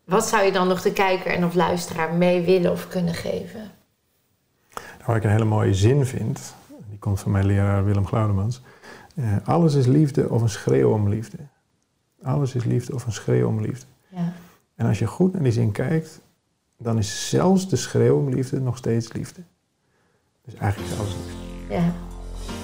Wat zou je dan nog de kijker en of luisteraar mee willen of kunnen geven? Nou, wat ik een hele mooie zin vind, die komt van mijn leraar Willem Glaudemans. Eh, alles is liefde of een schreeuw om liefde. Alles is liefde of een schreeuw om liefde. Ja. En als je goed naar die zin kijkt, dan is zelfs de schreeuw om liefde nog steeds liefde. Dus eigenlijk is alles liefde. Ja,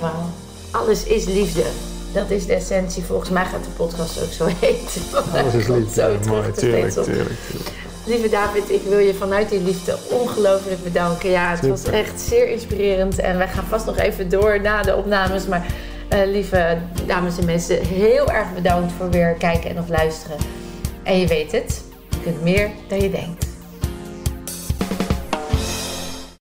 wauw. Alles is liefde. Dat is de essentie. Volgens mij gaat de podcast ook zo heten. Alles is liefde. Zo Ja, mooi, tuurlijk, tuurlijk, tuurlijk. Lieve David, ik wil je vanuit die liefde ongelooflijk bedanken. Ja, het was echt zeer inspirerend. En wij gaan vast nog even door na de opnames. Maar eh, lieve dames en mensen, heel erg bedankt voor weer kijken en of luisteren. En je weet het, je kunt meer dan je denkt.